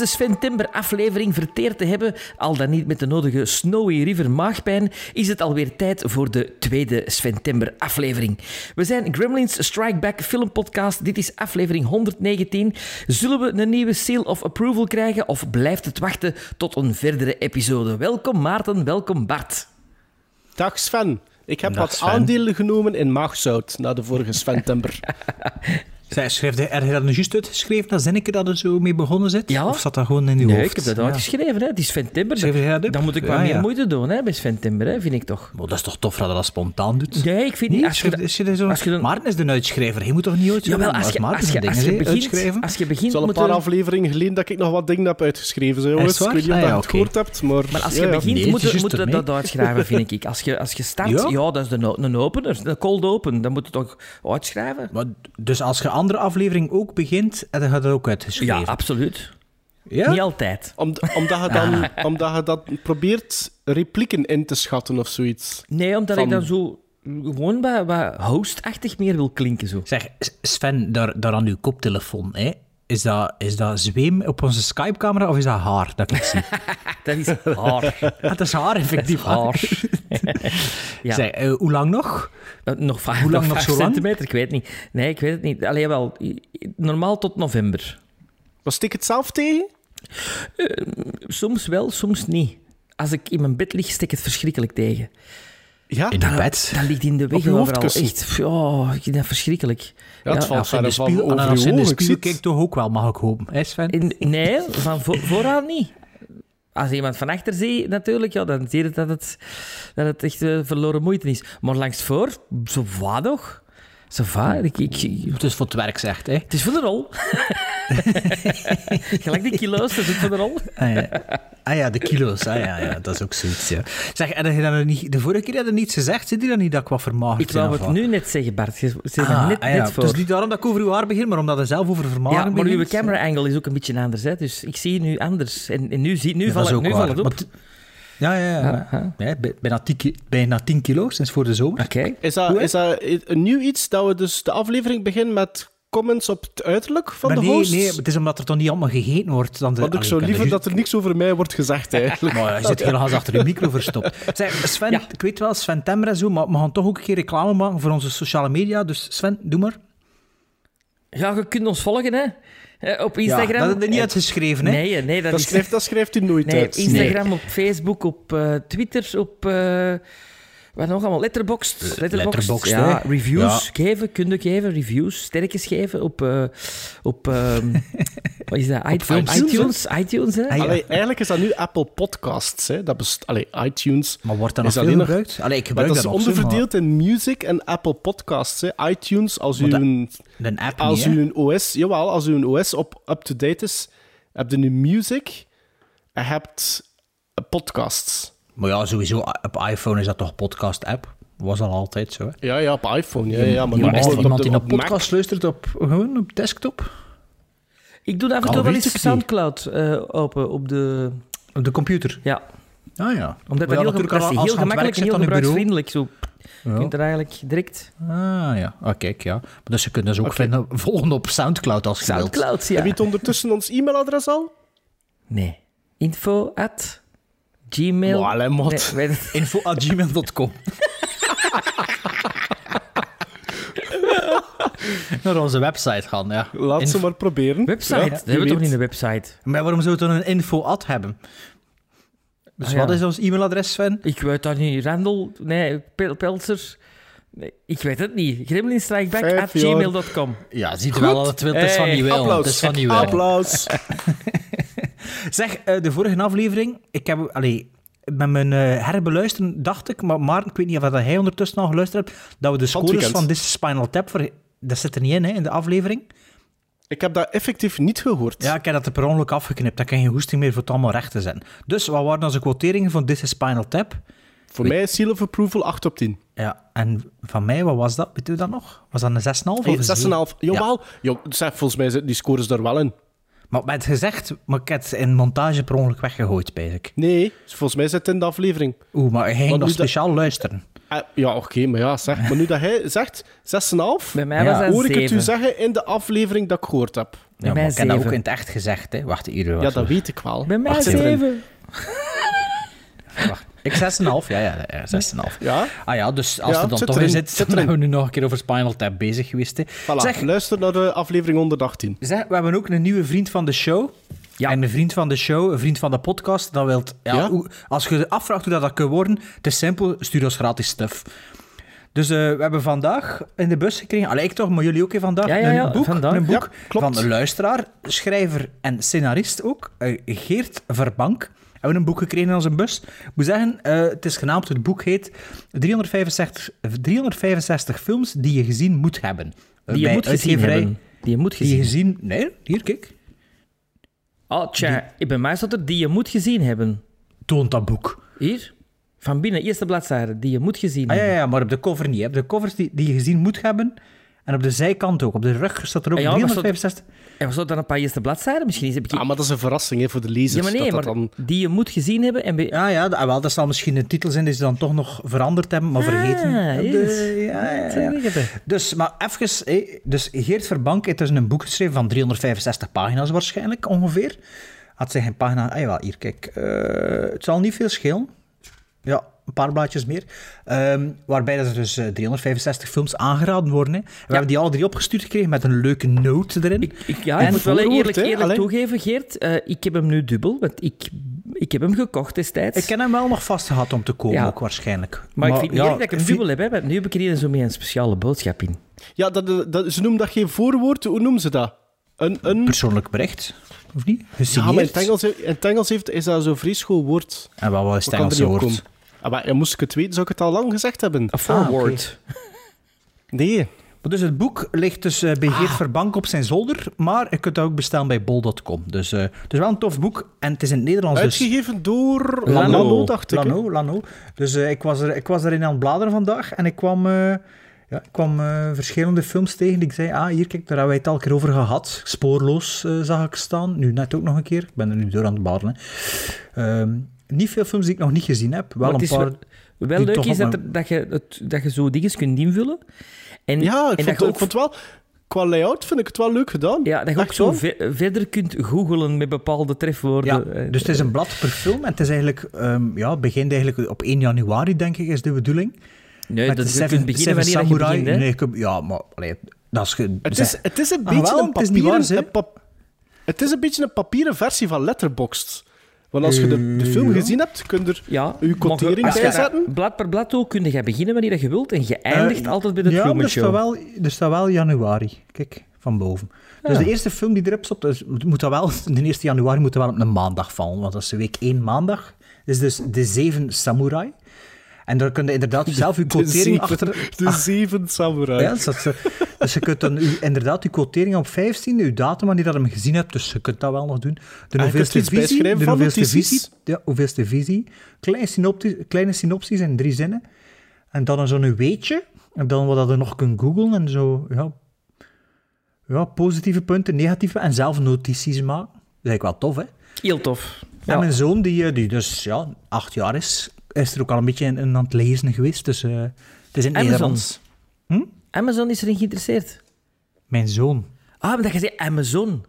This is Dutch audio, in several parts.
eerste Sven Timber aflevering verteerd te hebben, al dan niet met de nodige Snowy River maagpijn, is het alweer tijd voor de tweede Sven Timber aflevering. We zijn Gremlins Strike Back filmpodcast. Dit is aflevering 119. Zullen we een nieuwe seal of approval krijgen of blijft het wachten tot een verdere episode? Welkom Maarten, welkom Bart. Dag Sven. Ik heb Dag, wat Sven. aandelen genomen in maagzout na de vorige Sven Timber. Zij schreef de, je dat nu juist uitgeschreven, dat zinnetje dat er zo mee begonnen zit? Ja. Of zat dat gewoon in uw Nee, hoofd? ik heb dat Ja. uitgeschreven. Hè. Het is Sven Timber. Schreef jij dat op? Dan moet ik wat Ja, meer ja. moeite doen hè, bij Sven Timber, hè, vind ik toch. Maar dat is toch tof dat je dat spontaan doet? Nee, ik vind niet. Als je, is je er zo... als je dan- Maarten is de uitschrijver. Hij moet toch niet uitschrijven? Jawel, als je, Maarten als je, als je begint, uitschrijven. als je Het begint is al een moeten- paar afleveringen geleden dat ik nog wat dingen heb uitgeschreven. Zo, jongens. Het Ik weet niet of waar? je Ah, het ja, gehoord hebt, maar... Maar als je begint, het moet je, dat uitschrijven, vind ik. Als je, als je start, ja? Dat is de, een opener, een cold open. Dan moet je toch uitschrijven? Dus als je andere aflevering ook begint, dan gaat het ook uitgeschreven. Ja, absoluut. Ja? Niet altijd. Om, omdat, je dan, omdat je dat probeert replieken in te schatten of zoiets. Nee, omdat Van- ik dan zo gewoon wat, wat hostachtig meer wil klinken. Zo. Zeg, Sven, daar, daar aan uw koptelefoon, hè? Is dat, is dat zweem op onze Skype-camera of is dat haar dat ik zie? Dat is haar. Ah, dat is haar, effectief. haar. ja. Zeg, eh, hoe lang nog? Eh, nog vijf, Hoe lang nog nog vijf zo lang? centimeter? Ik weet het niet. Nee, ik weet het niet. Alleen wel, normaal tot november. Was ik het zelf tegen? Soms wel, soms niet. Als ik in mijn bed lig, steek ik het verschrikkelijk tegen. Ja, In ja de bed? Dat ligt in de weg overal. Echt, oh, ik vind dat verschrikkelijk. het Ja, valt Als in de over in spiegel kijkt toch ook wel, mag ik hopen. Hè Sven? In- nee, van vo- vooraan niet. Als iemand van achter ziet, natuurlijk, ja, dan zie je dat het, dat het echt eh, verloren moeite is. Maar langs voor, zo va toch? Zo va, ik, Het is voor het werk, zegt hè. het is voor de rol. Gelijk die kilo's, dat is ook voor de rol. Ah ja. ah ja, de kilo's. Ah ja, ja, dat is ook zoiets, ja. Zeg, en je dat niet, de vorige keer had je niets gezegd, zit die dan niet dat ik wat vermagerd Ik wou het wat? nu net zeggen, Bart. Je zit er Ah, net, ah ja, net voor. Het is niet daarom dat ik over uw haar begin, maar omdat je zelf over vermageren ja, maar uw camera angle is ook een beetje anders. Hè? Dus ik zie je nu anders. En, en nu, zie, nu, Ja, val, dat is ik- ook nu valt het op. Maar Ja, ja, ja. Ja, ja. Ja, bij- bijna, 10, ki- bijna 10 kilo sinds voor de zomer. Oké. Is dat, is dat een nieuw iets dat we dus de aflevering beginnen met comments op het uiterlijk van Maar de nee, host? nee, het is omdat er toch niet allemaal gegeten wordt. Dan de, Want ik zou liever dat er niks over mij wordt gezegd, eigenlijk. Maar je zit helemaal achter je micro verstopt. Zeg, Sven, Ja. ik weet wel, Sven Temmer en zo, maar we gaan toch ook een keer reclame maken voor onze sociale media. Dus Sven, doe maar. Ja, je kunt ons volgen, hè. Eh, Op Ja, Instagram. dat heb je niet Eh, uitgeschreven, hè? Nee, nee, dat, Dat is... schrijft, dat schrijft u nooit Nee, uit. Instagram, op Facebook, op eh, Twitter, op... eh wat nog allemaal? Letterboxd. Letterboxd, Letterboxd, ja. hè. Reviews geven, kun je geven. Reviews, sterkjes geven op... eh, op ehm, wat is dat? I- films, iTunes, iTunes, hè. Ah, ja. Allee, eigenlijk is dat nu Apple Podcasts. Hè. Dat best, allee, iTunes. Maar wordt dat Is nog veel nog- gebruikt? Allee, ik Maar gebruik dat is dat nog, zo, onderverdeeld in Music en Apple Podcasts. Hè. iTunes, als Maar u dat- een, maar Een app als niet, een OS, jawel, als u een OS op up-to-date is, heb je nu Music en je hebt eh, Podcasts. Maar ja, sowieso, op iPhone is dat toch podcast-app? Was al altijd zo, hè? Ja, ja, op iPhone. Ja, ja, maar Maar is er op iemand de- die op naar Mac. podcast luistert op, gewoon op desktop? Ik doe af en toe wel eens Soundcloud eh, open op de... Op de computer? Ja, Ah ja. omdat Maar dat, ja, heel, natuurlijk dat is heel gemakkelijk en heel gebruiksvriendelijk. Zo. Je Ja. kunt er eigenlijk direct... Ah ja, ah, kijk, ja. Maar dus je kunt dus ook Oké. vinden, volgen op Soundcloud als je wilt. Soundcloud, ja. Heb je het ondertussen ons e-mailadres al? Nee. Info at gmail... Maar, allee, mot. Nee, weet het. Info at gmail.com. Naar onze website gaan, ja. Laat ze Info- maar proberen. Website? Ja, dat wie hebben we toch niet een website? Maar waarom zou het dan een info-ad hebben? Dus Ah, wat ja. is ons e-mailadres, Sven? Ik weet dat niet. Randall? Nee, Pel- Pelzer? Nee, ik weet het niet. Gremlinstrikeback Vijf at jaar. gmail.com. Ja, ziet u wel dat het, het is van Hey, die wil. Applaus. Het is van die wil. Applaus. Zeg, eh, de vorige aflevering, ik heb, allee, met mijn eh, herbeluisteren dacht ik, maar Maarten, ik weet niet of dat hij ondertussen al geluisterd hebt, dat we de Van scores van This is Spinal Tap, voor, dat zit er niet in, hè, in de aflevering. Ik heb dat effectief niet gehoord. Ja, ik heb dat er per ongeluk afgeknipt. Dat kan geen hoesting meer voor het allemaal recht te zijn. Dus wat waren onze quoteringen van This is Spinal Tap? Voor mij is Seal of Approval 8 op 10. Ja, en van mij, wat was dat? Weet u dat nog? Was dat een 6,5 of een 6,5. Jawel. Ja. zeg, volgens mij zitten die scores er wel in. Maar met gezegd, maar ik heb het in montage per ongeluk weggegooid, ik. Nee, volgens mij zit het in de aflevering. Oeh, maar hij ging nog dat- speciaal luisteren. Eh, ja, oké, maar ja, zeg. Maar nu dat hij zegt 6,5, Bij mij Ja, was hoor ik het u zeggen in de aflevering dat ik gehoord heb. Ja, maar ik heb dat ook in het echt gezegd, hè. Wacht, hier. Ja, dat weet ik wel. Bij mij Wacht, zit erin. zeven. Wacht. Ik 6,5, ja, ja, ja 6,5. Ja, Ah ja, dus als Ja, er dan toch in zit, zit zijn we nu nog een keer over Spinal Tap bezig geweest. Hè. voilà. Zeg, Luister naar de aflevering 118. zeg, we hebben ook een nieuwe vriend van de show. Ja. En een vriend van de show, een vriend van de podcast, dat wilt... Ja, Ja? hoe- als je je afvraagt hoe dat, dat kan worden, het is simpel, stuur ons gratis stuff. Dus eh, we hebben vandaag in de bus gekregen, allee, ik toch, maar jullie ook hè, vandaag, Ja, ja, een boek, vandaag. een boek Ja, klopt. van een luisteraar, schrijver en scenarist ook, eh, Geert Verbank. Hebben we een boek gekregen in onze bus. Ik moet zeggen, eh, het is genaamd, het boek heet 365, 365 films die je gezien moet hebben. Eh, Die je bij moet gezien hebben. Die je moet Die je gezien. Nee, hier, kijk. Oh, tja. Bij mij staat er die je moet gezien hebben. Toont dat boek. Hier. Van binnen, eerste bladzijde. Die je moet gezien Ah, ja, hebben. ja, maar op de cover niet. hè. Op de covers die, die je gezien moet hebben. En op de zijkant ook. Op de rug staat er ook Ah, ja, maar staat- 365... En was dat dan een paar eerste bladzijden? Misschien heb ik... Ah, maar dat is een verrassing hè, voor de lezers. ja, maar nee, dat maar dat dan... die je moet gezien hebben. En. Ja, ja, dat, ah, wel, dat zal misschien een titel zijn die ze dan toch nog veranderd hebben, maar vergeten. Ah, de- ja, ja, ja. Dus, maar even, hé, dus Geert Verbank heeft dus een boek geschreven van 365 pagina's waarschijnlijk, ongeveer. Had zich een pagina... Ah ja, hier, kijk. eh, het zal niet veel schelen. Ja, een paar blaadjes meer. Ehm, waarbij dat er dus eh, 365 films aangeraden worden. Hè. We hebben die alle drie opgestuurd gekregen met een leuke note erin. Ik, ik, ja, En ik moet wel eerlijk, eerlijk Allee. toegeven, Geert. eh, ik heb hem nu dubbel, want ik, ik heb hem gekocht destijds. Ik ken hem wel nog vast gehad om te komen, Ja. ook waarschijnlijk. maar, ik vind niet ja, eerlijk dat ik hem dubbel heb, hè, want nu heb ik er hier zo mee een speciale boodschap in. Ja, dat, dat, ze noemen dat geen voorwoord. Hoe noemen ze dat? Een... een... Persoonlijk bericht, of niet? Ja, maar in Gesigneerd. het Engels, in het Engels heeft, is dat zo'n vreselijk woord. En wat was het Engelse woord? komen? Ah, maar, ja, moest ik het weten, zou ik het al lang gezegd hebben. A forward. Nee. Maar Dus het boek ligt dus eh, bij Ah. Geert Verbank op zijn zolder, maar je kunt dat ook bestellen bij bol.com. Dus eh, het is wel een tof boek en het is in het Nederlands. Dus Uitgegeven door Lano. Lano, dacht ik. Lano, Lano. Dus eh, ik, was er, ik was erin aan het bladeren vandaag en ik kwam, eh, ja, ik kwam eh, verschillende films tegen. die Ik zei, ah, hier, kijk, daar hebben wij het al een keer over gehad. Spoorloos eh, zag ik staan. Nu net ook nog een keer. Ik ben er nu door aan het bladeren. Niet veel films die ik nog niet gezien heb. Wel Maar een het is paar... wel, wel leuk is dat, er- je, het- dat je zo dingen kunt invullen. En, Ja, ik en vond, dat ik ook, vond het wel... Qua layout vind ik het wel leuk gedaan. ja, dat je ook zo verder kunt googelen met bepaalde trefwoorden. Ja, Eh, dus het is een blad per film en het is eigenlijk, ehm, ja, het begint eigenlijk op 1 januari, denk ik, is de bedoeling. Nee, Met dat beginnen wanneer dat je Samurai. begint. hè. Nee, ik heb- ja, maar allee, dat is... Ge, Het is, het is een Ah, beetje wel, een het is niet papieren... waar, hè? een pap- het is een beetje een papieren versie van Letterboxd. Want als je de, de film ja. gezien hebt, kun je er Ja, uw quotering maar je- bijzetten. Blad per blad ook kun je beginnen wanneer dat je wilt en je eindigt Eh, altijd bij de ja, Truman maar er staat, wel, er staat wel januari. Kijk, van boven. Dus de eerste film die erop staat, dus moet dat wel, de 1 januari moet dat wel op een maandag vallen. Want dat is week 1 maandag. is dus de zeven samurai. En daar kun je inderdaad zelf je De quotering zeven, achter... de zeven samurai. Ja, dus, dat is- dus je kunt dan u, inderdaad je quotering op 15, uw datum wanneer je dat hem gezien hebt, dus je kunt dat wel nog doen. De Ah, hoeveelste visie, de hoeveelste visie, ja, hoeveelste visie, kleine, synopti kleine synopsis in drie zinnen, en dan zo'n weetje, en dan wat dat je nog kunt googlen, en zo, ja, ja, positieve punten, negatieve, en zelf notities maken. Dat is eigenlijk wel tof, hè? Heel tof. En Ja. mijn zoon, die, eh, die dus ja, acht jaar is, is er ook al een beetje in, in aan het lezen geweest, dus eh, het is in Amazon. Nederlands. Amazon is erin geïnteresseerd. Mijn zoon. Ah, maar dat je zei Amazon.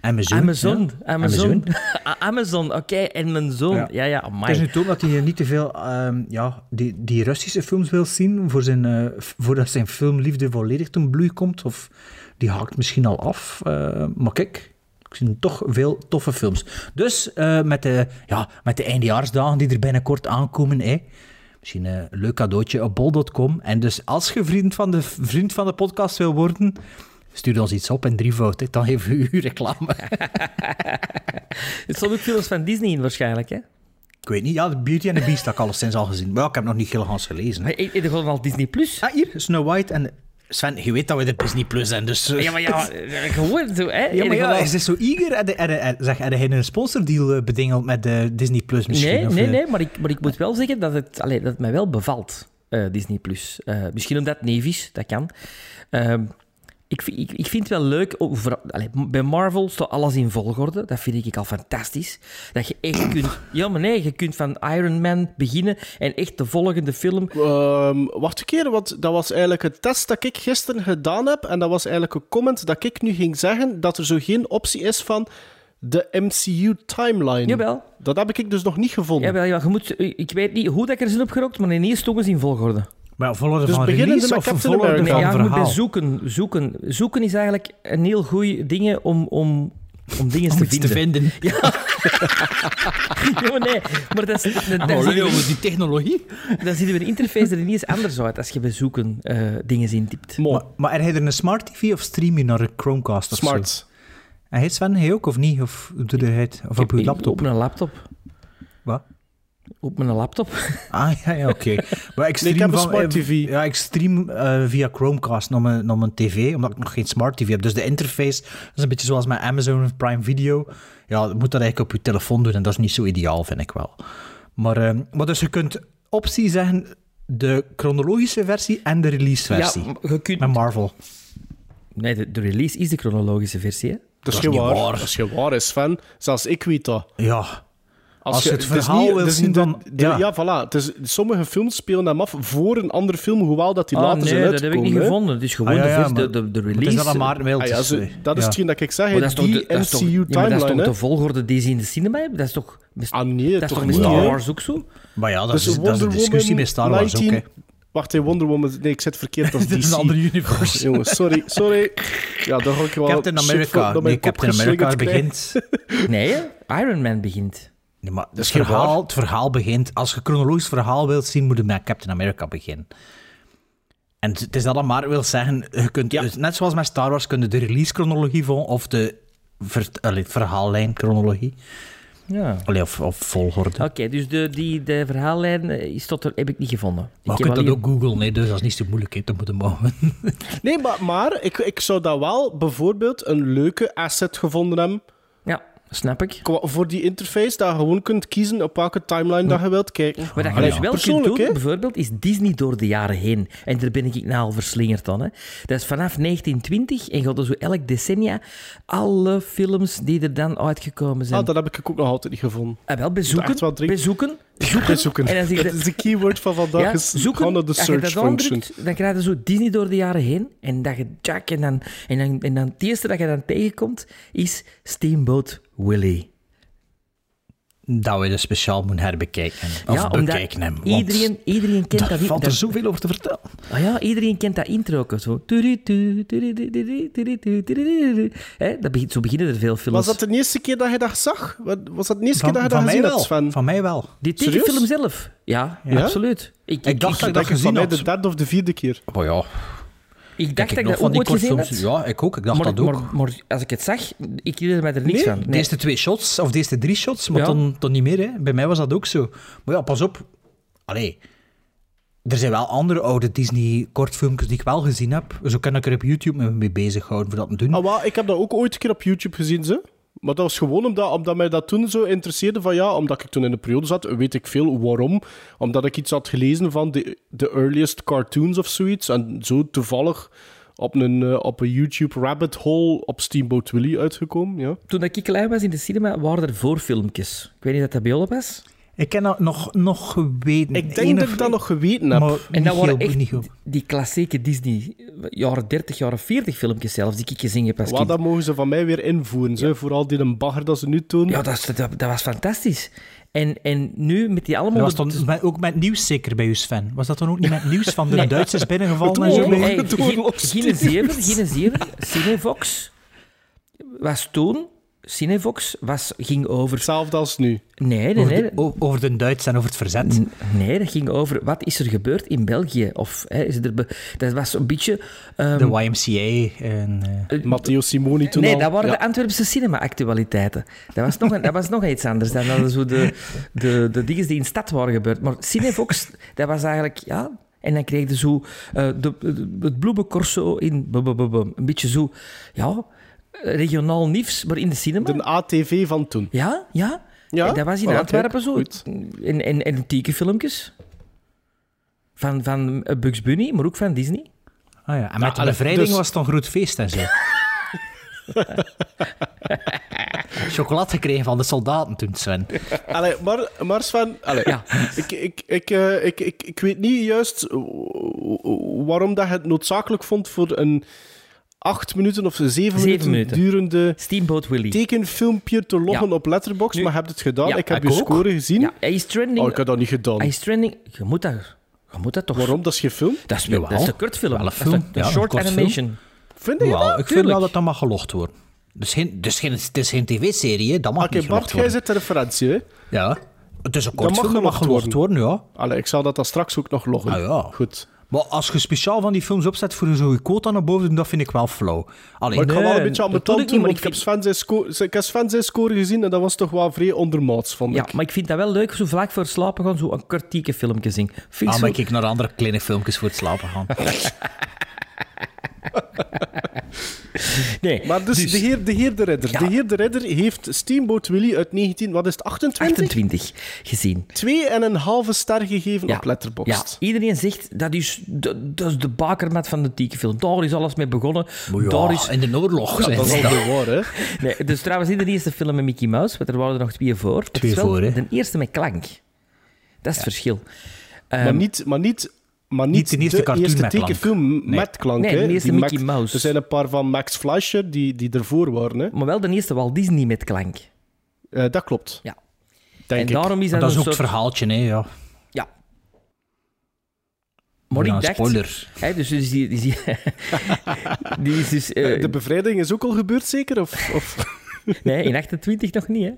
Amazon. Amazon. ja. Amazon. Ah, Amazon, oké. En mijn zoon. Ja. Ja, ja, Het is nu toon dat hij niet te veel ehm, ja, die, die Russische films wil zien, voor zijn, f- voordat zijn filmliefde volledig ten bloei komt. Of die haakt misschien al af. eh, maar kijk, ik zie toch veel toffe films. Dus eh, met, de, ja, met de eindejaarsdagen die er binnenkort aankomen, hè, misschien een leuk cadeautje op bol.com. En dus als je vriend van, de, vriend van de podcast wil worden... Stuur ons iets op in drievoud, dan geven we u reclame. Er staan ook films van Disney in waarschijnlijk, hè? Ik weet niet, ja, Beauty and the Beast heb ik alleszins al gezien. Maar ik heb nog niet heel gans gelezen. hè. Maar ik- ik gewoon al Disney Plus. Ah, hier, Snow White en... Sven, je weet dat we de Disney Plus zijn, dus... eh, Ja, maar ja, eh, gewoon zo, hè? Ja, maar ja, is dit zo eager? Zeg, heb je een sponsordeal eh, bedingeld met de Disney Plus misschien? Nee, of, nee, eh? nee, maar ik, maar ik moet wel zeggen dat het, allee, dat het mij wel bevalt. eh, Disney+. Plus. Eh, misschien omdat het neef is, dat kan. Ik, vind- ik, ik vind het wel leuk, voor- allee, bij Marvel staat alles in volgorde. Dat vind ik al fantastisch. Dat je echt kunt... Ja, maar nee, je kunt van Iron Man beginnen en echt de volgende film... Ehm, wacht een keer, want dat was eigenlijk een test dat ik gisteren gedaan heb. En dat was eigenlijk een comment dat ik nu ging zeggen dat er zo geen optie is van de MCU-timeline. Jawel, Dat heb ik dus nog niet gevonden. jawel, ja, je moet, ik weet niet hoe dat ik er zijn opgerokt, maar ineens stonden ze in volgorde. Maar ja, volgorde Dus van release met of Captain volgorde America. van Nee, ja, je moet verhaal? bij zoeken, zoeken. Zoeken is eigenlijk een heel goed ding om, om, om dingen Om te vinden. te vinden. Ja, maar nee, maar dat is, dat, dat, Oh, zien jongens, die technologie. dan zien we de interface er ineens anders uit als je bij zoeken eh, dingen intypt. Maar, maar heb je er een smart TV of stream je naar een Chromecast of zo? smart. En hij Sven, hij ook of niet? Of doe je het? Of op je Ik- laptop? Op mijn laptop. Wat? Op mijn laptop. Ah, ja, ja oké. Maar ik stream ik heb van- smart eh, TV. Ja, ik stream eh, via Chromecast naar mijn, naar mijn tv, omdat ik nog geen smart TV heb. Dus de interface is een beetje zoals mijn Amazon Prime Video. Ja, je moet dat eigenlijk op je telefoon doen en dat is niet zo ideaal, vind ik wel. Maar, eh, maar dus je kunt optie zeggen de chronologische versie en de release versie. Ja, je kunt... Met Marvel. Nee, de, de release is de chronologische versie, hè? Dat is Dat is geen niet waar. waar. Dat is geen waar, fan. Zelfs ik weet dat. Ja, Als je het verhaal wil zien, dan- de- ja. ja. voilà. Het is, sommige films spelen hem af voor een andere film, hoewel dat die Ah, later zijn nee, dat heb ik niet uitgekomen, gevonden. Het is gewoon Ah, ja, de, ja, vers- maar- de, de, de het release. is dat maar Ah, ja, zo- dat is ja. hetgeen dat ik zeg. Maar dat is toch die de, dat is toch- ja, maar dat is toch MCU-timeline, de volgorde die ze in de cinema hebben? Dat is toch... Ah nee, dat is toch met niet, Star. Wars ook zo? Maar ja, dat, Dus is, dat is een discussie met Star Wars ook, 19 hè. Wacht, hey, Wonder Woman... Nee, ik zet verkeerd. Dat is een ander universe. Jongens, sorry, sorry. Ja, dan ga ik wel Captain America. Nee, Captain America begint... Nee? Iron Man begint. Nee, maar het, verhaal, het verhaal begint... Als je chronologisch verhaal wilt zien, moet je met Captain America beginnen. En het is dat dan maar wil zeggen... Je kunt, Ja. dus net zoals met Star Wars, kun je de release-chronologie volgen of de ver, allee, verhaallijn-chronologie. Ja. Allee, Of, of volgorde. Oké, dus de, die, de verhaallijn eh, is tot er, heb ik niet gevonden. Maar ik je kunt dat ook googlen, nee, dus dat is niet zo moeilijk te moeten maken. Nee, maar, maar ik, ik zou dat wel bijvoorbeeld een leuke asset gevonden hebben snap ik. qua- voor die interface, dat je gewoon kunt kiezen op welke timeline dat je wilt kijken. Wat je Ah, dus ja. wel kunt Persoonlijk, doen, hè? bijvoorbeeld, is Disney door de jaren heen. En daar ben ik nou al verslingerd aan. Hè. Dat is vanaf 1920 en gaat er zo elk decennia alle films die er dan uitgekomen zijn. Ah, dat heb ik ook nog altijd niet gevonden. Ah, wel, bezoeken, bezoeken, Zoeken. En dan zie je Dat de- is de keyword van vandaag. ja, is zoeken. Gewoon naar de Als je search dat function. dan krijg je zo Disney door de jaren heen. En dat je Jack en dan, en dan, en dan het eerste dat je dan tegenkomt is Steamboat Willie. Dat we dus speciaal moeten herbekijken. Of ja, bekijken hem. want iedereen, iedereen kent dat. valt er zoveel over te vertellen. Ah ja, iedereen kent dat intro ook. Zo. Dat begint, zo beginnen er veel films. Was dat de eerste keer dat je dat zag? Was dat de eerste Van, keer dat je dat mij gezien wel. hebt, Sven? Van mij wel. Die tekenfilm zelf? Ja, Ja? absoluut. Ik, Ik dacht dat ik dat gezien van mij had. de derde of de vierde keer. Oh ja, ik dacht dat ik nog dat ook ooit gezien had. Ja, ik ook. Ik dacht Maar, dat ook. maar, maar als ik het zag, ik herinnerde mij er niks Nee, van. De eerste twee shots, of de eerste drie shots, maar Ja. dan, dan niet meer. Hè. Bij mij was dat ook zo. Maar ja, pas op. Allee. Er zijn wel andere oude Disney-kortfilmpjes die ik wel gezien heb. Zo kan ik er op YouTube me mee bezighouden voor dat te doen. Ah, ik heb dat ook ooit een keer op YouTube gezien, ze. Maar dat was gewoon omdat, omdat mij dat toen zo interesseerde van ja, omdat ik toen in de periode zat, weet ik veel waarom. Omdat ik iets had gelezen van de, de earliest cartoons of zoiets. En zo toevallig op een, eh, op een YouTube rabbit hole op Steamboat Willie uitgekomen, ja. Toen ik klein was in de cinema, waren er voorfilmpjes. Ik weet niet of dat bij was. Ik ken dat nog, nog geweten. Ik denk dat ik dat nog geweten heb. Maar En dat waren echt niet goed. die klassieke Disney, jaren 30, jaren 40 filmpjes zelfs, die ik gezien heb als Wat, kind. dat mogen ze van mij weer invoeren, vooral die een bagger dat ze nu doen. Ja, dat, dat, dat was fantastisch. En, en nu met die allemaal... Dat was dan met- ook met nieuws zeker bij u, Sven. Was dat dan ook niet met nieuws van de Nee. Duitsers binnengevallen en Het zo? oorlog. Hey, het geen, oorlogsdienst. geen zeven, geen zeven. Cinevox was toen... Cinevox was, ging over... Hetzelfde als nu. Nee, nee, Over, nee. de, over de Duits en over het verzet. N- Nee, dat ging over wat is er gebeurd in België. Of, hè, is er be- dat was een beetje... ehm, De YMCA en... eh, Matteo Simoni toen nee, al. dat waren Ja. de Antwerpse cinema-actualiteiten. Dat was nog, een, dat was nog iets anders dan zo de, de, de dingen die in de stad waren gebeurd. Maar Cinevox, dat was eigenlijk... Ja, en dan kreeg je zo eh, de, de- het bloemencorso in... Een beetje zo... Ja, regionaal nieuws, maar in de cinema. De ATV van toen. Ja, ja. Ja, En dat was in Antwerpen zo. goed. En, en, en tekenfilmpjes. Van, van eh, Bugs Bunny, maar ook van Disney. Ah ja, en met de bevrijding dus- was het een groot feest en zo. Chocolade gekregen van de soldaten toen, Sven. Allee, maar, maar Sven, allee, Ja. ik, ik, ik, eh, ik, ik, ik weet niet juist waarom dat je het noodzakelijk vond voor een acht minuten of zeven, minuten, minuten. durende Steamboat Willie. tekenfilmpje te loggen Ja. op Letterboxd, Nu- maar je hebt het gedaan. Ja, ik heb ik je ook. score gezien. Ja, hij is trending. Oh, ik heb dat niet gedaan. Hij is trending. Je moet dat, je moet dat toch... Waarom? Dat is geen film? Dat is, Jawel. dat is een kortfilm. Wel een Dat is film. een, Ja, een short animation. Vind je Wel, dat? ik vind wel dat dat mag gelogd worden. Dus geen, dus geen, het is geen tv-serie, dat mag Oké, niet gelogd Bart, jij worden. zit de referentie, hè? Ja. Het is een kortfilm, dat mag gelogd gelogd worden, ja. Allee, ik zal dat dan straks ook nog loggen. Ah, ja. Goed. Maar als je speciaal van die films opzet voor zo'n quota naar boven, dat vind ik wel flauw. Allee, Maar ik ga wel een beetje aan mijn tand doen, want ik ik heb Sven zijn score, ik heb Sven zijn score gezien en dat was toch wel vrij ondermaats, vond Ja, ik. maar ik vind dat wel leuk, zo vlak voor slapen gaan, zo een kwartieke filmpje zien. Ah, zo- maar ik kijk naar andere kleine filmpjes voor het slapen gaan. Nee, Maar dus, De, heer, de Heer de Ridder. Ja. De Heer de Ridder heeft Steamboat Willie uit 19... Wat is het? 28? 28 gezien. Twee en een halve ster gegeven Ja. op Letterboxd. Ja, iedereen zegt dat is, dat, dat is de bakermat van de tekenfilm. Daar is alles mee begonnen. Maar ja, Daar is, in de oorlog zijn Dat is ze al waar, hè? nee, dus trouwens, niet de eerste film met Mickey Mouse, want er waren er nog twee voor. Twee voor, hè? De eerste met klank. Dat is het verschil. maar Ehm, niet... Maar niet maar niet, de eerste cartoon eerste met klank. Nee. met klank. Nee, hè. de eerste Mickey Max- Mouse. Er zijn een paar van Max Fleischer die, die ervoor waren. Hè. Maar wel de eerste Walt Disney met klank. Eh, dat klopt. Ja. Denk en ik. daarom is dat, dat is een ook het soort... verhaaltje, hè, ja. Ja. Maar Ja, ik dacht... spoiler. Hè, dus dus die, die, die, die is dus... eh, De bevrijding is ook al gebeurd, zeker? Of, of... nee, in 28 nog niet, hè.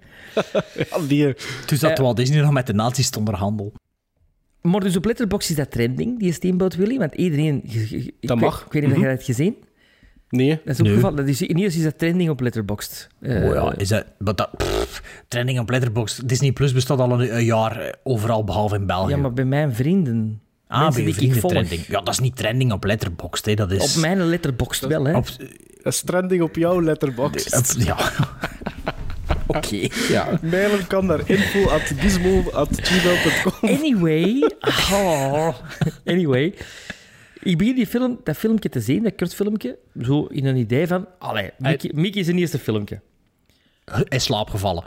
Ja, die, Toen zat Eh, Walt Disney nog met de nazi's te onderhandelen. Maar dus op Letterboxd is dat trending, die Steamboat Willie. Want iedereen... ik Dat weet- mag. Ik weet niet of je dat hebt gezien. nee. Dat is ook Nee. geval. Dat is, in ieder is dat trending op Letterboxd. Eh, oh ja, is dat... Maar dat pff, trending op Letterboxd. Disney Plus bestaat al een, een jaar eh, overal, behalve in België. ja, maar bij mijn vrienden... ah, bij je vrienden trending. Ja, dat is niet trending op Letterboxd, hè. Dat is... Op mijn Letterboxd wel, hè. op- Dat is trending op jouw letterbox. op- ja. Oké, ja. Mailen kan naar info.gizmo.gmail.com Anyway... Oh. Anyway... Ik begin die film, dat filmpje te zien, dat kortfilmpje, zo in een idee van... Allee, Mickey, Mickey is een eerste filmpje. In slaap gevallen.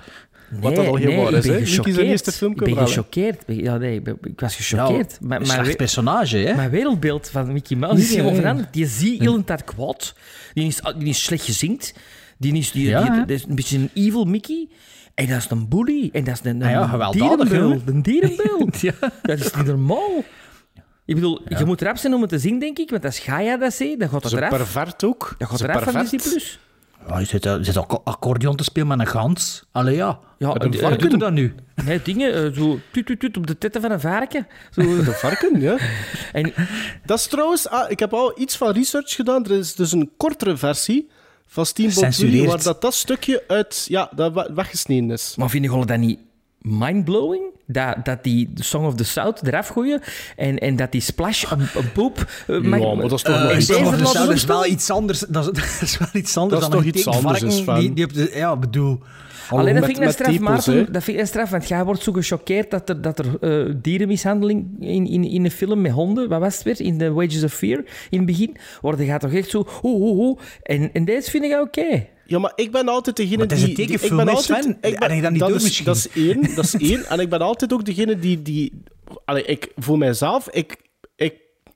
Wat dat al heel waar ik is, hè? Mickey zijn eerste filmpje Ik ben gechoqueerd. Ja, nee, ik, ben- ik was Ja, gechoqueerd. Maar- een maar personage, hè. Mijn wereldbeeld van Mickey Mouse is Nee, helemaal nee. veranderd. Die zie heel de tijd kwaad. Die is, die is slecht gezind. Die is, die, Ja, die- is een beetje een evil Mickey. En dat is een bully. En dat is een, een Ah ja. Een dierenbeeld. Ja. Dat is niet normaal. Ik bedoel, je moet eraf zijn om het te zien, denk ik. Want als Gaia dat zegt, dan gaat dat Ze eraf. pervert ook. Dat gaat Ze eraf van. Disney+. Plus. Ja, je zit, eh, je zit ook accordeon te spelen met een gans. Allee, ja. Ja, Met een Wat varken. doet dan nu? Nee, dingen, eh, zo tut, tut, tut op de tetten van een varken. Zo. De varken, ja. En Dat is trouwens... Ah, ik heb al iets van research gedaan. Er is dus een kortere versie van Steamboat Willie, waar dat, dat stukje uit... Ja, dat we- weggesneden is. Maar vinden jullie dat niet mindblowing? Dat, dat die Song of the South eraf gooien en, en dat die Splash een, een poep... eh, mag- maar dat is toch eh, nog iets anders. dat is wel iets anders. Dat is, dat is wel iets anders Dat is dan toch een iets anders, die, die op de... Ja, bedoel... Alleen dat met- vind ik een met straf, Maarten. Dat vind ik een straf, want jij wordt zo gechoqueerd dat er, dat er eh, dierenmishandeling in, in, in een film met honden, wat was het weer, in The Wages of Fear, in het begin, wordt gaat toch echt zo, oeh, oeh, oeh. En, en deze vind ik oké. Ja, maar ik ben altijd degene Maar het is die... een die- tekenfilm, ik ben altijd, ik ben- dat niet door is, misschien? Dat is één, dat is één. En ik ben altijd ook degene die... die allee, ik, voor mijzelf, ik, ik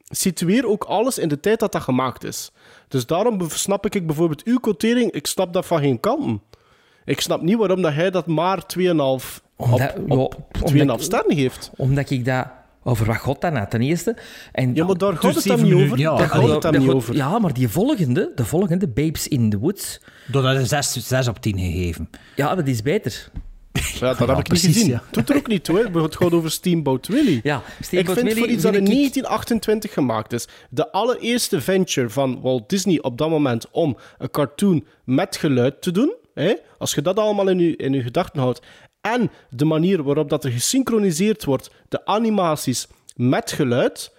situeer ook alles in de tijd dat dat gemaakt is. Dus daarom snap ik bijvoorbeeld uw quotering, ik snap dat van geen kanten. Ik snap niet waarom dat hij dat maar 2,5 op, ja, 2,5 omdat- sterren geeft. Omdat ik dat... Over wat God dan had, ten eerste. En, Ja, maar daar gaat dus het dan zeven niet minuten, over. ja. daar gaat het dan niet over. Ja, maar die volgende, de volgende, Babes in the Woods, Door dat een 6, 6 op 10 gegeven. ja, dat is beter. Ja, dat heb ik niet precies, gezien. ja. Doet er ook niet toe, hè. het gaat over Steamboat Willie. Ja, Ik Steamboat vind Willie voor iets dat in vind ik- 1928 gemaakt is, de allereerste venture van Walt Disney op dat moment om een cartoon met geluid te doen, als je dat allemaal in je, in gedachten houdt, en de manier waarop dat er gesynchroniseerd wordt, de animaties met geluid,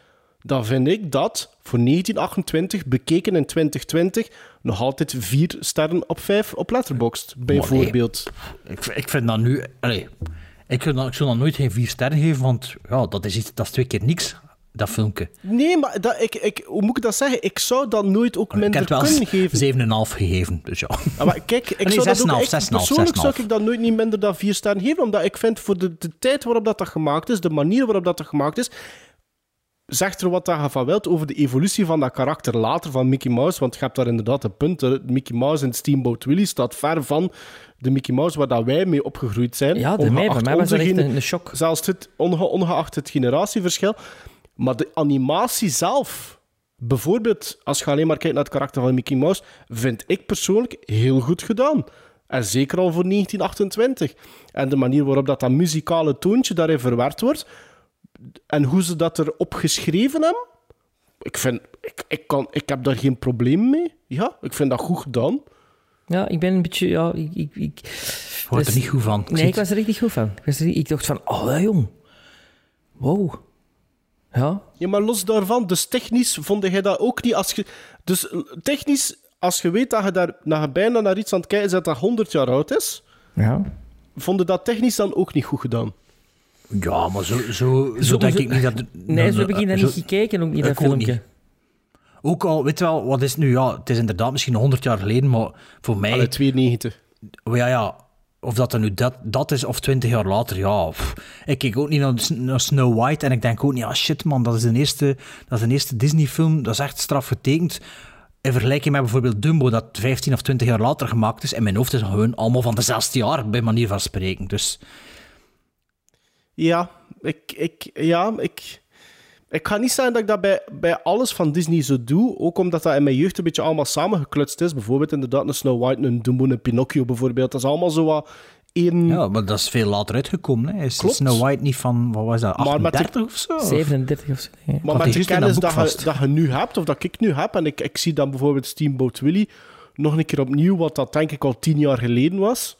dan vind ik dat voor 1928, bekeken in 2020, nog altijd vier sterren op vijf op Letterboxd, bijvoorbeeld. Ik, ik vind dat nu... Allee, ik, zou dan nooit geen 4 sterren geven, want ja, dat is, iets, dat is twee keer niks. Dat filmpje. Nee, maar dat, ik, ik, hoe moet ik dat zeggen? Ik zou dat nooit ook ik minder kunnen geven. 7,5 gegeven, dus ja. Ah, maar kijk, ik Nee, zou dat ook, 6,5, ik, 6,5, persoonlijk zou 6,5. ik dat nooit niet minder dan 4 sterren geven, omdat ik vind voor de, de tijd waarop dat, dat gemaakt is, de manier waarop dat, dat gemaakt is, zegt er wat dat je van wilt over de evolutie van dat karakter later van Mickey Mouse, want je hebt daar inderdaad een punt. Mickey Mouse en Steamboat Willie staat ver van de Mickey Mouse waar dat wij mee opgegroeid zijn. Ja, de mij, mij was dat echt een, een shock. Zelfs het, onge- ongeacht het generatieverschil. Maar de animatie zelf, bijvoorbeeld als je alleen maar kijkt naar het karakter van Mickey Mouse, vind ik persoonlijk heel goed gedaan. En zeker al voor 1928. En de manier waarop dat, dat muzikale toontje daarin verwerkt wordt, en hoe ze dat erop geschreven hebben, ik, vind, ik, ik, kan, ik heb daar geen probleem mee. Ja, ik vind dat goed gedaan. Ja, ik ben een beetje... Ja, ik, ik, ik, Wordt dus- er niet goed van. Nee, ik was er echt niet goed van. Ik, was er, niet- ik dacht van, oh ja, jong. Wow. Ja, Ja, maar los daarvan, dus technisch vond jij dat ook niet als je... Dus eh, technisch, als je weet dat je daar dat je bijna naar iets aan het kijken bent dat 100 jaar oud is, ja. vond je dat technisch dan ook niet goed gedaan? Ja, maar zo, zo, zo, Zo- denk zo- ik niet dat... Nee, dat- zo heb ik dat niet gekeken, ook niet, dat filmpje. niet. Ook al, weet je wel, wat is het nu? Ja, het is inderdaad misschien 100 jaar geleden, maar voor mij... Allee, 92. Oh Ja, ja. Of dat er nu dat, dat is of 20 jaar later, ja. Ik kijk ook niet naar, Snow White en ik denk ook niet, ah shit man, dat is de eerste, dat is eerste Disney-film, dat is echt straf getekend. In vergelijking met bijvoorbeeld Dumbo, dat 15 of 20 jaar later gemaakt is. In mijn hoofd is gewoon allemaal van dezelfde jaar, bij manier van spreken. Dus Ja, ik, ik, ja, ik, ik ga niet zeggen dat ik dat bij, bij alles van Disney zo doe. Ook omdat dat in mijn jeugd een beetje allemaal samengeklutst is. Bijvoorbeeld inderdaad een Snow White, een Dumbo, een Pinocchio bijvoorbeeld. Dat is allemaal zo wat één... ja, maar dat is veel later uitgekomen. Hè. Is Klopt. Snow White niet van, wat was dat, Maar met de- 38 of zo? 37 of zo. ja. Maar met die de in kennis dat dat je, dat je nu hebt, of dat ik nu heb, en ik, ik zie dan bijvoorbeeld Steamboat Willie nog een keer opnieuw, wat dat denk ik al tien jaar geleden was.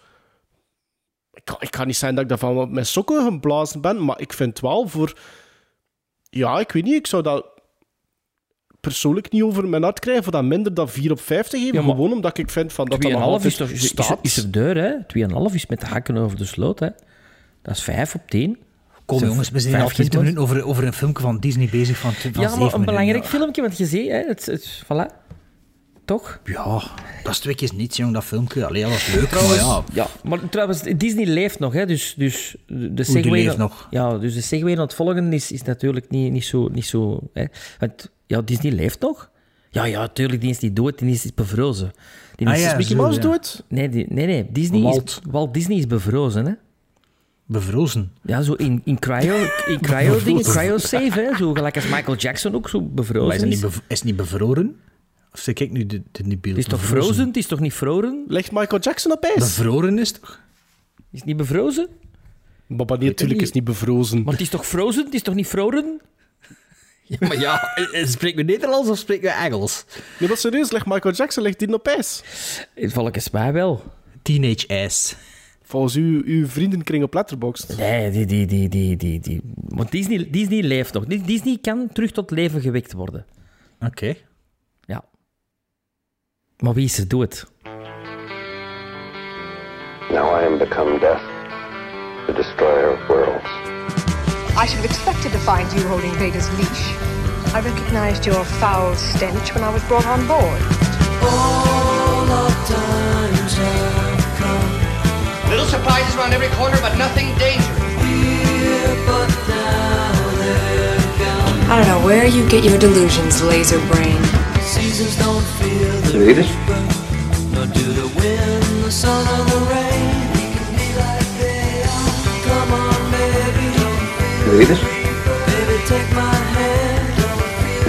Ik kan, ik kan niet zeggen dat ik daarvan op mijn sokken geblazen ben, maar ik vind wel voor... Ja, ik weet niet, ik zou dat persoonlijk niet over mijn hart krijgen voor dat minder dan 4 op 5 te geven. Ja, gewoon omdat ik vind van dat dat 2,5 nog altijd is, toch, is, is, staat. is er deur, hè? 2,5 is met de hakken over de sloot, hè? Dat is 5 op 10. Kom Zo, jongens, we zijn al 20 kiesbars. minuten over, over een filmpje van Disney bezig van, van Ja, maar een belangrijk filmpje, want je ziet, hè? Het, het, voilà. Toch? Ja, dat is twee keer niets, jong, dat filmpje. Allee, dat was leuk, maar ja. Ja, maar trouwens, Disney leeft nog, hè? Dus, dus de segway... leeft nog? Ja, dus de segway aan het volgen is, is natuurlijk niet, niet zo... Niet zo hè? Want, ja, Disney leeft nog. Ja, ja, tuurlijk, die is niet dood, die is bevrozen. Die Ah is, ja, Mickey Mouse ja. doet? Nee, die, nee, nee, Disney Walt. Is, Walt Disney is bevrozen, hè? Bevrozen. Ja, zo in, in cryo, in cryo dingen, cryo save, hè? Zo gelijk als Michael Jackson ook zo bevrozen Maar is het is. niet bevroren? Of zeg ik nu de, de, niet beeld? Het is toch frozen? Het is toch niet frozen? Ligt Michael Jackson op ijs? Bevroren is toch? Is het niet bevrozen? wanneer natuurlijk is het niet bevrozen. Maar het is toch frozen? Het is toch niet frozen? Ja, maar ja, eh, spreek we Nederlands of spreek we Engels? Nee, maar serieus, ligt Michael Jackson ligt die op ijs? Volgens mij wel. Teenage ass. Volgens uw, uw vriendenkring op Letterboxd. Nee, die, die, die, die, die, die. Want Disney, Disney leeft nog. Disney kan terug tot leven gewekt worden. Oké. Maar wie is er dood? Now I am become death, the destroyer of worlds. I should have expected to find you holding Vader's leash. I recognized your foul stench when I was brought on board. Little surprises around every corner, but nothing dangerous. I don't know where you get your delusions, laser brain.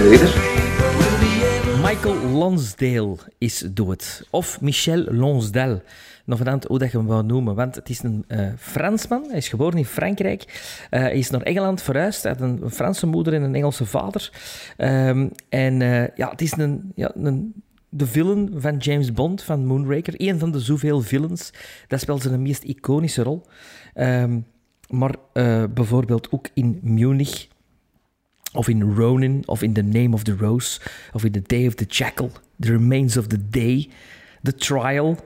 It? Michael Lonsdale is dood. Of Michel Lonsdale. Nog veranderd hoe dat je hem wou noemen. Want het is een eh, Fransman. Hij is geboren in Frankrijk. Eh, hij is naar Engeland verhuisd. Hij had een Franse moeder en een Engelse vader. Ehm, en eh, ja, het is een, ja, een, de villain van James Bond, van Moonraker. Een van de zoveel villains. Dat speelt zijn meest iconische rol. Ehm, maar bijvoorbeeld ook in Munich of in Ronin, of in The Name of the Rose, of in The Day of the Jackal, The Remains of the Day, The Trial,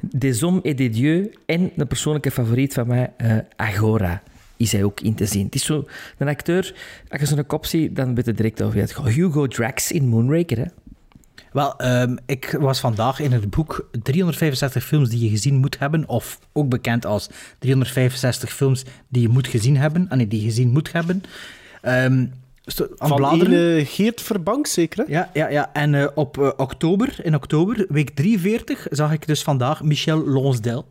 Des Hommes et des Dieux en een persoonlijke favoriet van mij, eh, Agora. is hij ook in te zien. Het is zo een acteur, als je zo'n kop ziet, dan weet je direct over wie het. Hugo Drax in Moonraker, hè? Wel, ehm, ik was vandaag in het boek 365 films die je gezien moet hebben, of ook bekend als 365 films die je moet gezien hebben, en die je gezien moet hebben. Ehm, aan Van bladeren. ene Geert Verbank, zeker, hè? Ja, ja, ja. En eh, op eh, oktober, in oktober, week 43, zag ik dus vandaag Michel Lonsdale.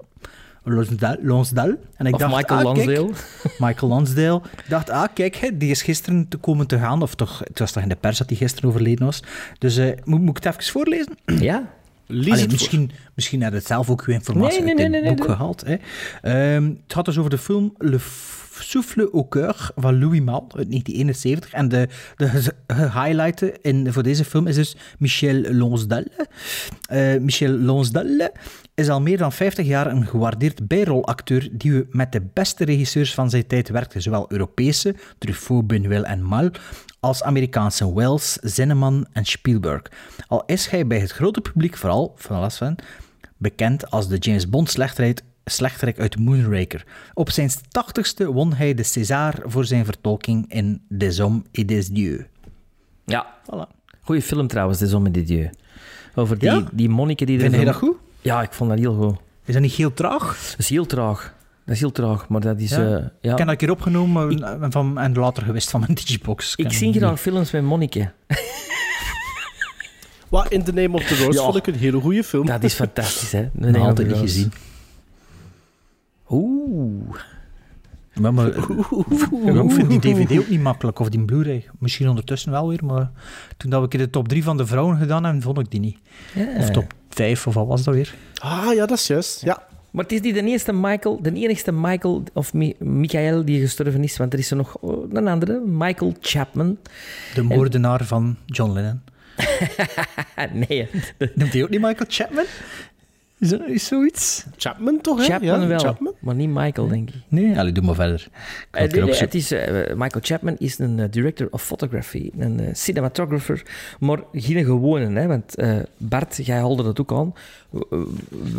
Lonsdale. Lonsdale. En ik Of dacht, Michael ah, kijk, Lansdale. Michael Lansdale. Ik dacht, ah, kijk, hè, die is gisteren te komen te gaan. Of toch, het was toch in de pers dat hij gisteren overleden was. Dus eh, moet, moet ik het even voorlezen? Ja. Lees Allee, het voor. misschien, misschien had het zelf ook uw informatie Nee, nee, uit nee, boek gehaald. Hè. Ehm, het gaat dus over de film Le Souffle au Coeur van Louis Mal uit 1971. En de, de ge- gehighlighten in, voor deze film is dus Michel Lonsdale. Eh, Michel Lonsdale is al meer dan 50 jaar een gewaardeerd bijrolacteur die met de beste regisseurs van zijn tijd werkte. Zowel Europese, Truffaut, Buñuel en Mal, als Amerikaanse Wells, Zinnemann en Spielberg. Al is hij bij het grote publiek vooral, van alles van, bekend als de James Bond slechterik, slechterik uit Moonraker. Op zijn 80ste won hij de César voor zijn vertolking in Des Hommes et des Dieux. Ja. Voilà. Goeie film trouwens, Des Hommes et des Dieux. Over die, Ja? die monniken die... Vind je dat goed? Ja, ik vond dat heel goed. Is dat niet heel traag? Dat is heel traag. Dat is heel traag, maar dat is... Ja. eh, ja. Ik heb dat een keer opgenomen en, van, en later gewist van mijn Digibox. Ik zie graag films met monniken. Wat In the Name of the Rose Ja. vond ik een hele goede film. Dat is fantastisch, hè? Nee, Nog altijd niet dat is- gezien. Oeh. Maar, maar, ik vind die DVD ook niet makkelijk, of die Blu-ray. Misschien ondertussen wel weer, maar toen dat we de top 3 van de vrouwen gedaan hebben, vond ik die niet. Of top 5, of wat was dat weer? Ah, ja, dat is juist. Ja. Maar het is niet de eerste Michael, de enigste Michael, of Mi- Michael die gestorven is, want er is er nog oh, een andere, Michael Chapman. De moordenaar van John Lennon. Nee, Noemt hij ook niet Michael Chapman? Is is zoiets? Chapman toch, hè? Chapman ja, wel, Chapman. maar niet Michael, denk ik. Nee? Allee, doe maar verder. Eh, het nee, erop nee, zoeken. het is, eh, Michael Chapman is een eh, director of photography, een cinematographer, maar geen gewone, hè, want eh, Bart, jij haalde dat ook aan,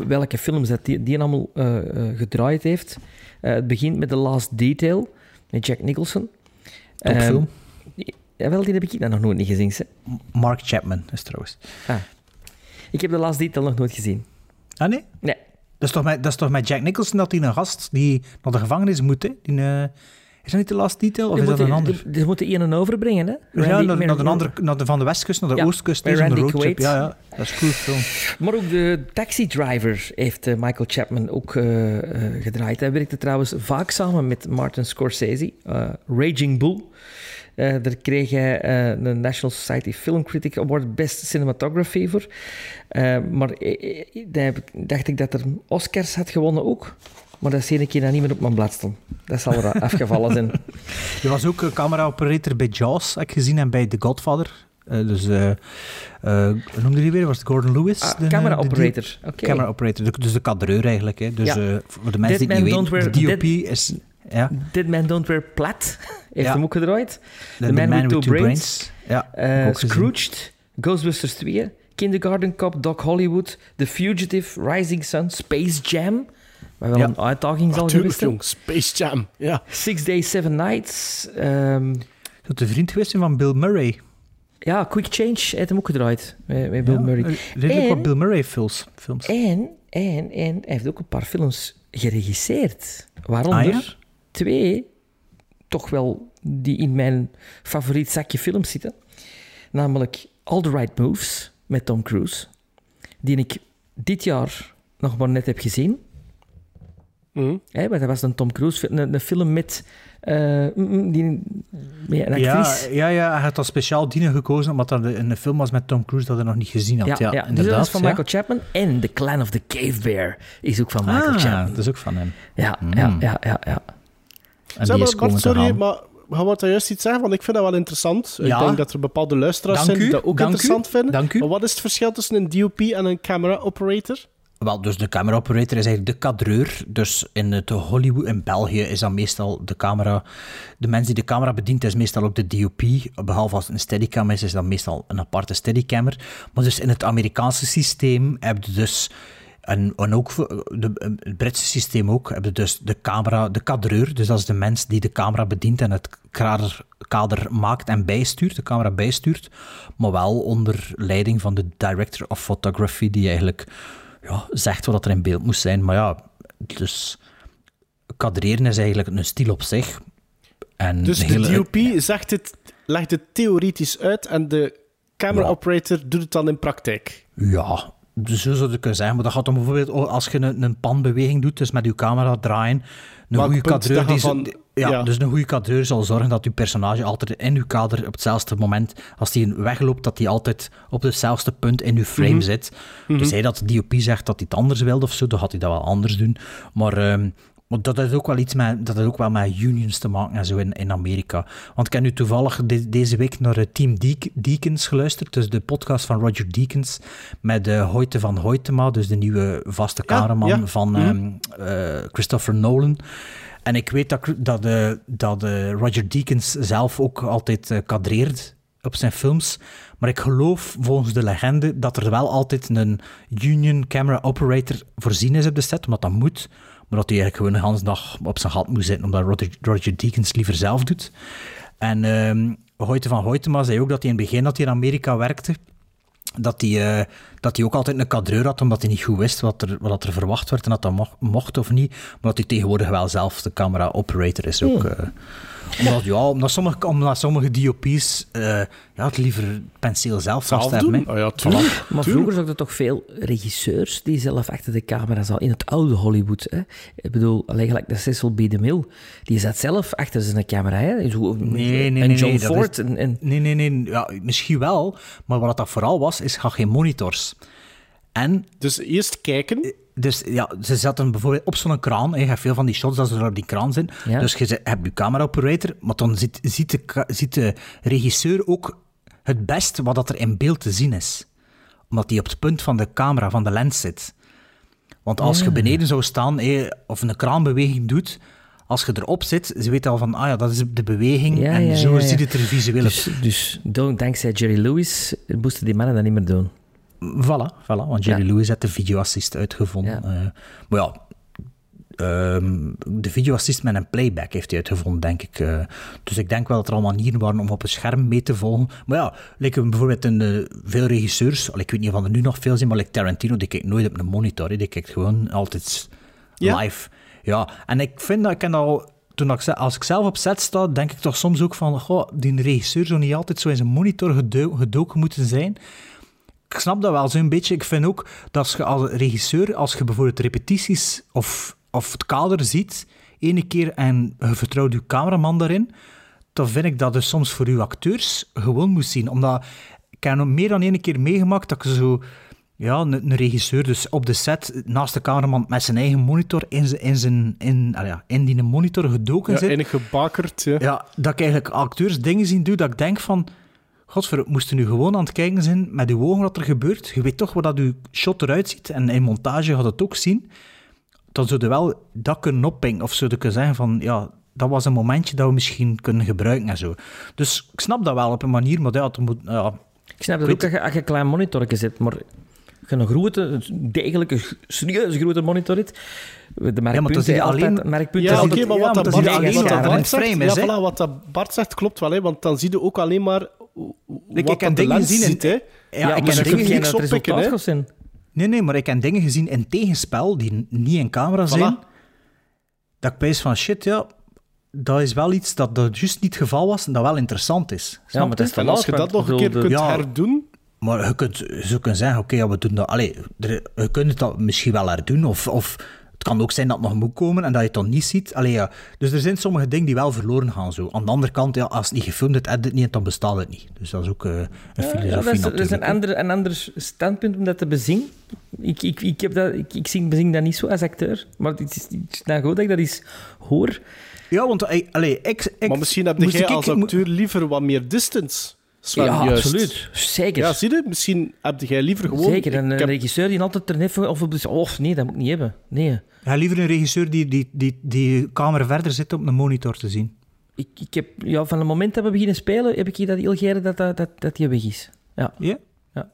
welke films dat die, die allemaal gedraaid heeft. Eh, het begint met The Last Detail, met Jack Nicholson. Topfilm. Eh, jawel, die heb ik dan nog nooit niet gezien. Hè. Mark Chapman is trouwens. Ik heb The Last Detail nog nooit gezien. Ah nee? Nee. Dat is toch met, dat is toch met Jack Nicholson dat hij een gast die naar de gevangenis moet, hè? Die, eh, is dat niet de last detail, of Die is dat moeten- een ander? die- Die moeten een en overbrengen, hè? ja, naar, naar de andere, naar de, van de westkust naar de Ja, oostkust. is een roadtrip. Ja, ja, dat is een cool film. Maar ook de Taxi Driver heeft eh, Michael Chapman ook eh, gedraaid. Hij werkte trouwens vaak samen met Martin Scorsese. Raging Bull. Eh, daar kreeg hij eh, de National Society Film Critic Award Best Cinematography voor. Eh, maar daar dacht ik dat er Oscars had gewonnen ook. Maar dat zie ik hier dan niet meer op mijn blad staan. Dat zal er afgevallen zijn. Je was ook camera-operator bij Jaws, heb ik gezien, en bij The Godfather. Eh, dus, eh, hoe noemde die weer? Was het Gordon Lewis? Ah, de- camera de- de- operator. Oké. Camera operator, dus de cadreur eigenlijk. Hè. Dus Ja. voor de mensen die het niet weten, de DOP is... Ja, Dead Man Don't Wear Plat heeft Ja. hem ook gedraaid. The, Man with Two Brains. Ja, Eh, ik ook gezien. Scrooged, Ghostbusters 2, Kindergarten Cop, Doc Hollywood, The Fugitive, Rising Sun, Space Jam, waar wel Ja. een uitdaging zal geweest jong. Space Jam. Ja. Six Days, Seven Nights. ehm, Dat de vriend geweest zijn van Bill Murray. ja, Quick Change heeft hem ook gedraaid met, met Bill Ja, Murray. eh, Redelijk En- wat Bill Murray films. films. En, en, en hij heeft ook een paar films geregisseerd. Waaronder Ah, ja? Twee, toch wel, die in mijn favoriet zakje films zitten. Namelijk All the Right Moves met Tom Cruise. Die ik dit jaar nog maar net heb gezien. Hè, want dat was een Tom Cruise film, een, een film met, eh, mm, mm, die, met een Ja, actrice. ja, ja, hij had dat speciaal dienen gekozen omdat dat een een film was met Tom Cruise dat hij nog niet gezien had. Ja, dus dat inderdaad. is van ja. Michael Chapman. En The Clan of the Cave Bear is ook van Michael ah, Chapman. dat is ook van hem. Ja, Mm. ja, ja, ja, ja. En Zeg die maar, is komen Bart, sorry, gaan. maar we gaan daar juist iets zeggen, want ik vind dat wel interessant. Ja. Ik denk dat er bepaalde luisteraars Dank zijn die dat ook dank interessant u, vinden. dank u. Maar wat is het verschil tussen een DOP en een camera operator? Wel, dus de camera operator is eigenlijk de cadreur. Dus in het Hollywood, in België, is dat meestal de camera. De mens die de camera bedient, is meestal ook de DOP. Behalve als het een steadicam is, is dat meestal een aparte steadicammer. Maar dus in het Amerikaanse systeem heb je dus En, en ook voor de, het Britse systeem ook, hebben dus de camera, de kadreur, dus dat is de mens die de camera bedient en het kader, kader maakt en bijstuurt, de camera bijstuurt, maar wel onder leiding van de director of photography, die eigenlijk ja, zegt wat er in beeld moest zijn. Maar ja, dus kadreren is eigenlijk een stil op zich. En Dus de hele- DOP zegt het, legt het theoretisch uit en de camera operator doet het dan in praktijk. Ja, zo zou je kunnen zeggen. Maar dat gaat dan bijvoorbeeld als je een, een panbeweging doet, dus met je camera draaien. Een goede kadreur, die van- ja, ja. dus een goede kadreur zal zorgen dat je personage altijd in je kader op hetzelfde moment, als die wegloopt, dat die altijd op hetzelfde punt in je frame Mhm. zit. Dus hij dat de DOP zegt dat hij het anders wilde of zo, dan gaat hij dat wel anders doen. Maar, ehm, maar dat heeft ook wel iets met, dat heeft ook wel met unions te maken en zo in, in Amerika. Want ik heb nu toevallig de- deze week naar eh, Team Deakins geluisterd, dus de podcast van Roger Deakins met uh, Hoyte van Hoytema, dus de nieuwe vaste cameraman ja. van Mhm. ehm, eh, Christopher Nolan. En ik weet dat, dat, eh, dat eh, Roger Deakins zelf ook altijd eh, kadreert op zijn films. Maar ik geloof volgens de legende dat er wel altijd een union camera operator voorzien is op de set, omdat dat moet. Maar dat hij eigenlijk gewoon de hele dag op zijn gat moet zitten, omdat Roger, Roger Deakins liever zelf doet. En Hoyte van Hoytema zei ook dat hij in het begin dat hij in Amerika werkte, dat hij, eh, dat hij ook altijd een kadreur had, omdat hij niet goed wist wat er, wat er verwacht werd en dat dat mocht, mocht of niet. Maar dat hij tegenwoordig wel zelf de camera operator is ook. eh. Omdat, ja, omdat sommige, omdat sommige DOP's eh, ja, het liever penseel zelf vast hebben. Oh ja, tuurlijk. Maar vroeger zag er toch veel regisseurs die zelf achter de camera zaten. In het oude Hollywood. Hè? Ik bedoel, alleen gelijk de Cecil B. DeMille. Die zat zelf achter zijn camera. Hè? Zo, Nee, nee, en nee, John nee, Ford. is- En, en, Nee, nee, nee. Ja, misschien wel. Maar wat dat vooral was, is ga geen monitors. En Dus eerst kijken. Dus ja, ze zetten bijvoorbeeld op zo'n kraan. hè, Je hebt veel van die shots dat ze er op die kraan zijn. Ja. Dus je hebt je camera operator, maar dan ziet, ziet, de, ka- ziet de regisseur ook het best wat dat er in beeld te zien is. Omdat hij op het punt van de camera, van de lens zit. Want als je beneden zou staan of een kraanbeweging doet, als je erop zit, ze weten al van, ah ja, dat is de beweging Ja, en zo ziet het er visueel uit. dus, dus don't- dankzij Jerry Lewis moesten die mannen dat niet meer doen. Voilà, voilà, want Jerry Ja. Lewis heeft de videoassist uitgevonden. Ja. Eh, maar ja, ehm, de videoassist met een playback heeft hij uitgevonden, denk ik. eh. dus ik denk wel dat er al manieren waren om op een scherm mee te volgen. Maar ja, bijvoorbeeld in, eh, veel regisseurs, al, ik weet niet of er nu nog veel zijn, maar like Tarantino, die kijkt nooit op een monitor. Die kijkt gewoon altijd Ja? live. Ja, en ik vind dat ik ken al... Toen ik, als ik zelf op set sta, denk ik toch soms ook van... Goh, die regisseur zou niet altijd zo in zijn monitor gedo- gedoken moeten zijn ik snap dat wel zo'n beetje. Ik vind ook dat als je als regisseur, als je bijvoorbeeld repetities of, of het kader ziet, ene keer en je vertrouwt je cameraman daarin, dan vind ik dat dus soms voor uw acteurs gewoon moet zien. Omdat ik heb meer dan één keer meegemaakt dat ik zo... Ja, een, een regisseur dus op de set, naast de cameraman, met zijn eigen monitor in, zijn, in, zijn, in, ah ja, in die monitor gedoken Ja, zit. en gebakerd. Ja. Ja, dat ik eigenlijk acteurs dingen zien doen dat ik denk van... Godver, moesten nu gewoon aan het kijken zijn met uw ogen wat er gebeurt. Je weet toch wat dat uw shot eruit ziet. En in montage gaat het ook zien. Dan zou je wel dat kunnen oppingen. Of zou je kunnen zeggen van... Ja, dat was een momentje dat we misschien kunnen gebruiken en zo. Dus ik snap dat wel op een manier. Maar ja, het moet... Ja, Ik snap dat Weet- ook als je, als je een klein monitorje zit, maar als je een grote, een degelijke, serieuze grote monitor hebt, de zie je altijd, alleen- merkpunten Ja, oké, maar ja, wat maar dat Bart, wat dat maar dat zegt, frame ja, is, voilà, wat dat Bart zegt klopt wel, hè, want dan zie je ook alleen maar hoe- ik dat de dingen gezien in-. Hè. ja, Ja, ik ze dingen resultaat gaan zijn. Nee, nee, maar ik heb dingen gezien in tegenspel die niet in camera zijn. Dat ik pijs van shit, ja, dat is wel iets dat, dat juist niet het geval was en dat wel interessant is. Snap Ja, maar het is En als je dat nog een keer kunt ja. herdoen, Maar je kunt, je zou kunnen zeggen, oké, ja, we doen dat. Allee, er, je kunt het dat misschien wel herdoen. Of, of kan ook zijn dat het nog moet komen en dat je het dan niet ziet. Allee, ja. Dus er zijn sommige dingen die wel verloren gaan. Zo. Aan de andere kant, ja, als het niet gefilmd is, het niet, dan bestaat het niet. Dus dat is ook eh, een Ja, filosofie ja, dat is, dat is een, ander, een ander standpunt om dat te bezien. Ik, ik, ik, heb dat, ik, ik zing, bezing dat niet zo als acteur, maar het is, het is nou goed dat ik dat eens hoor. Ja, want eh, allee, ik, ik, maar misschien heb jij ik- als acteur liever wat meer distance. Ja, juist. absoluut. Zeker. Ja, zie je? Misschien heb jij liever gewoon... Zeker. Een, ik een heb- regisseur die altijd er even of op de... Oh, nee, dat moet ik niet hebben. Nee. Ja, liever een regisseur die die, die, die camera verder zit om een monitor te zien. Ik, ik heb, ja, van het moment dat we beginnen spelen, heb ik hier dat graag dat, dat, dat, dat die weg is. Ja. Ja? Ja.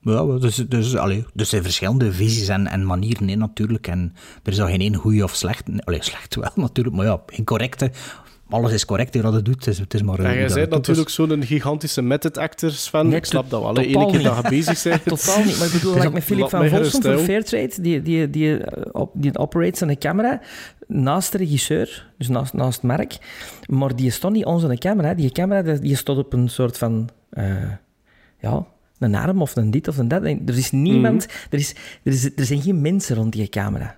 Ja, dus, dus, allee, dus er zijn verschillende visies en, en manieren in natuurlijk. En er is al geen één goede of slecht. Allee, slecht wel natuurlijk, maar ja, geen correcte. Alles is correct wat het doet. Het is, het is maar En hoe jij dat bent natuurlijk zo'n gigantische method actor, Sven. Nee, ik snap dat wel. totaal keer dat je bezig bent. Totaal niet, maar ik bedoel, Dus like met Philip laat van Volsum van. Fairtrade, die, die, die, eh, die operates aan de camera naast de regisseur, dus naast, naast Mark, maar die stond niet onze camera. Die camera die stond op een soort van, eh, ja, een arm of een dit of een dat. En Er is niemand, Mhm. er, is, er, is, er zijn geen mensen rond die camera.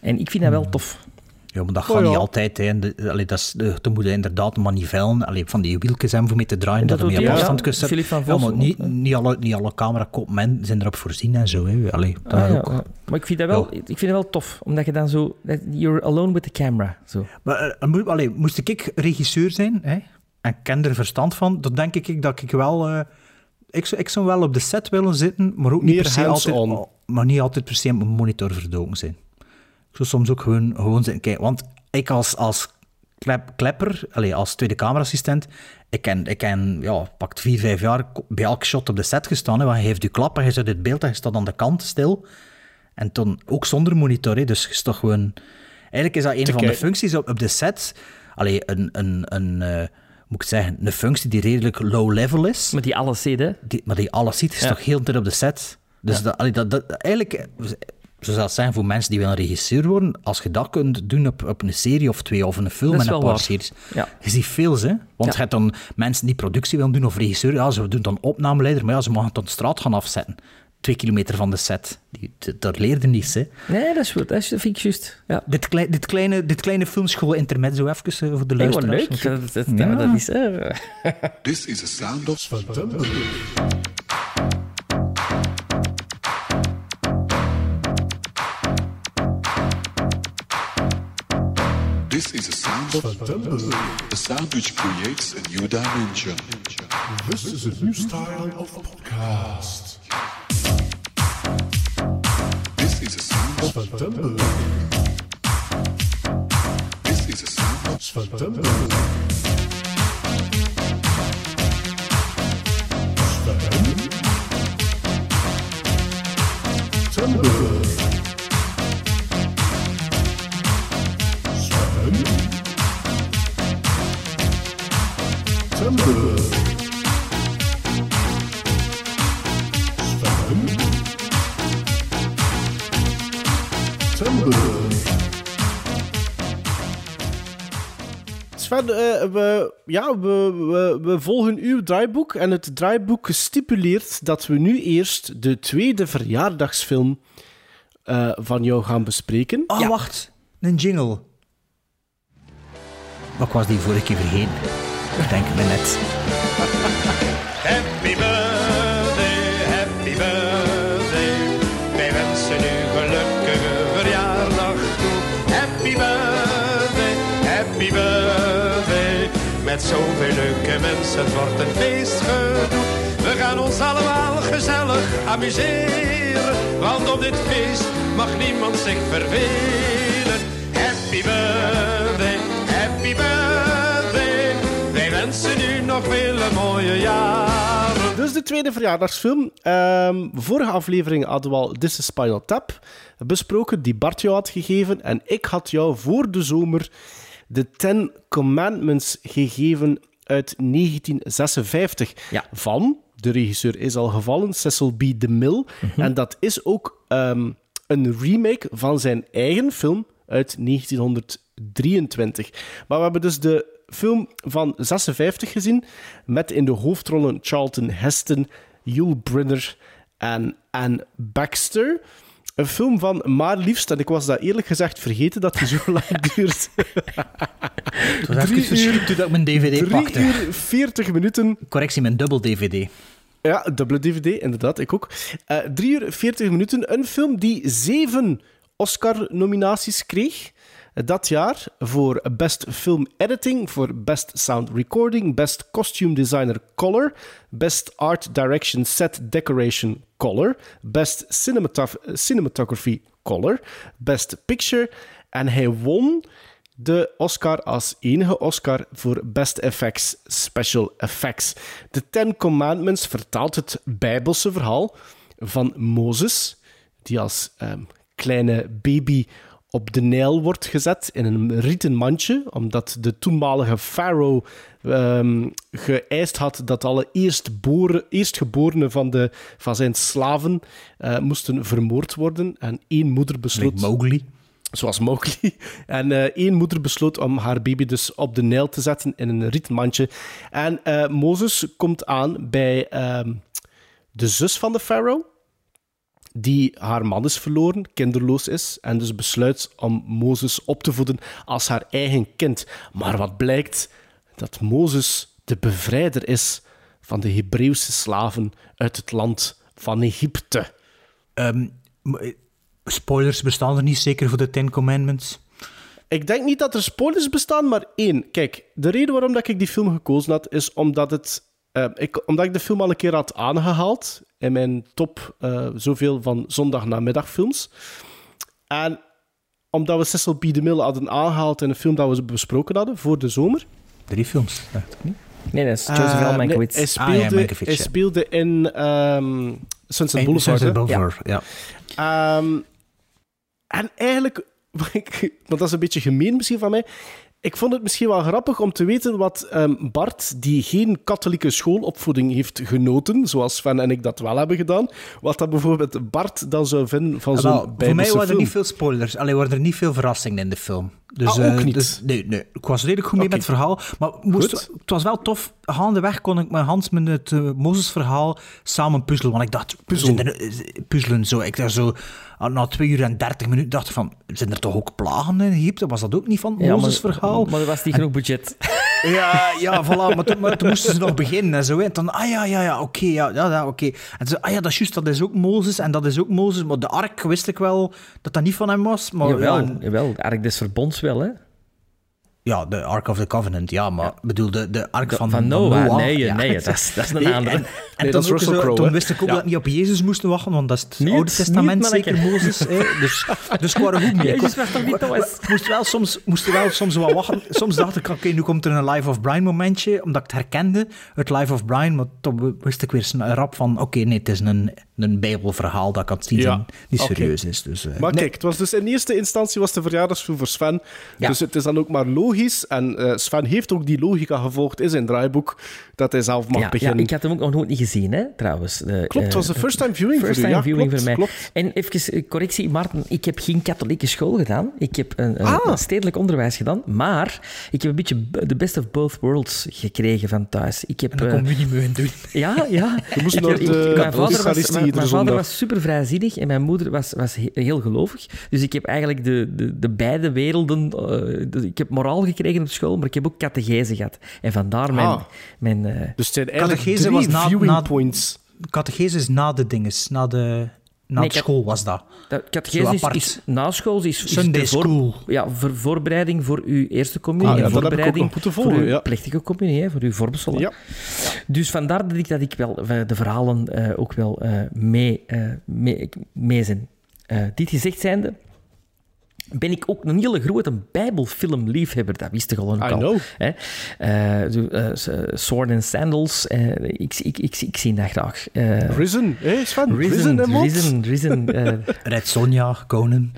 En ik vind dat wel tof. Ja, maar dat Oh, gaat ja. niet altijd. Hè. De, allee, dat is, de, dan moet je inderdaad manivellen, allee, van die wieltjes hebben voor mee te draaien, Dat dat, je mee op afstand ja. kunt zetten. Ja, maar niet, alle, niet alle camerakopmen zijn erop voorzien en zo. Hè. Allee, dat Ah, ja, ook. ja. Maar ik vind dat wel, Ja. ik vind dat wel tof, omdat je dan zo... You're alone with the camera. Zo. Maar eh, moet, allee, moest ik regisseur zijn hè, en ken er verstand van, dan denk ik dat ik wel... eh, ik, zou, ik zou wel op de set willen zitten, maar ook niet Meer per se altijd, maar niet altijd per se op mijn monitor verdoken zijn. Ik zou soms ook gewoon, gewoon zitten kijken. Want ik als, als klep, klepper, allee, als tweede camera-assistent, ik ken, ik ken ja, pakt vier, vijf jaar bij elke shot op de set gestaan. Hè, want je heeft je klap en je zet het beeld en je staat aan de kant stil. En toen ook zonder monitor, hè, dus je is toch gewoon... Eigenlijk is dat een van de functies op, op de set. Allee, een, een, een eh, moet ik zeggen, een functie die redelijk low level is, Met die alles ziet, hè. die, maar die alles ziet, is Ja. toch heel de tijd op de set. Dus dat, allee, dat, dat, eigenlijk, zo zou het zijn voor mensen die willen regisseur worden, als je dat kunt doen op, op een serie of twee of een film Dat en een paar waar. series, Ja. je ziet veel, hè. Want Ja. je hebt dan mensen die productie willen doen of regisseur, ja, ze doen dan opnameleider, maar ja, ze mogen het op de straat gaan afzetten. Twee kilometer van de set. Die, d- daar leerde niets, hè. Nee, dat is goed. Dat, is, dat vind ik juist. Ja. Dit, klei- dit, kleine, dit kleine filmschool intermezzo even eh, voor de Hey, wat luisteraars. leuk. Dat, dat, Ja. dat is... eh, This is a sound of This is a sound of a sound which creates a new dimension. This is a new style of podcast. This is a sound of this is a sound of September. September. Sven. September. Sven, eh, we, ja, we, we, we volgen uw draaiboek. En het draaiboek stipuleert dat we nu eerst de tweede verjaardagsfilm eh, van jou gaan bespreken. Oh, wacht. Een jingle. Ik was die vorige keer vergeten. Ik denk me net. Happy birthday, happy birthday. Wij wensen u gelukkige verjaardag toe. Happy birthday, happy birthday. Met zoveel leuke mensen, wordt een feestgedoe. We gaan ons allemaal gezellig amuseren. Want op dit feest mag niemand zich vervelen. Happy birthday, happy birthday. Wensen u nog vele mooie jaren. Dus de tweede verjaardagsfilm. Ehm, vorige aflevering hadden we al This is Spinal Tap besproken, die Bart jou had gegeven. En ik had jou voor de zomer de Ten Commandments gegeven uit 1956. Ja. Van, de regisseur is al gevallen, Cecil B. DeMille. En dat is ook ehm, een remake van zijn eigen film uit 1923. Maar we hebben dus de film van 56 gezien, met in de hoofdrollen Charlton Heston, Yul Brynner en Anne Baxter. Een film van maar liefst, en ik was dat eerlijk gezegd vergeten dat hij zo lang duurt. Het was Drie uur- toen ik mijn dvd 3 pakte. uur 40 minuten. Correctie, mijn dubbel dvd. Ja, dubbele DVD, inderdaad, ik ook. Eh 3 uur 40 minuten. Een film die zeven Oscar-nominaties kreeg dat jaar voor Best Film Editing, voor Best Sound Recording, Best Costume Designer Color, Best Art Direction Set Decoration Color, Best Cinematography, Color, Best Picture. En hij won de Oscar als enige Oscar voor Best Effects Special Effects. De Ten Commandments vertaalt het Bijbelse verhaal van Mozes, die als ehm, kleine baby op de Nijl wordt gezet in een rieten mandje, omdat de toenmalige farao ehm, geëist had dat alle eerstboren, eerstgeborenen van, de, van zijn slaven eh, moesten vermoord worden. En één moeder besloot... Mowgli. Zoals Mowgli. En eh, één moeder besloot om haar baby dus op de Nijl te zetten in een rieten mandje. En eh, Mozes komt aan bij ehm, de zus van de farao die haar man is verloren, kinderloos is, en dus besluit om Mozes op te voeden als haar eigen kind. Maar wat blijkt? Dat Mozes de bevrijder is van de Hebreeuwse slaven uit het land van Egypte. Ehm, eh, spoilers bestaan er niet zeker voor de Ten Commandments. Ik denk niet dat er spoilers bestaan, maar één. Kijk, de reden waarom dat ik die film gekozen had, is omdat, het, eh, ik, omdat ik de film al een keer had aangehaald in mijn top eh, zoveel van zondagnamiddagfilms. En omdat we Cecil B. DeMille hadden aangehaald in een film dat we besproken hadden voor de zomer. Drie films, dacht ik niet. Nee, dat is Joseph L. nee, hij Ah, speelde, ja, Mankiewicz, hij ja. speelde in ehm Sunset Boulevard. Sunset hè? Boulevard, ja. Ehm, en eigenlijk, want dat is een beetje gemeen misschien van mij. Ik vond het misschien wel grappig om te weten wat ehm, Bart, die geen katholieke schoolopvoeding heeft genoten, zoals Sven en ik dat wel hebben gedaan, wat dat bijvoorbeeld Bart dan zou vinden van Ah, zo'n wel, voor mij Bijbelse waren er niet veel spoilers. Alleen waren er niet veel verrassingen in de film. Dus, Ah, ook eh, niet? dus- nee, nee, ik was redelijk goed mee met het verhaal. Maar moest, Goed. het was wel tof. Gaandeweg kon ik met Hans met het uh, Mozes-verhaal samen puzzelen. Want ik dacht, Puzzelen. eh, zo. Ik dacht zo, ah, na twee uur en dertig minuten dacht van, zijn er toch ook plagen in Egypte? Was dat ook niet van het Ja, maar- Mozes-verhaal? Maar er was niet genoeg budget. Ja, ja, voilà. Maar toen, maar toen moesten ze nog beginnen en zo. En dan, ah ja, ja, ja, oké, ja, ja, ja oké. En zo, ah ja, dat is juist, dat is ook Mozes en dat is ook Mozes. Maar de ark wist ik wel dat dat niet van hem was. Maar jawel, ja, en- jawel, de Ark des Verbonds wel, hè? ja, de Ark of the Covenant, ja, maar ik bedoel, de, de ark De- van, van Noah, nee, ja. nee, dat is- dat is een andere. En, en Nee, toen, dat is ook Russell zo- Crowe, toen wist ik ook Ja. dat niet op Jezus moesten wachten, want dat is het Niet, Oude Testament, niet, zeker. Mozes. hè. Dus, dus ik waren goed mee. Jezus Ik was toch niet Thomas? moest wel soms, moest wel soms wel wachten. Soms dacht ik, oké, nu komt er een Life of Brian momentje, omdat ik het herkende, het Life of Brian, maar toen wist ik weer rap van, oké, nee, het is een, een bijbelverhaal dat ik aan het zien Ja, niet serieus is. Dus, eh, Maar nee. kijk, het was dus in eerste instantie was de verjaardagsfilm voor Sven. Ja. Dus het is dan ook maar logisch. En eh, Sven heeft ook die logica gevolgd in zijn draaiboek, dat hij zelf mag Ja, ja, beginnen. ik had hem ook nog nooit niet gezien, hè, trouwens. De, Klopt, het was eh, de first time viewing First voor u. time Ja, viewing klopt, voor mij. klopt. En even eh, correctie, Maarten, ik heb geen katholieke school gedaan. Ik heb een, een- Ah. een stedelijk onderwijs gedaan, maar ik heb een beetje de best of both worlds gekregen van thuis. Ik heb, En dan eh, kon je niet meer doen. ja, ja. Je moest Ik naar heb- ik- de mijn vader was, mijn, vader super vrijzinnig en mijn moeder was, was he- heel gelovig. Dus ik heb eigenlijk de, de, de beide werelden... eh, dus ik heb moraal gekregen op school, maar ik heb ook catechese gehad. En vandaar mijn... Ah. mijn eh, Dus het zijn eigenlijk Catechese drie was na- viewing na- points. Catechesis na de dinges, na de, na Nee, school was dat. Dat catechese is, na school is, is Sunday voor- school. ja, voor, voorbereiding voor uw eerste communie Ah, ja, en dat heb ik ook voorbereiding voor volgen, uw ja. plechtige communie, hè, voor uw vormsel. Ja. Dus vandaar dat ik, dat ik wel eh, de verhalen eh, ook wel eh, mee, eh, mee, mee zijn. Eh, dit gezegd zijnde, ben ik ook een hele grote Bijbelfilmliefhebber. Dat wist ik al al. know. Hè? Eh, Sword and Sandals, ik, ik, ik, ik zie dat graag. Eh, Risen, hè Sven? Risen, Risen? Risen, Risen. eh, Red Sonja, Conan,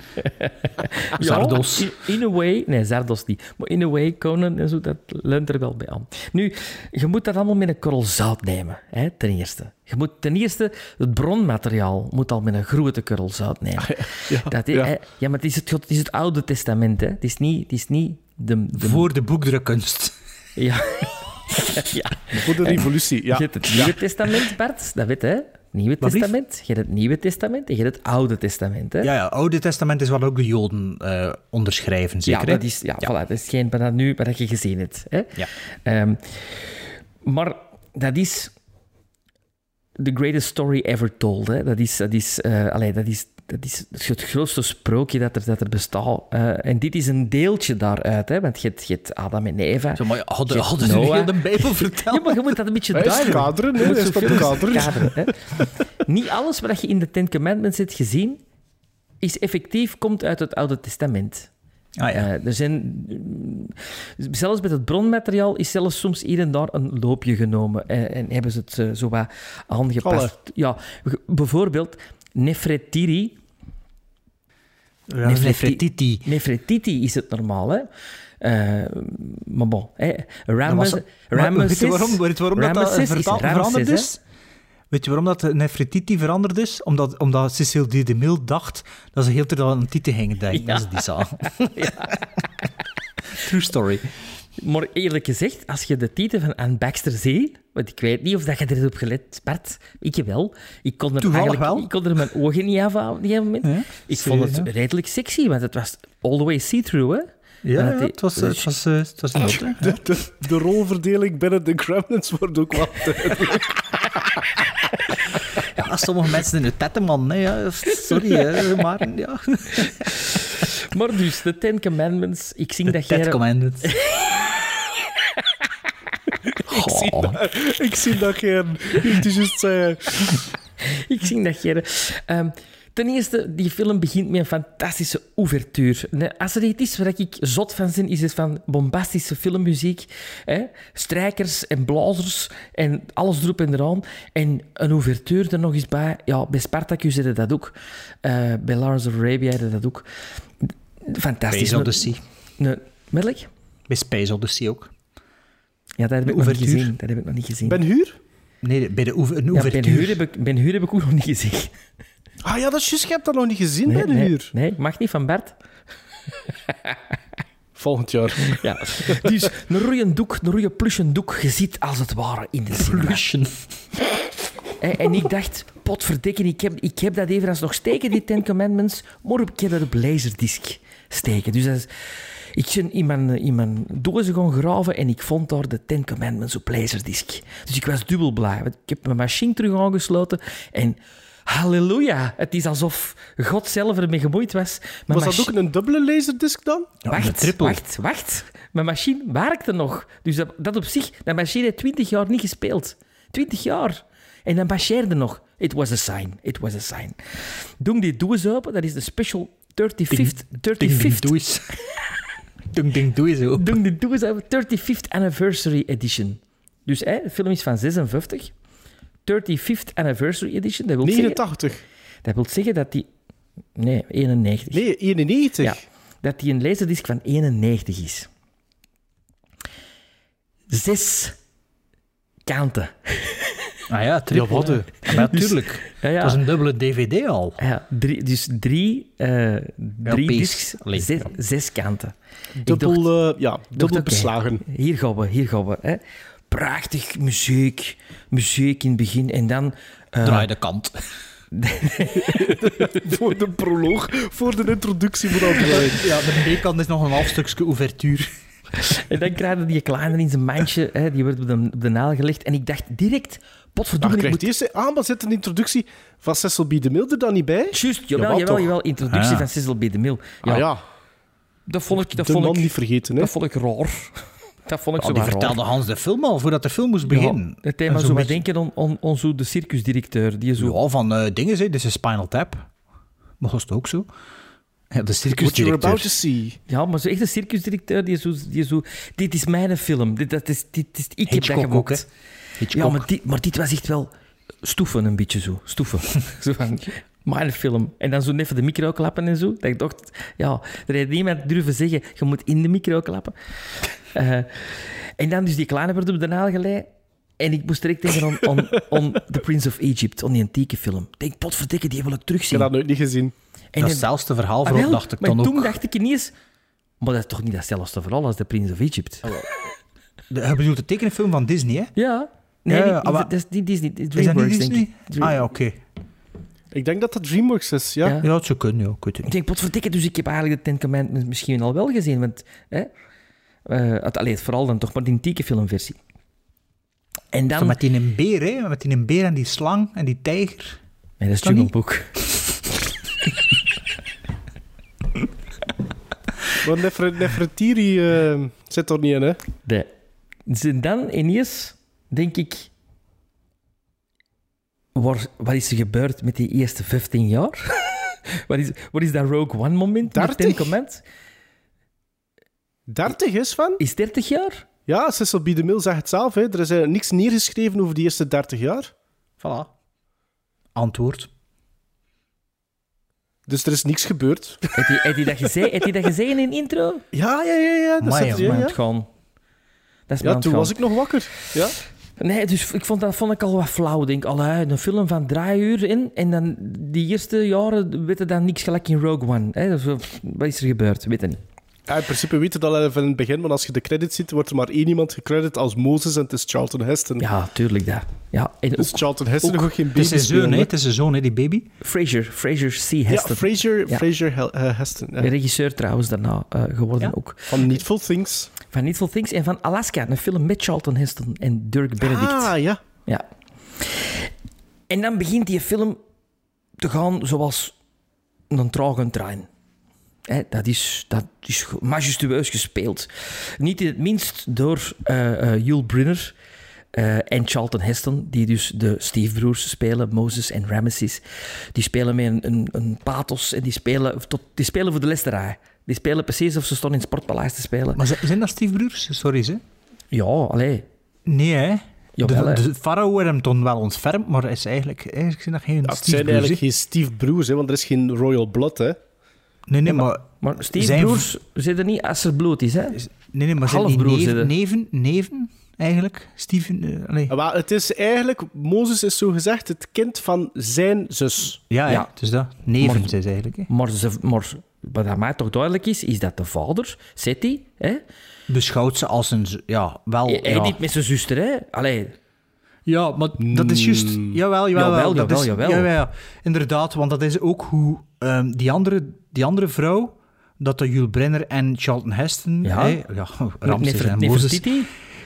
Zardos. Ja, in, in a way, nee, Zardos niet. Maar in a way, Conan en zo, dat leunt er wel bij aan. Nu, je moet dat allemaal met een korrel zout nemen, hè, ten eerste. Je moet ten eerste, het bronmateriaal moet al met een grote korrel zout nemen. Ja, dat, is- ja. hè, ja, maar het is het, het is het Oude Testament, hè. Het is niet, het is niet de... de Voor de boekdrukkunst. ja. ja. Voor de revolutie, ja. Je hebt het Nieuwe Testament, Bart, dat weet je, hè. Nieuwe? Testament. Je hebt het Nieuwe Testament en je hebt het Oude Testament, hè. Ja, ja, Oude Testament is wat ook de Joden eh, onderschrijven, zeker? Ja, dat is, ja, Voilà, dat is geen wat dat nu wat dat je gezien hebt. Hè? Ja. Ehm, maar dat is the greatest story ever told. Hè? Dat, is, dat, is, eh, allee, dat, is, dat is het grootste sprookje dat er, dat er bestaat. Eh, en dit is een deeltje daaruit, hè? want je hebt, je hebt Adam en Eva. Zo, maar hadden, ze heel de Bijbel verteld? Ja, maar je moet dat een beetje duiden. kaderen, hè, is mogelijk kaderen. kaderen, hè. Niet alles wat je in de Ten Commandments hebt gezien, is effectief, komt uit het Oude Testament. Ah, ja. Eh, er zijn, zelfs met het bronmateriaal is zelfs soms hier en daar een loopje genomen. eh, en hebben ze het eh, zo wat aangepast. Ja, bijvoorbeeld Nefretiri. Ja. Nefretiti is het normaal, hè. Maar bon, hè. Dat Ramesses- je waarom, weet je waarom dat, dat Ramesses is vertaal- Ramesses, veranderd hè. Weet je waarom dat de Nefertiti veranderd is? Omdat, omdat Cecile D. de Mille dacht dat ze heel tijd aan een titel gingen denken als ze die zag. True story. Maar eerlijk gezegd, als je de titel van Anne Baxter ziet, want ik weet niet of dat je er hebt gelet, Bart, ik wel. Ik kon er Toevallig eigenlijk, wel. Ik kon er mijn ogen niet afhouden op gegeven moment. Ja, ik vond het ja. redelijk sexy, want het was all the way see-through, hè. Ja, het was, het was, eh, het was nood, hè. De, de, de rolverdeling binnen de Gremlins wordt ook wat duidelijk. Ja, sommige mensen in de tettenman, hè, ja. Sorry, hè, maar ja. Maar dus, de Ten Commandments, ik zie dat jij... Commandments. Ik, zie dat, ik zie dat geen... Het is juist zeggen... Ik zie dat jij... Ehm, ten eerste, die film begint met een fantastische ouvertuur. Als er iets is waar ik zot van ben, is het van bombastische filmmuziek. Hè? Strijkers en blazers en alles erop en eraan. En een ouvertuur er nog eens bij. Ja, bij Spartacus hadden dat ook. Eh, bij Lawrence of Arabia hadden dat ook. Fantastisch. Space Odyssey. Nee, welk? Bij Space Odyssey ook. Ja, dat heb ik nog niet gezien. Dat heb ik nog niet gezien. Ben Huur? Nee, bij de oever, een ja, ouvertuur. ben heb, ik, Ben Hur heb ik ook nog niet gezien. Ah ja, dat is juist. Je hebt dat nog niet gezien, Nee, Ben nee, Huur. nee, mag niet van Bert. Volgend jaar. Ja. Dus een rode doek, een rode plusje doek, je als het ware in de cinema. En, ik dacht, potverdikken, ik heb, ik heb dat even nog steken, die Ten Commandments, maar ik heb dat op laserdisc steken. Dus dat is- ik ben in mijn, in mijn dozen gaan graven en ik vond daar de Ten Commandments op laserdisc. Dus ik was dubbel blij. Ik heb mijn machine terug aangesloten en halleluja, het is alsof God zelf ermee gemoeid was. Mijn Was dat ook een dubbele laserdisc dan? Wacht, wacht, wacht. Mijn machine werkte nog. Dus dat, dat op zich, dat machine heeft 20 jaar niet gespeeld. 20 jaar. En dat marcheerde nog. It was a sign. It was a sign. Doe die doos open. Dat is de special 35th... Ding, ding, 35th doe eens. Ding, ding, doe doos open. 35th Anniversary Edition. Dus hè, de film is van 56. 35th Anniversary Edition. Dat wil, zeggen, 89. dat wil zeggen dat die... Nee, 91. Nee, 91. Ja, dat die een laserdisc van 91 is. Zes kanten. Ah ja, triple. Ja, hè. Ja, maar natuurlijk. Ja, ja. Dat is een dubbele DVD al. Ja, drie, dus drie, eh drie discs, zes, kanten. Dubbel, dacht- eh, ja, dacht, dubbel beslagen. Hier gaan we, hier gaan we. Hè. Prachtig muziek, muziek in het begin en dan... eh, Draai de kant. voor de proloog, voor de introductie moet al draaien. Ja, de B-kant is nog een half stukje ouvertuur. En dan krijg je die kleine in zijn mandje, hè, die wordt op de, op de naal gelegd. En ik dacht direct, potverdomme, Maar ik moet... eerst aan, maar zit een introductie van Cecil B. DeMille er dan niet bij? Juist, jawel, jawel, jawel, introductie Ah. van Cecil B. DeMille. Ja, Ah ja, dat vond ik, dat de vond man ik, niet vergeten. Hè? dat vond ik raar. Dat vond ik Oh, zo die raar. vertelde Hans de film al, voordat de film moest beginnen. Ja, het thema En zo wat beetje- denken aan, aan, aan zo de circusdirecteur. Die zo... Ja, van eh, dingen, hè. dit is Spinal Tap. Maar was het ook zo? Ja, de What you're about circusdirecteur. to see. Ja, maar zo echt een circusdirecteur die zo, die zo... Dit is mijn film. Dit, dat is, dit is, ik heb dat ook, gemaakt. Hitchcock. Ja, maar dit, maar dit was echt wel stoeven een beetje zo. Stoeven. zo van, mijn film. En dan zo even de micro klappen en zo. Dat ik dacht, ja, er heeft niemand durven zeggen, je moet in de micro klappen. Eh, en dan dus die kleine werd op de naal geleid. En ik moest direct aan, aan, aan The Prince of Egypt, aan die antieke film. Ik denk, potverdikke, die wil ik Ik terugzien. heb dat nooit niet gezien. En dat dan- zelfste verhaal Ah, voor wel, dacht ik toen dacht ik ineens... Maar dat is toch niet datzelfde verhaal als The Prince of Egypt? De, je bedoelt de tekenfilm van Disney, hè? Ja. Nee, Ja, niet- maar- dat is niet Disney. is dat niet DreamWorks, denk Disney? ik. Ah ja, oké. Ik denk dat dat DreamWorks is, ja. Ja. Ja, het zou kunnen, ja. Ik weet het Ik denk, potverdikke, dus ik heb eigenlijk de Ten Commandments misschien al wel gezien. Want, hè, eh, het, allee, vooral dan toch maar die antieke filmversie. En Zo dan... met die een beer, hè? Met die een beer en die slang en die tijger. Nee, dat is? Jungle Book. Maar Nefre- Nefertiti eh, zit er niet in, hè? De, dus dan ineens denk ik... Waar, wat is er gebeurd met die eerste 15 jaar? wat, is, wat is dat Rogue One moment? met 30? Ten Commandments? 30 is van? Is 30 jaar? Ja, Cecil B. DeMille zegt het zelf. Hè. Er is eh, niks neergeschreven over die eerste 30 jaar. Voilà. Antwoord. Dus er is niks gebeurd. Heb je, heb je dat gezegd? Heb je dat gezegd in een intro? Ja, ja, ja. ja. Dat Amai, er, is ja, aan ja. gaan. Dat is ja toen was ik nog wakker. Ja. Nee, dus ik vond dat vond ik al wat flauw. Ik Denk, allee, een film van drie uur in en dan die eerste jaren weet je dan niks gelijk in Rogue One. Hè? Dus, eh, wat is er gebeurd? Weet je niet. Ja, in principe weet je dat al even in het begin, want als je de credits ziet, wordt er maar één iemand gecredit als Moses en het is Charlton Heston. Ja, tuurlijk dat. Ja, en Dus ook Charlton Heston ook- nog ook geen Het baby is zijn zoon, hè? Het is zijn zoon, hè, die baby. Fraser, Fraser C. Ja, Heston. Fraser, Ja. Fraser Hel- eh, Heston. ja. De regisseur trouwens daarna eh, geworden Ja. ook. Van Needful Things. Van Needful Things en van Alaska, een film met Charlton Heston en Dirk Benedict. Ah, ja. Ja. En dan begint die film te gaan zoals een trage trein. Dat, is, dat is majestueus gespeeld. Niet in het minst door eh eh Yul Brynner eh, en Charlton Heston, die dus de Steve-broers spelen, Moses en Ramesses. Die spelen met een, een, een pathos en die spelen, tot, die spelen voor de lesterij. Die spelen precies of ze stonden in het Sportpaleis te spelen. Maar zijn- dat stiefbroers? Sorry, ze. Ja, allee. Nee, hè? Jawel, de, de farao wordt hem toen wel ontfermd, maar is eigenlijk, eigenlijk zijn dat geen Ja, het zijn stiefbroers. eigenlijk geen Steve Broers, hè, want er is geen Royal Blood. Hè. Nee, nee, maar... Maar Steve zijn- broers zitten niet als er bloed is, hè? Nee, nee, maar zijn die neven, zitten. neven, neven, eigenlijk? Steven, eh, allee. Maar het is eigenlijk, Mozes is zo gezegd het kind van zijn zus. Ja, ja, is dat. Neven Maar- ze eigenlijk. Hè. Maar, ze, maar wat aan mij toch duidelijk is, is dat de vader, Seti, hè? Beschouwt ze als een... Ja, wel... Hij, hij ja. niet met zijn zuster, hè? Allee, Ja, maar dat is juist... Jawel, jawel. Jawel, dat jawel, is, jawel. Ja, ja, ja. inderdaad, want dat is ook hoe ehm, die, andere, die andere vrouw, dat de Jules Brenner en Charlton Heston, Ja. hè, ja, Ramses Nefer- en Mozes,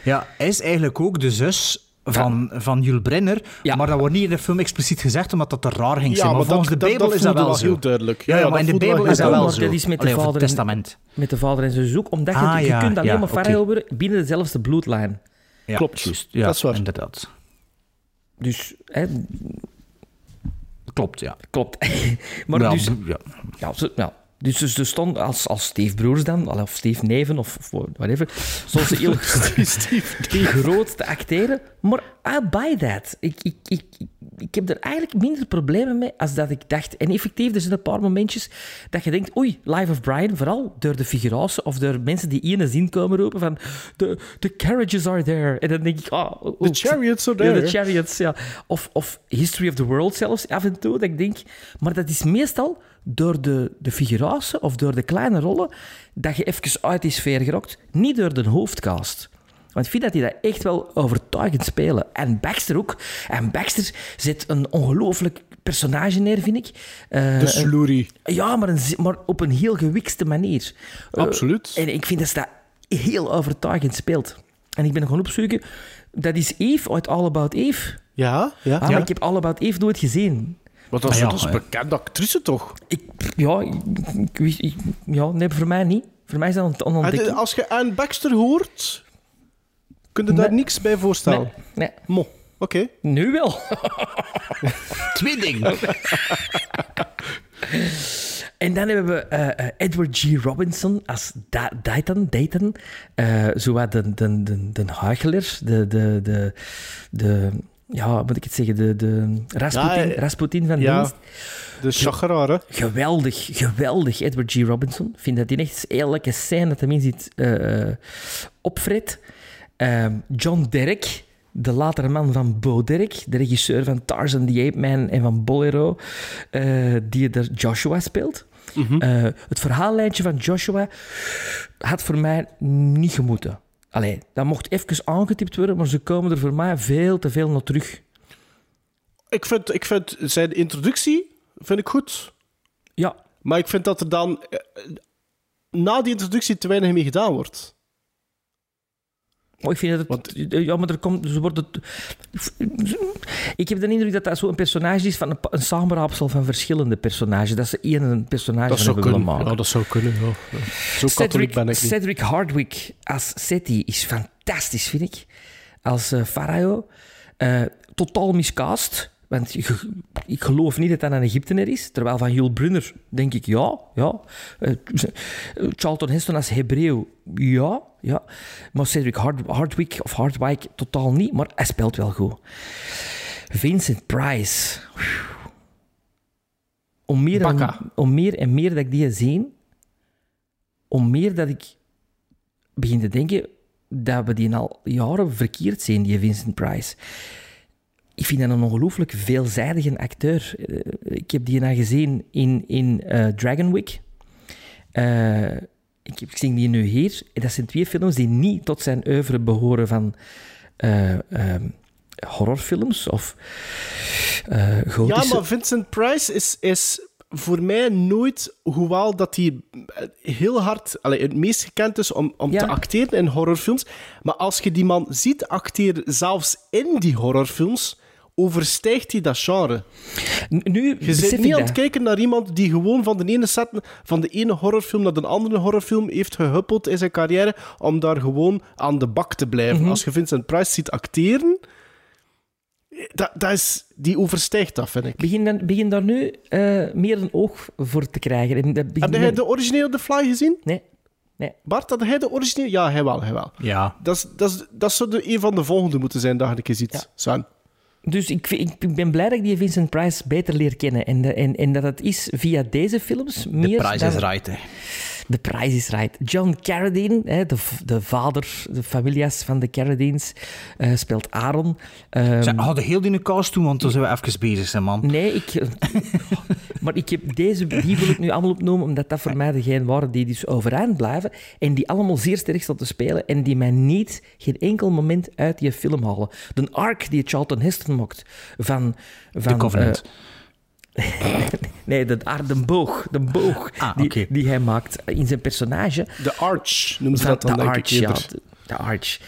Ja, is eigenlijk ook de zus van, van Jules Brenner, Ja. maar dat wordt niet in de film expliciet gezegd, omdat dat te raar ging Ja, zijn. Maar, maar volgens dat- de Bijbel dat is dat wel wel zo. heel duidelijk. Ja, maar in de Bijbel is dat wel zo. dat is met de vader testament. Met de vader en zijn zus ook, omdat je, Ah, je ja, kunt alleen maar worden binnen dezelfde bloedlijn. Klopt. juist. Ja, Dat is waar. inderdaad. Dus, hè, Klopt, ja. klopt. maar Ja, dus, ja. ja, Dus ze, ze stonden als, als stiefbroers dan, of stiefneven of, of whatever, zoals ze heel groot te acteren. Maar I buy that. Ik, ik, ik, ik, heb er eigenlijk minder problemen mee als dat ik dacht. En effectief, er zijn een paar momentjes dat je denkt, oei, Life of Brian, vooral door de figuratie of door mensen die in een zin komen roepen van the, the carriages are there. En dan denk ik, ah, oh, The chariots are ja, there. de chariots, ja. Of, of History of the World zelfs, af en toe, dat ik denk... Maar dat is meestal door de, de figuratie of door de kleine rollen dat je even uit die sfeer gerokt. Niet door de hoofdcast. Want ik vind dat die dat echt wel overtuigend spelen. En Baxter ook. En Baxter zet een ongelooflijk personage neer, vind ik. Eh, De sloerie. ja, maar, een, maar op een heel gewikste manier. Eh, Absoluut. en ik vind dat ze dat heel overtuigend speelt. En ik ben gaan opzoeken. Dat is Eve uit All About Eve. Ja, ja. Ah, maar ik heb All About Eve nooit gezien. Maar dat is, Ah, ja, een ja. bekende actrice, toch? Ik, ja, ik, ik wist- ik- ja, nee, voor mij niet. Voor mij is dat een En ontdekking. de- als je Anne Baxter hoort, kun je daar Nee. niks bij voorstellen. Nee, nee, Mo, oké. nu wel. Twee dingen. En dan hebben we eh, eh, Edward G. Robinson als da Dayton. Dayton. Eh zo wat de, de, de, de huicheler, de, de, de, de, ja, moet ik het zeggen, de, de Rasputin, Ja, eh, Rasputin van ja. dienst. De chageraar, hè? Geweldig, geweldig, Edward G. Robinson. Ik vind dat hij echt elke scène dat hem in zit eh opfret. Ehm, John Derek, de latere man van Bo Derek, de regisseur van Tarzan the Ape Man en van Bolero, eh, die er Joshua speelt. Eh, het verhaallijntje van Joshua had voor mij niet gemoeten. Allee, dat mocht even aangetipt worden, maar ze komen er voor mij veel te veel naar terug. Ik vind, ik vind zijn introductie vind ik goed. Ja, Maar ik vind dat er dan eh, na die introductie te weinig mee gedaan wordt. Maar ik vind dat het... Ja, maar er komt... Ze worden, ik heb de indruk dat dat zo'n personage is van een, een samenraapsel van verschillende personages. Dat ze één een personage Dat van zou hebben willen kunnen. maken. Ja, dat zou kunnen. Ja. Ja. Zo katholiek Cedric, ben ik niet. Cedric Hardwick als Seti is fantastisch, vind ik. Als eh Farao. Eh, totaal miscast. Want ik geloof niet dat dat een Egyptenaar is. Terwijl van Yul Brunner denk ik, ja, ja. Eh, Charlton Heston als Hebreeuw, ja, ja. Maar Cedric Hard, Hardwick of Hardwick totaal niet, maar hij speelt wel goed. Vincent Price. Om meer, en, om meer en meer dat ik die zie, om meer dat ik begin te denken dat we die al jaren verkeerd zien, die Vincent Price. Ik vind dat een ongelooflijk veelzijdige acteur. Eh, ik heb die nou gezien in, in eh, Dragon Wick. Eh, ik, heb- ik zie die nu hier. En dat zijn twee films die niet tot zijn oeuvre behoren van eh, ehm, horrorfilms of eh Ja, maar Vincent Price is, is voor mij nooit, hoewel dat hij heel hard, allee, het meest gekend is om, om Ja. te acteren in horrorfilms. Maar als je die man ziet acteren, zelfs in die horrorfilms, overstijgt hij dat genre. N- Nu Je zit niet aan het kijken naar iemand die gewoon van de ene set, van de ene horrorfilm naar de andere horrorfilm heeft gehuppeld in zijn carrière om daar gewoon aan de bak te blijven. Mhm. Als je Vincent Price ziet acteren, dat, dat is, die overstijgt dat, vind ik. begin, dan, begin daar nu eh, meer een oog voor te krijgen. En dat begin- Heb jij de originele The Fly gezien? Nee. nee. Bart, had hij de originele? Ja, hij wel, hij wel. Ja. Dat, is, dat, is, dat zou de, een van de volgende moeten zijn dat je een keer ziet. Sven. Dus ik, ik ben blij dat ik die Vincent Price beter leer kennen. En, de- en, en dat het is via deze films De meer prijs dan... is right, hè. De prijs is right. John Carradine, hè, de, de vader, de familias van de Carradines, eh, speelt Aaron. Ehm, Zeg, hadden heel die in cast doen, want dan zijn we even bezig, hè, man. Nee, ik... maar ik heb deze, die wil ik nu allemaal opnoemen, omdat dat voor mij degene waren die dus overeind blijven en die allemaal zeer sterk staan te spelen en die mij niet geen enkel moment uit die film halen. De arc die Charlton Heston maakt van... van The Covenant. eh, nee, de, ar- de boog, de boog Ah, die, hij maakt in zijn personage. De Arch noemen ze Van dat dan, de denk Arch, ik. ja. eerder. De, de Arch.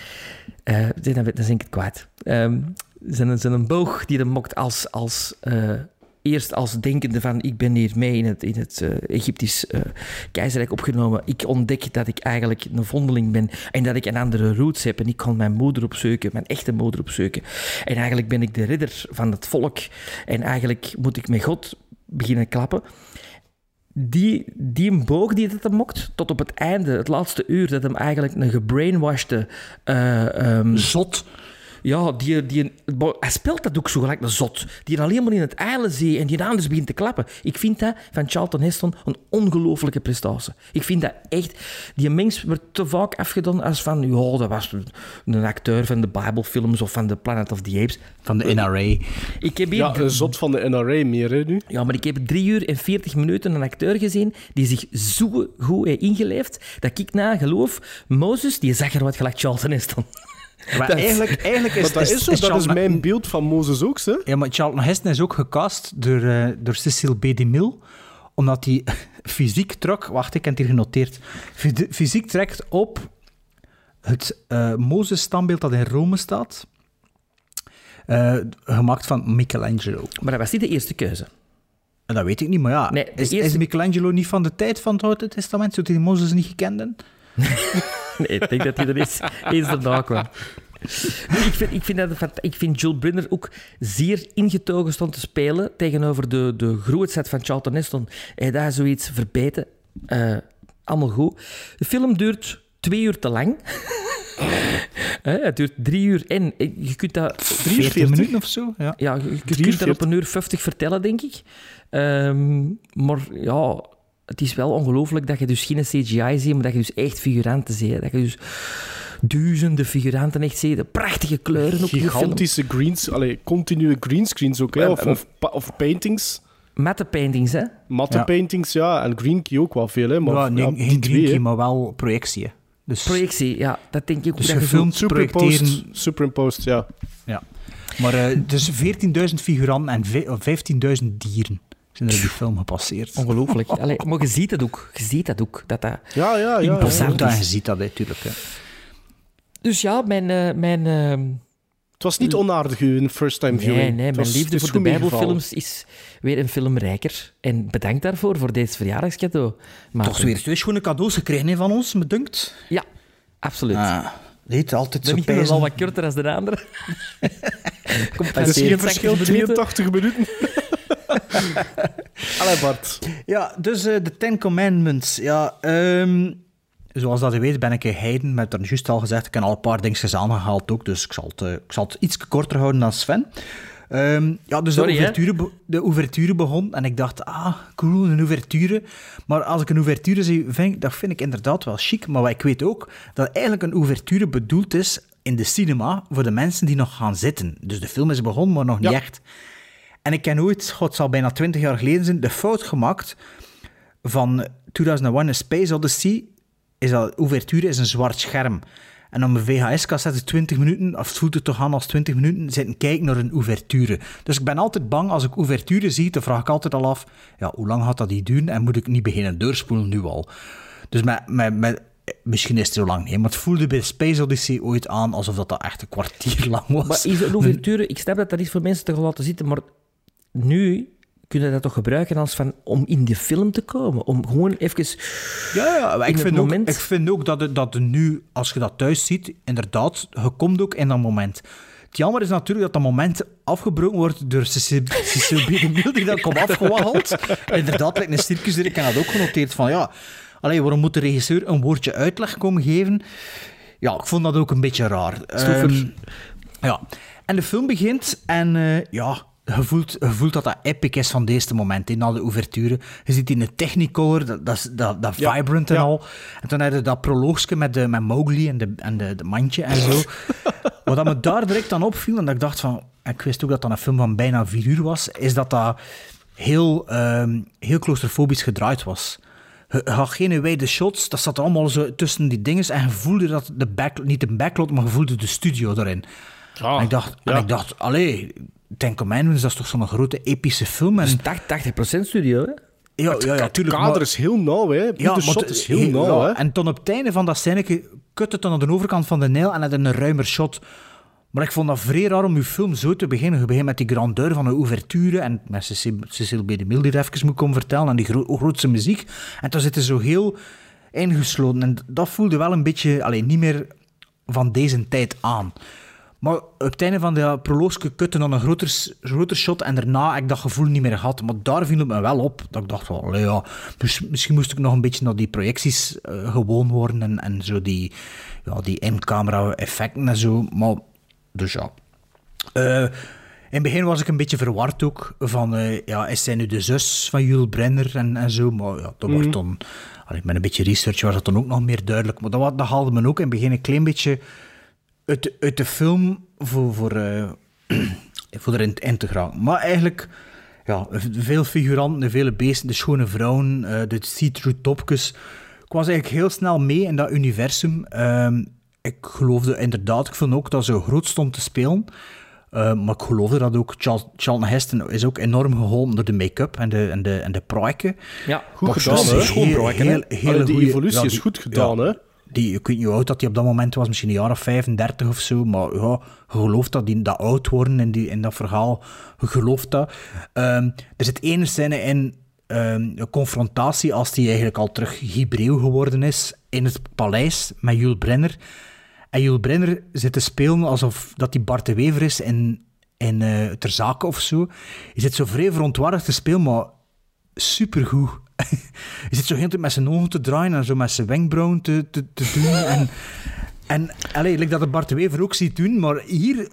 Eh, dan, dan ik het kwijt. Ehm zijn, zijn een boog die hem mokt als, als eh, eerst als denkende van ik ben hier mee in het, in het eh, Egyptisch eh, keizerrijk opgenomen. Ik ontdek dat ik eigenlijk een vondeling ben en dat ik een andere roots heb en ik kan mijn moeder opzoeken, mijn echte moeder opzoeken. En eigenlijk ben ik de ridder van het volk en eigenlijk moet ik met God beginnen klappen die, die boog die dat hem mokt, tot op het einde, het laatste uur, dat hem eigenlijk een gebrainwashte... eh, ehm, Zot. Ja, die, die, hij speelt dat ook zo gelijk een zot. Die alleen maar in het zie en die anders begint te klappen. Ik vind dat van Charlton Heston een ongelooflijke prestatie. Ik vind dat echt... Die mens wordt te vaak afgedaan als van... Ja, dat was een acteur van de Bijbelfilms of van de Planet of the Apes. Van de NRA. Ik heb hier Ja, een zot van de NRA meer, hè, nu. ja, maar ik heb drie uur en veertig minuten een acteur gezien die zich zo goed heeft ingeleefd dat ik na geloof, Mozes, die zag er wat gelijk Charlton Heston. Maar Dat- eigenlijk, eigenlijk is, Maar dat is, zo, dat is mijn beeld van Mozes ook, hè. Ja, maar Charlton Heston is ook gecast door, eh door Cecil B. DeMille, omdat hij fysiek trok... Wacht, ik heb het hier genoteerd. Fy- Fysiek trekt op het eh Mozes-standbeeld dat in Rome staat, eh, gemaakt van Michelangelo. Maar dat was niet de eerste keuze. En dat weet ik niet, maar ja. Nee, is, eerste- is Michelangelo niet van de tijd van het Oude Testament, zodat hij Mozes niet gekend heeft? Nee, ik denk dat hij er eens, eens erna kwam. Ik, vind, ik, vind dat, ik vind Jules Brunner ook zeer ingetogen stond te spelen tegenover de, de grootheid van Charlton Heston. Hij daar zoiets verbeten. Eh, allemaal goed. De film duurt twee uur te lang. Hè, het duurt drie uur en eh, je kunt dat 40 minuten of zo? Ja. Ja, je, je kunt dat op een uur 50 vertellen, denk ik. Ehm, maar ja, het is wel ongelooflijk dat je dus geen CGI ziet, maar dat je dus echt figuranten ziet. Dat je dus duizenden figuranten echt ziet. De prachtige kleuren film. Gigantische greens, allee, continue greenscreens ook, hè. Of, of, pa- of paintings. Matte paintings, hè? Matte Ja. paintings, ja. En green key ook wel veel, hè. Maar Ja, nee, ja, geen green hè. maar wel projectie. Dus, Projectie, ja, dat denk ik ook. dus gefilmd. Superimposed, superimposed, ja. Ja. Maar eh dus 14.000 figuranten en vij- 15.000 dieren zijn er in die film gepasseerd. Ongelooflijk. Allee, maar je ziet dat ook. Je ziet dat ook. Dat dat... Ja, ja, ja. ja. Imposant. Ja, je ziet dat natuurlijk. Hè. Dus ja, mijn... eh, mijn ehm, Het was niet onaardig, uw first time viewing. Nee, nee, mijn liefde voor de. Bijbelfilms is weer een film rijker. En bedankt daarvoor, voor deze verjaardagscadeau. Maarten. Toch weer twee schone cadeaus gekregen hè, van ons, me dunkt. Ja, absoluut. Ah, dit altijd de zo ene is al wat korter dan de andere. Komt Het is geen 80 verschil, minuten. 82 minuten. Allee, Bart. Ja, dus eh, de Ten Commandments. Ja, ehm, zoals dat je weet ben ik een heiden, met er juist al gezegd. Ik heb al een paar dingetjes aangehaald ook, dus ik zal het, eh, ik zal het iets korter houden dan Sven. Ehm, ja, dus Sorry, de, ouverture, be- de ouverture begon en ik dacht, ah, cool, een ouverture. Maar als ik een ouverture zie, vind ik, dat vind ik inderdaad wel chic. Maar ik weet ook, dat eigenlijk een ouverture bedoeld is in de cinema voor de mensen die nog gaan zitten. Dus de film is begonnen, maar nog niet Ja. echt. En ik ken ooit, god, zal bijna 20 jaar geleden zijn, de fout gemaakt van 2001 A Space Odyssey is dat ouverture is een zwart scherm. En op een VHS-cassette 20 minuten, of het voelt het toch aan als 20 minuten, zitten kijken naar een ouverture. Dus ik ben altijd bang als ik ouverture zie, dan vraag ik altijd al af, ja, hoe lang gaat dat die duren en moet ik niet beginnen doorspoelen nu al? Dus met, met, met, misschien is het zo lang niet, maar het voelde bij Space Odyssey ooit aan alsof dat, dat echt een kwartier lang was. Maar is een ouverture, ik snap dat dat is voor mensen te gaan laten zitten, maar nu kun je dat toch gebruiken als van, om in die film te komen. Om gewoon even... Ja, ja ik vind, ook, ik vind ook dat het, dat het nu, als je dat thuis ziet, inderdaad, je komt ook in dat moment. Het jammer is natuurlijk dat dat moment afgebroken wordt door Cecile B. de die dat komt afgewaggeld. Inderdaad, lijkt een circus, ik heb dat ook genoteerd van, ja, allee, waarom moet de regisseur een woordje uitleg komen geven? Ja, ik vond dat ook een beetje raar. Ehm, ja, en de film begint en eh, ja, je voelt, je voelt dat dat epic is van deze moment, in na de ouverture. Je ziet in de Technicolor, dat, dat, dat, dat Ja, vibrant en al. En dan heb je dat proloogske met, de, met Mowgli en, de, en de, de mandje en zo. Wat me daar direct aan opviel, en dat ik dacht van... Ik wist ook dat dat een film van bijna vier uur was, is dat dat heel, ehm, heel claustrofobisch gedraaid was. Je had geen wijde shots, dat zat allemaal zo tussen die dingen en je voelde dat de back, niet de backlot, maar je voelde de studio erin. Ah, en ik dacht, en ik dacht allee, Ten Commandments, dat is toch zo'n grote epische film. En, Dus 80% studio, hè? ja, ja, ja, Het tuurlijk. kader maar- is heel nauw, hè. ja, maar shot het- is heel he- nauw, ja, hè. En dan op het einde van dat scène kut het dan aan de overkant van de Nijl en had een ruimer shot. Maar ik vond dat vrij raar om je film zo te beginnen. Je begint met die grandeur van een ouverture en met Cecile Cecile B. de Mille die er even moet komen vertellen en die gro grootste muziek. En dan zitten ze zo heel ingesloten. En dat voelde wel een beetje, alleen niet meer van deze tijd aan. Maar op het einde van de proloogske kutten dan een groter, groter shot en daarna heb ik dat gevoel niet meer gehad. Maar daar viel het me wel op. Dat ik dacht van, ja, mis- misschien moest ik nog een beetje naar die projecties eh, gewoon worden en, en zo die, ja, die in-camera effecten en zo. Maar, dus ja. Eh, in het begin was ik een beetje verward ook. Van, eh, ja, is zij nu de zus van Jules Brenner en, en zo? Maar ja, dat wordt dan... allee, met een beetje research was dat dan ook nog meer duidelijk. Maar dat, dat haalde me ook in het begin een klein beetje uit de, uit de film voor, voor, eh, voor erin in te geraken. Maar eigenlijk, ja, veel figuranten, vele beesten, de schone vrouwen, eh, de see-through topjes. Ik was eigenlijk heel snel mee in dat universum. Ehm, ik geloofde inderdaad, ik vond ook dat ze groot stond te spelen. Eh, maar ik geloofde dat ook. Charles- Charlton Heston is ook enorm geholpen door de make-up en de, en de, en de. Ja, Goed Maar gedaan, hè. hele evolutie ja, is goed gedaan, ja, hè. Die, ik weet niet hoe oud dat hij op dat moment was, misschien een jaar of 35 of zo. Maar ja, je gelooft dat die dat oud worden in, die, in dat verhaal. Je gelooft dat. Ehm, er zit één scène in, ehm, een confrontatie, als die eigenlijk al terug Hebreeuw geworden is, in het paleis met Jules Brenner. En Jules Brenner zit te spelen alsof dat hij Bart de Wever is in, in eh, Ter Zake of zo. Je zit zo vrij verontwaardigd te spelen, maar supergoed. Je zit zo heel tijd met zijn ogen te draaien en zo met zijn wenkbrauwen te, te, te doen. En, en allee, like dat de Bart Wever ook ziet doen, maar hier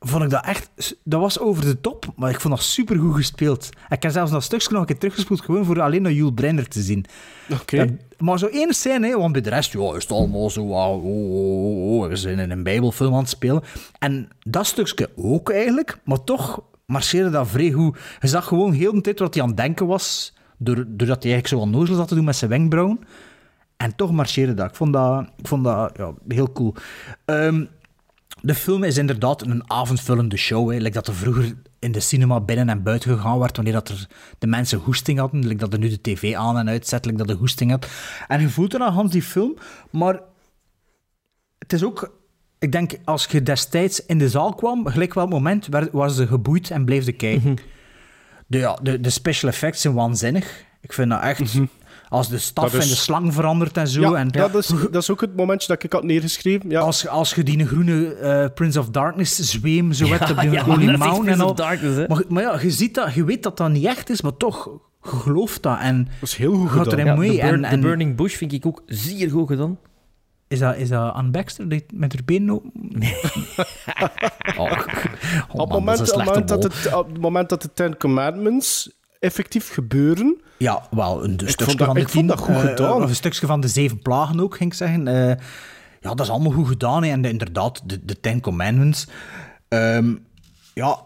vond ik dat echt... Dat was over de top, maar ik vond dat supergoed gespeeld. Ik heb zelfs dat stukje nog een keer teruggespoeld, gewoon voor alleen naar Jules Brenner te zien. Oké. Maar zo één scène, hè, want bij de rest ja, is het allemaal zo... wauw, Oh, oh, oh, we zijn in een bijbelfilm aan het spelen. En dat stukje ook eigenlijk, maar toch marcheerde dat vrij goed. Je zag gewoon heel de tijd wat hij aan het denken was, doordat hij eigenlijk zo onnozel zat te doen met zijn wenkbrauwen. En toch marcheerde dat. Ik vond dat, ik vond dat ja, heel cool. Ehm, de film is inderdaad een avondvullende show. Hè. Like dat er vroeger in de cinema binnen en buiten gegaan werd, wanneer dat er de mensen hoesting hadden. Like dat er nu de tv aan en uitzet, like dat de hoesting had. En je voelt er aan Hans die film, maar het is ook... Ik denk, als je destijds in de zaal kwam, gelijk welk moment, was ze geboeid en bleef de kijken. De, ja, de, de special effects zijn waanzinnig. Ik vind dat echt... Als de staf is- en de slang verandert en zo. Ja, en, dat, is, dat is ook het momentje dat ik had neergeschreven. Ja. Als, als je die groene eh, Prince of Darkness zweem zo hebt op die ja, Holy Mountain en al. Darkness. Maar, maar ja, je, ziet dat, je weet dat dat niet echt is, maar toch, je gelooft dat. En Dat is heel goed gaat gedaan. erin Ja, mee. de, Burn- en, de en Burning Bush vind ik ook zeer goed gedaan. Is, dat, is dat Anne Baxter die met haar benen open? oh, oh op, het man, moment, op, het moment dat het, op het moment dat de Ten Commandments effectief gebeuren, Ja, wel, een stukje vond dat- van de ik vond tien. dat goed eh, gedaan. of een stukje van de zeven plagen ook, ging ik zeggen. Eh, ja, dat is allemaal goed gedaan. hè. En de- inderdaad, de, de Ten Commandments. Ehm, ja,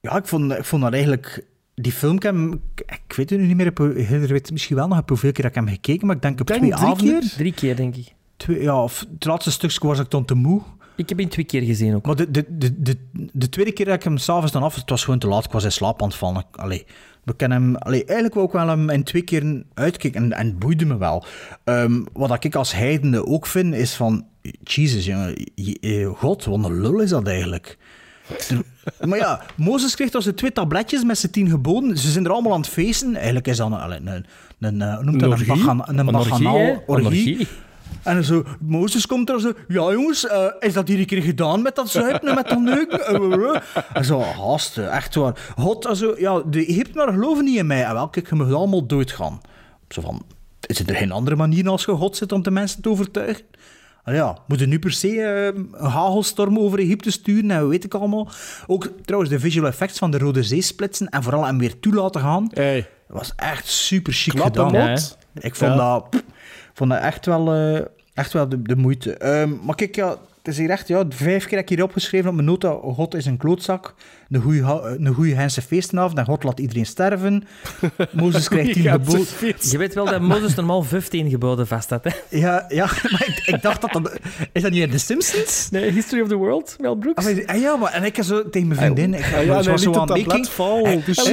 ja ik, vond, ik vond dat eigenlijk... Die film, ik, hem- weet het nu niet meer, ik weet misschien wel nog, op hoeveel keer dat ik heb gekeken, maar ik denk op denk twee drie avonden. keer. Drie keer, denk ik. Twee, ja, of het laatste stukje was ik dan te moe. Ik heb hem twee keer gezien ook. Maar de, de, de, de, de tweede keer dat ik hem s'avonds dan af, het was gewoon te laat, ik was in slaap aan het vallen. Allee, we kennen hem, allee, eigenlijk wou ik wel hem in twee keer uitkijken en, en het boeide me wel. Ehm, wat ik als heidende ook vind, is van, Jesus, jongen, je- god, wat een lul is dat eigenlijk. Maar ja, Mozes kreeg als twee tabletjes met zijn tien geboden. Ze zijn er allemaal aan het feesten. Eigenlijk is dat een, een, een, eh, noemt dat, een, bagan, een, baganaal orgie. En zo, Mozes komt er zo, ja jongens, eh, is dat hier een keer gedaan met dat zuipen en met dat neuken? Eh. En zo, haast, echt waar. God, also, ja, de Egyptenaren geloven niet in mij. En wel, kijk, je mag allemaal doodgaan. Zo van, is er geen andere manier als je God zit om de mensen te overtuigen? Ah ja, moet je nu per se eh, een hagelstorm over Egypte sturen en weet ik allemaal. Ook trouwens de visual effects van de Rode Zee splitsen en vooral hem weer toe laten gaan. Hey, Dat was echt super chic gedaan. mot. Ik vond, Ja. dat, pff, vond dat echt wel, eh, echt wel de, de moeite. Ehm, maar kijk, ja, het is hier echt, ja, vijf keer heb ik hier opgeschreven op mijn nota, God is een klootzak, een goede, een goede Geinse feestenavond en God laat iedereen sterven. Mozes krijgt tien geboden. Je weet wel dat Mozes normaal 15 geboden vast had, hè? Ja, ja, maar ik, ik dacht dat dat... Is dat niet in The Simpsons? Nee, History of the World, Mel Brooks. Ah, maar- ah, ja, maar en ik zo tegen mijn vriendin... Ik, ja, hij was liet zo het aan baking. vallen. Dus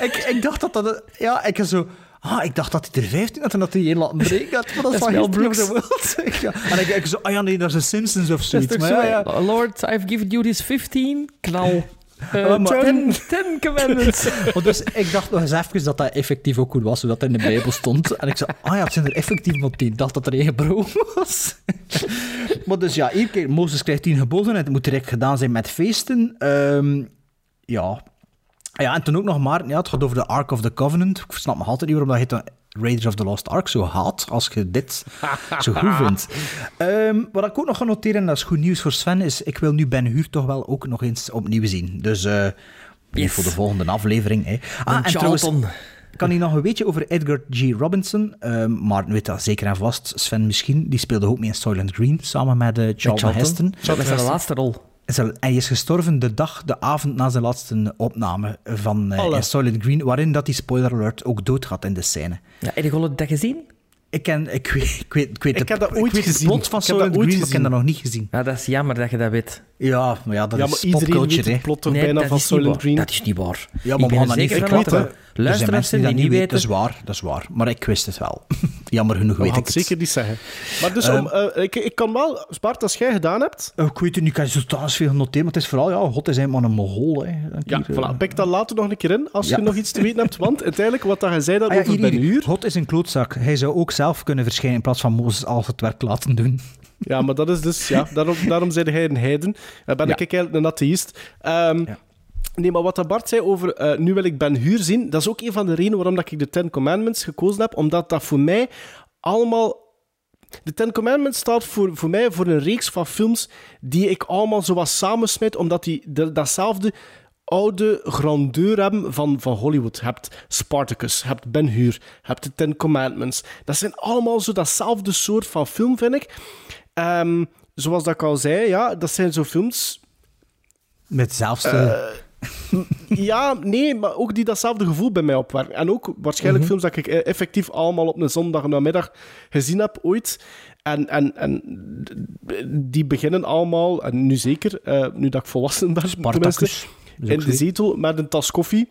ik, ik dacht dat dat... Ja, ik zo... Ah, ik dacht dat hij er 15 had en dat hij één laten breken had. Maar dat is Dat History of the Brooks. World. ja. En ik, ik zo... Ah ja, nee, dat is een Simpsons of zoiets. Maar zo? ja, ja. Lord, I've given you this 15, knal. Eh, maar- ten, ten commandments. Maar dus ik dacht nog eens even dat dat effectief ook goed was, zodat dat in de Bijbel stond. En ik zei, ah ja, het zijn er effectief maar tien. Ik dacht dat er één gebroken was. maar dus ja, één keer, Mozes krijgt tien geboden en het moet direct gedaan zijn met feesten. Ehm, ja. Ja, en toen ook nog maar, ja, het gaat over de Ark of the Covenant. Ik snap nog altijd niet waarom dat heet Raiders of the Lost Ark zo haat, als je dit zo goed vindt. Ehm, wat ik ook nog ga noteren, en dat is goed nieuws voor Sven, is ik wil nu Ben Huur toch wel ook nog eens opnieuw zien. Dus eh Yes. voor de volgende aflevering. Hè. Ah, en trouwens, Charlton. kan hij nog een beetje over Edgar G. Robinson, ehm, maar weet dat zeker en vast. Sven misschien, die speelde ook mee in Soylent Green, samen met eh, Charlton Heston. Dat is zijn laatste rol. Hij is gestorven de dag, de avond na zijn laatste opname van eh in Soylent Green, waarin dat die spoiler alert ook doodgaat in de scène. Ja, heb je dat gezien? Ik, ken, ik, weet, ik, weet, ik, weet Ik de- heb dat ooit gezien. plot van Ik heb dat Green, maar ik heb dat nog niet gezien. Ja, dat is jammer dat je dat weet. Ja, maar ja, dat Ja, is maar iedereen weet popculture, het plot toch Nee, bijna dat van is niet Soylent waar. Green. Dat is niet waar. Ja, Ik maar we ben er dat niet dat zijn luisteraars mensen zijn die die dat niet weten. Dat is waar, dat is waar. Maar ik wist het wel. Jammer genoeg We weet gaan ik het het. zeker niet zeggen. Maar dus, om, eh, ik, ik kan wel, Bart, als jij gedaan hebt, Oh, Ik weet het niet, ik kan zo trouwens veel noteren, maar het is vooral, ja, God is helemaal een mogol. Hè. Dan ja, hier, eh, voilà, pik dat later nog een keer in, als Ja. je nog iets te weten hebt. Want uiteindelijk, wat dat je zei Ah ja, daarover hier, Ben hier. Huur... God is een klootzak. Hij zou ook zelf kunnen verschijnen in plaats van Mozes als het werk laten doen. Ja, maar dat is dus... Ja, daarom, daarom zei hij een heiden. En ben Ja. ik eigenlijk een atheïst. Ehm, Ja. Nee, maar wat dat Bart zei over eh, nu wil ik Ben Huur zien, dat is ook een van de redenen waarom dat ik de Ten Commandments gekozen heb, omdat dat voor mij allemaal... De Ten Commandments staat voor, voor mij voor een reeks van films die ik allemaal zo wat samensmijt, omdat die de- datzelfde oude grandeur hebben van, van Hollywood. Je hebt Spartacus, je hebt Ben Hur, je hebt de Ten Commandments. Dat zijn allemaal zo datzelfde soort van film, vind ik. Ehm, zoals dat ik al zei, ja, dat zijn zo films Met hetzelfde... Eh, ja, nee, maar ook die datzelfde gevoel bij mij opwerken. En ook waarschijnlijk films dat ik eh, effectief allemaal op een zondag namiddag gezien heb ooit. En, en, en die beginnen allemaal, en nu zeker, eh, nu dat ik volwassen ben, Spartacus. In de zetel met een tas koffie.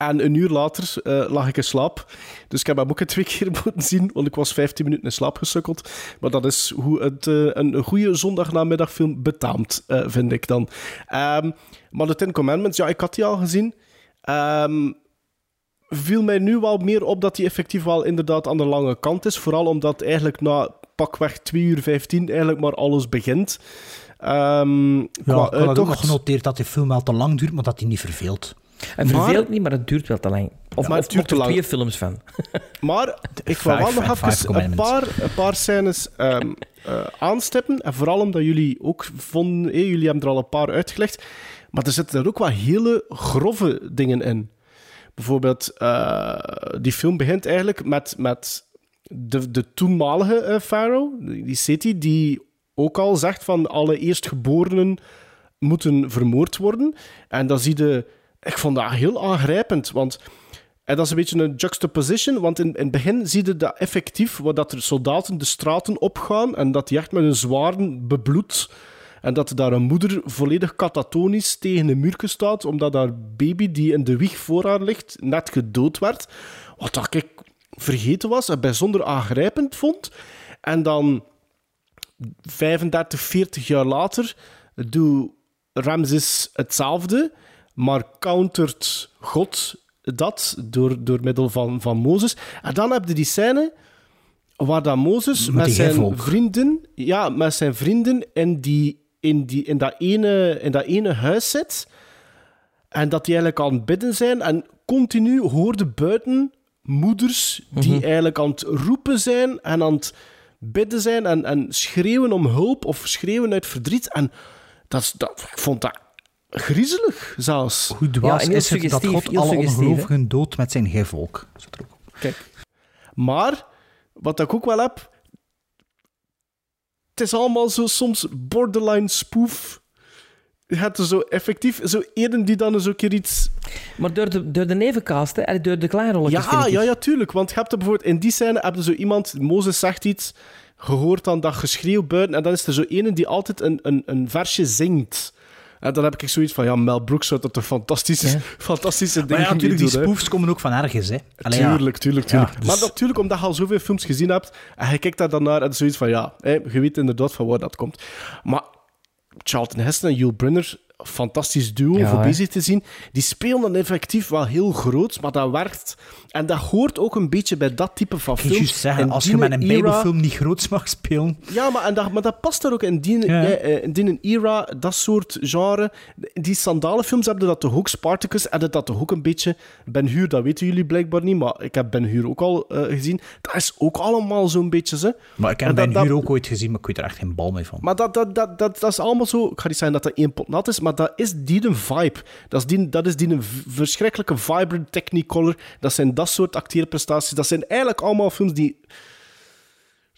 En een uur later eh, lag ik in slaap. Dus ik heb hem ook twee keer moeten zien, want ik was 15 minuten in slaap gesukkeld. Maar dat is hoe het, eh, een, goede zondagnamiddagfilm betaamt, eh, vind ik dan. Ehm, maar de Ten Commandments, ja, ik had die al gezien. Ehm, viel mij nu wel meer op dat hij effectief wel inderdaad aan de lange kant is. Vooral omdat eigenlijk na pakweg 2 uur 15 eigenlijk maar alles begint. Ehm Ja, qua ik had ook nog genoteerd dat die film wel te lang duurt, maar dat hij niet verveelt. Het verveelt niet, maar het duurt wel te lang. Of, maar of het duurt te er lang. twee films van. Maar ik wil wel nog even een paar, een paar scènes ehm, eh, aanstippen. En vooral omdat jullie ook vonden... eh, jullie hebben er al een paar uitgelegd. Maar er zitten er ook wel hele grove dingen in. Bijvoorbeeld, eh, die film begint eigenlijk met, met de, de toenmalige eh, Pharaoh, die Seti, die ook al zegt van alle eerstgeborenen moeten vermoord worden. En dan zie je... Ik vond dat heel aangrijpend, want... En dat is een beetje een juxtaposition, want in, in het begin zie je dat effectief, dat er soldaten de straten opgaan en dat die echt met hun zwaarden bebloed en dat daar een moeder volledig katatonisch tegen een muur staat, omdat haar baby die in de wieg voor haar ligt net gedood werd. Wat ik vergeten was en bijzonder aangrijpend vond. En dan 35, 40 jaar later doet Ramses hetzelfde, maar countert God dat door, door middel van, van Mozes. En dan heb je die scène waar dat Mozes Met zijn vrienden, ja, met zijn vrienden in, die, in, die, in, dat ene, in dat ene huis zit. En dat die eigenlijk aan het bidden zijn. En continu hoorde buiten moeders die Mhm. eigenlijk aan het roepen zijn en aan het bidden zijn en, en schreeuwen om hulp of schreeuwen uit verdriet. En dat, dat, ik vond dat griezelig zelfs. Hoe dwaas heel is het dat God alle ongelovigen doodt met zijn ook op. Kijk. Maar, wat ik ook wel heb... Het is allemaal zo soms borderline spoof. Je hebt er zo effectief zo ene die dan eens een keer iets... Maar door de, door de nevencast, hè, en door de kleinrolletjes, Ja, ja, ja, tuurlijk. Want je hebt er bijvoorbeeld in die scène heb je zo iemand, Mozes zegt iets, gehoord dan dat geschreeuw buiten, en dan is er zo ene die altijd een, een, een versje zingt. En dan heb ik zoiets van, ja, Mel Brooks zou dat een fantastische, Ja. fantastische Maar ding ja, natuurlijk, die spoofs komen ook van ergens, hè. Allee. Tuurlijk, tuurlijk, Ja, tuurlijk. dus- Maar natuurlijk, omdat je al zoveel films gezien hebt, en je kijkt daar dan naar en zoiets van, ja, hè, je weet inderdaad van waar dat komt. Maar Charlton Heston en Yul Brynner, fantastisch duo Ja, voor bezig te zien, die spelen dan effectief wel heel groot, maar dat werkt. En dat hoort ook een beetje bij dat type van Ik film. zeggen, als je met een era- bijbelfilm niet groots mag spelen... ja, maar, en dat, maar dat past daar ook in die, Ja. ja, eh, in die era, dat soort genre. Die sandalenfilms hebben dat toch ook, Spartacus hebben dat toch ook een beetje. Ben Hur, dat weten jullie blijkbaar niet, maar ik heb Ben Hur ook al eh, gezien. Dat is ook allemaal zo'n beetje, ze. Maar ik heb En dat- Ben Hur ook ooit gezien, maar ik weet er echt geen bal mee van. Maar dat, dat, dat, dat, dat is allemaal zo. Ik ga niet zeggen dat dat één pot nat is, maar dat is die een vibe. Dat is die, dat is die een verschrikkelijke vibrant Technicolor. Dat zijn dat soort acteerprestaties. Dat zijn eigenlijk allemaal films die.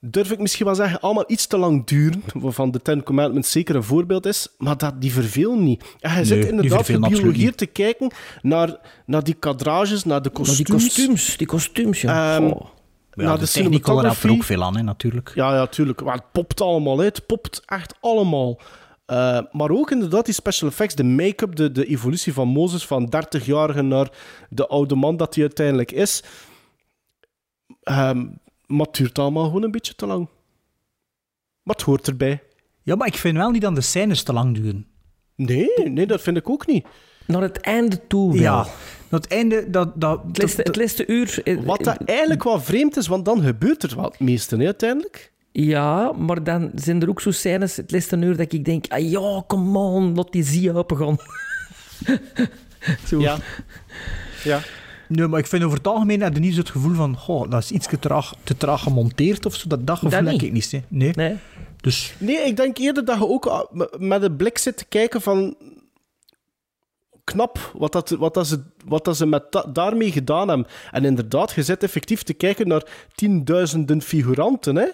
Durf ik misschien wel zeggen, allemaal iets te lang duren. Waarvan de Ten Commandments zeker een voorbeeld is. Maar dat, die vervelen niet. En hij Nee, zit inderdaad gebiologeerd te kijken naar, naar die kadrages, naar de kostuums. die kostuums, die kostuums, ja. Naar de, de Technicolor heeft er ook veel aan, hè, natuurlijk. Ja, ja, tuurlijk. Maar het popt allemaal uit. Het popt echt allemaal. Eh, maar ook inderdaad die special effects, de make-up, de, de evolutie van Mozes van 30-jarige naar de oude man dat hij uiteindelijk is. Ehm, maar het duurt allemaal gewoon een beetje te lang. Maar het hoort erbij. Ja, maar ik vind wel niet dat de scènes te lang duren. Nee, nee, dat vind ik ook niet. Naar het einde toe wel. Ja, dat einde... Dat, dat, Het laatste, het uur... Wat dat eigenlijk wel vreemd is, want dan gebeurt er wel het meeste hè, uiteindelijk. Ja, maar dan zijn er ook zo scènes, het laatste uur, dat ik denk, ah ja, come on, laat die zie open gaan. zo. Ja. ja. Nee, maar ik vind over het algemeen heb je niet zo het gevoel van... Goh, dat is iets te traag, te traag gemonteerd of zo. Dat, dat gevoel Dat heb ik niet. Hè. Nee. Nee. Dus Nee, ik denk eerder dat je ook ah, met een blik zit te kijken van... Knap, wat, dat, wat, dat ze, wat dat ze met da- daarmee gedaan hebben. En inderdaad, je zit effectief te kijken naar tienduizenden figuranten, hè,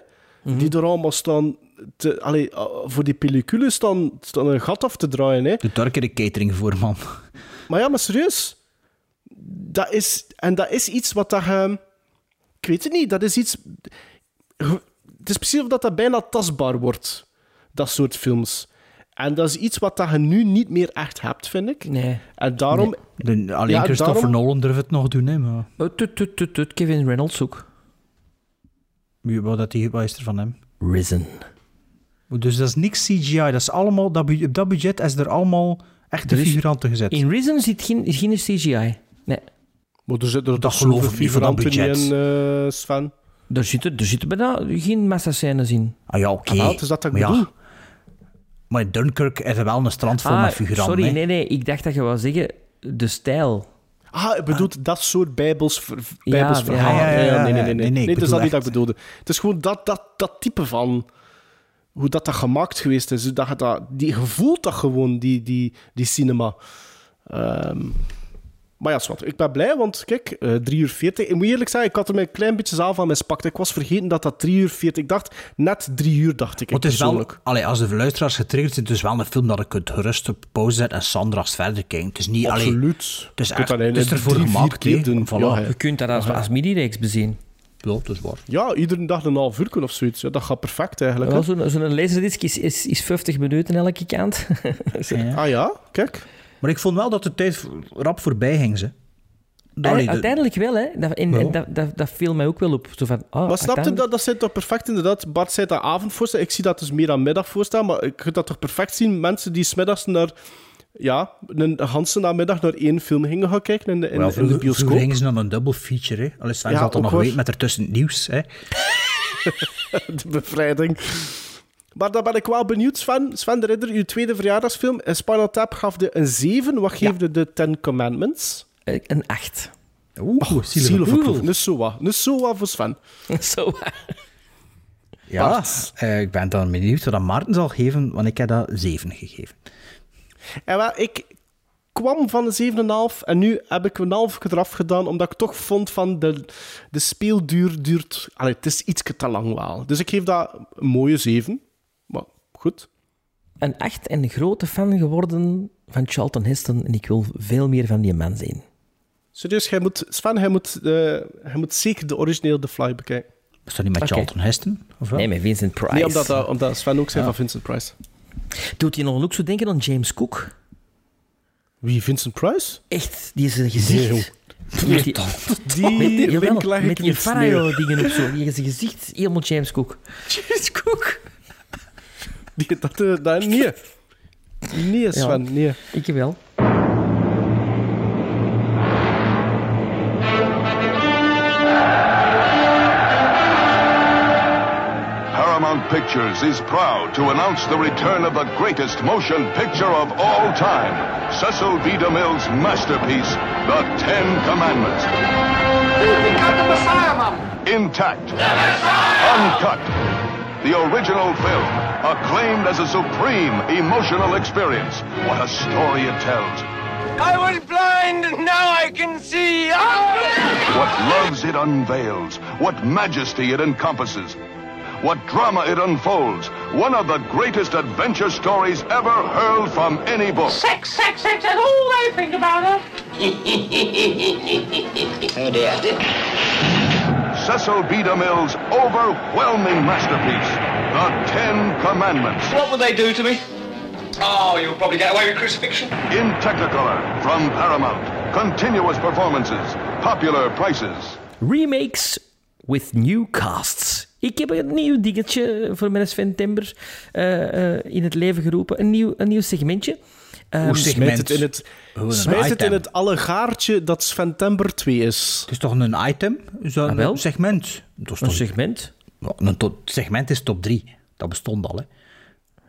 die er allemaal staan... Te, allee, voor die pellicule staan, staan een gat af te draaien. Hè. de darkere catering voor, man. Maar ja, maar serieus. Dat is, en dat is iets wat dat je... Ik weet het niet, dat is iets... Het is precies of dat dat bijna tastbaar wordt, dat soort films. En dat is iets wat dat je nu niet meer echt hebt, vind ik. Nee. En daarom... De, alleen Ja, Christopher daarom- Nolan durft het nog doen, hè. Maar tut, tut, tut, tut, Kevin Reynolds ook. Wie- wat, dat die, wat is er van hem? Risen. Dus dat is niks CGI. Dat is allemaal... Dat, op dat budget is er allemaal echte figuranten gezet. In Risen zit geen, geen CGI. Nee. Maar er zitten er Dat geloof ik niet voor dat figuranten niet budget. in, eh, Sven. Er zitten, er zitten bijna geen massascènes in. Ah ja, oké. Ah, is dat dat ik Maar ja. Maar in Dunkirk is er wel een strand vol Ah, met figuranten. sorry, hè. nee, nee. Ik dacht dat je wou zeggen de stijl. Ah, bedoelt dat soort bijbels, verhalen. nee, nee, nee. nee, Nee, het is dat niet dat ik bedoelde. Het is gewoon dat, dat, dat type van... Hoe dat, dat gemaakt geweest is. Dat, dat, die, je voelt dat gewoon, die, die, die cinema. Ehm, maar ja, zwart. Ik ben blij, want kijk, eh 3 uur 40. Ik moet eerlijk zeggen, ik had er mij een klein beetje zaal van mispakt. Ik was vergeten dat dat 3 uur 40... Ik dacht, net 3 uur, dacht ik. Want het is wel, allee, als de luisteraars getriggerd zijn, het is wel een film dat ik kunt gerust op pauze zetten en Sandra's verder kijken. Het is niet, allee, Absoluut. het is, Je kunt echt, het is ervoor drie, gemaakt. keer doen. Voilà. Ja, Ja, Je kunt dat als, als midi-reeks bezien. dat is waar. Ja, iedere dag een half uur of zoiets. Ja, dat gaat perfect eigenlijk. Zo'n zo'n laserdisc is, is, is 50 minuten elke kant. Ja. Ah ja, kijk. Maar ik vond wel dat de tijd rap voorbij ging. Ze. Allee, de- Uiteindelijk wel, hè. Dat, en, Wel. en dat, dat, dat viel mij ook wel op. Zo van, ah, Maar snap je, dat, dat zijn toch perfect inderdaad. Bart zei dat avond voorstaan. Ik zie dat dus meer aan middag voorstaan. Maar ik kunt dat toch perfect zien. Mensen die smiddags naar... Ja, een ganse namiddag naar één film gingen gaan kijken in de, in, wel, in de vroeger, bioscoop. vroeger gingen ze naar een double feature. Hè. Allee, Sven Ja, ook nog weten met ertussen het nieuws. Hè. de bevrijding. Maar dan ben ik wel benieuwd, Sven. Sven de Ridder, uw tweede verjaardagsfilm. En Spinal Tap gaf de een 7. Wat geefde de Ten Commandments? Eh, Een 8. Oeh, Oh, zielig. Dus zo wat. Zo wat voor Sven. Zo. Ja, eh, ik ben dan benieuwd wat dat Maarten zal geven, want ik heb dat 7 gegeven. En wel, ik kwam van een 7,5 en nu heb ik een half eraf gedaan, omdat ik toch vond van de, de speelduur duurt... Allee, het is iets te lang wel. Dus ik geef dat een mooie 7. Goed. Een 8 en een grote fan geworden van Charlton Heston. En ik wil veel meer van die man zien. Serieus, jij moet, Sven, hij moet, eh, hij moet zeker de originele The Fly bekijken. Is dat niet met. Charlton Heston? Of wel? Nee, met Vincent Price. Nee, omdat, dat- omdat Sven ook zei van Vincent Price. Doet hij nog ook zo denken aan James Cook? Wie, Vincent Price? Echt, die is een gezicht. Nee, met die, Die die niet Farayo-dingen op zo. Die is een gezicht, helemaal James Cook. James Cook. Die, dat, eh, dat, nee. Nee, Sven, nee. Ik wel. Paramount Pictures is proud to announce the return of the greatest motion picture of all time, Cecil B. DeMille's masterpiece, The Ten Commandments. We've got the Messiah Intact, uncut. The original film, acclaimed as a supreme emotional experience. What a story it tells. I was blind, and now I can see. What loves it unveils, what majesty it encompasses, what drama it unfolds. One of the greatest adventure stories ever hurled from any book. Sex, sex, sex, that's all they think about us. Oh dear. Cecil B. DeMille's overwhelming masterpiece, The Ten Commandments. What would they do to me? Oh, you'll probably get away with crucifixion. In Technicolor from Paramount. Continuous performances, popular prices. Remakes with new casts. Ik heb een nieuw dingetje voor mijn Sven Timber eh, eh, in het leven geroepen. Een nieuw, een nieuw segmentje. Ehm, Hoe segment? Smijt het in het, smijt het in het allegaartje dat Sven Tember 2 is. Het is toch een item? Dat Ah, segment? Dat is een toch- segment. Ja, een to- segment is top 3. Dat bestond al, hè?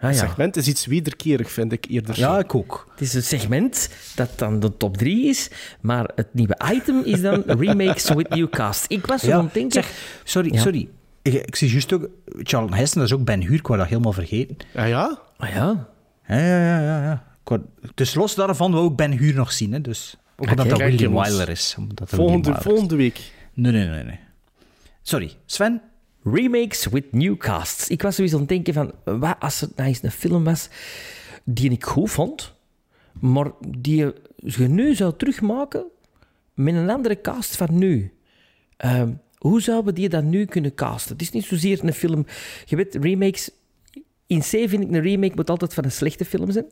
Ah, ja. segment is iets wederkerig, vind ik eerder. Ja, ik ook. Het is een segment dat dan de top 3 is, maar het nieuwe item is dan remakes with new cast. Ik was zo aan het denken... zeg, sorry, Ja. sorry. Ik, ik zie juist ook... Charlton Heston, dat is ook Ben Huur, ik wou dat helemaal vergeten. Ja, ja? Ah ja, Ja, ja, ja, ja. Wou- dus los daarvan wil ik Ben Huur nog zien, hè. Dus, ook omdat dat William. Wyler is. Omdat dat Volgende, William Wyler is. volgende week. Nee, nee, nee, nee. Sorry, Sven? remakes with new casts. Ik was sowieso aan het denken van, wat als het nou eens een film was die ik goed vond, maar die je nu zou terugmaken met een andere cast van nu. Ehm, hoe zouden we die dan nu kunnen casten? Het is niet zozeer een film... Je weet, remakes... In C vind ik een remake moet altijd van een slechte film zijn.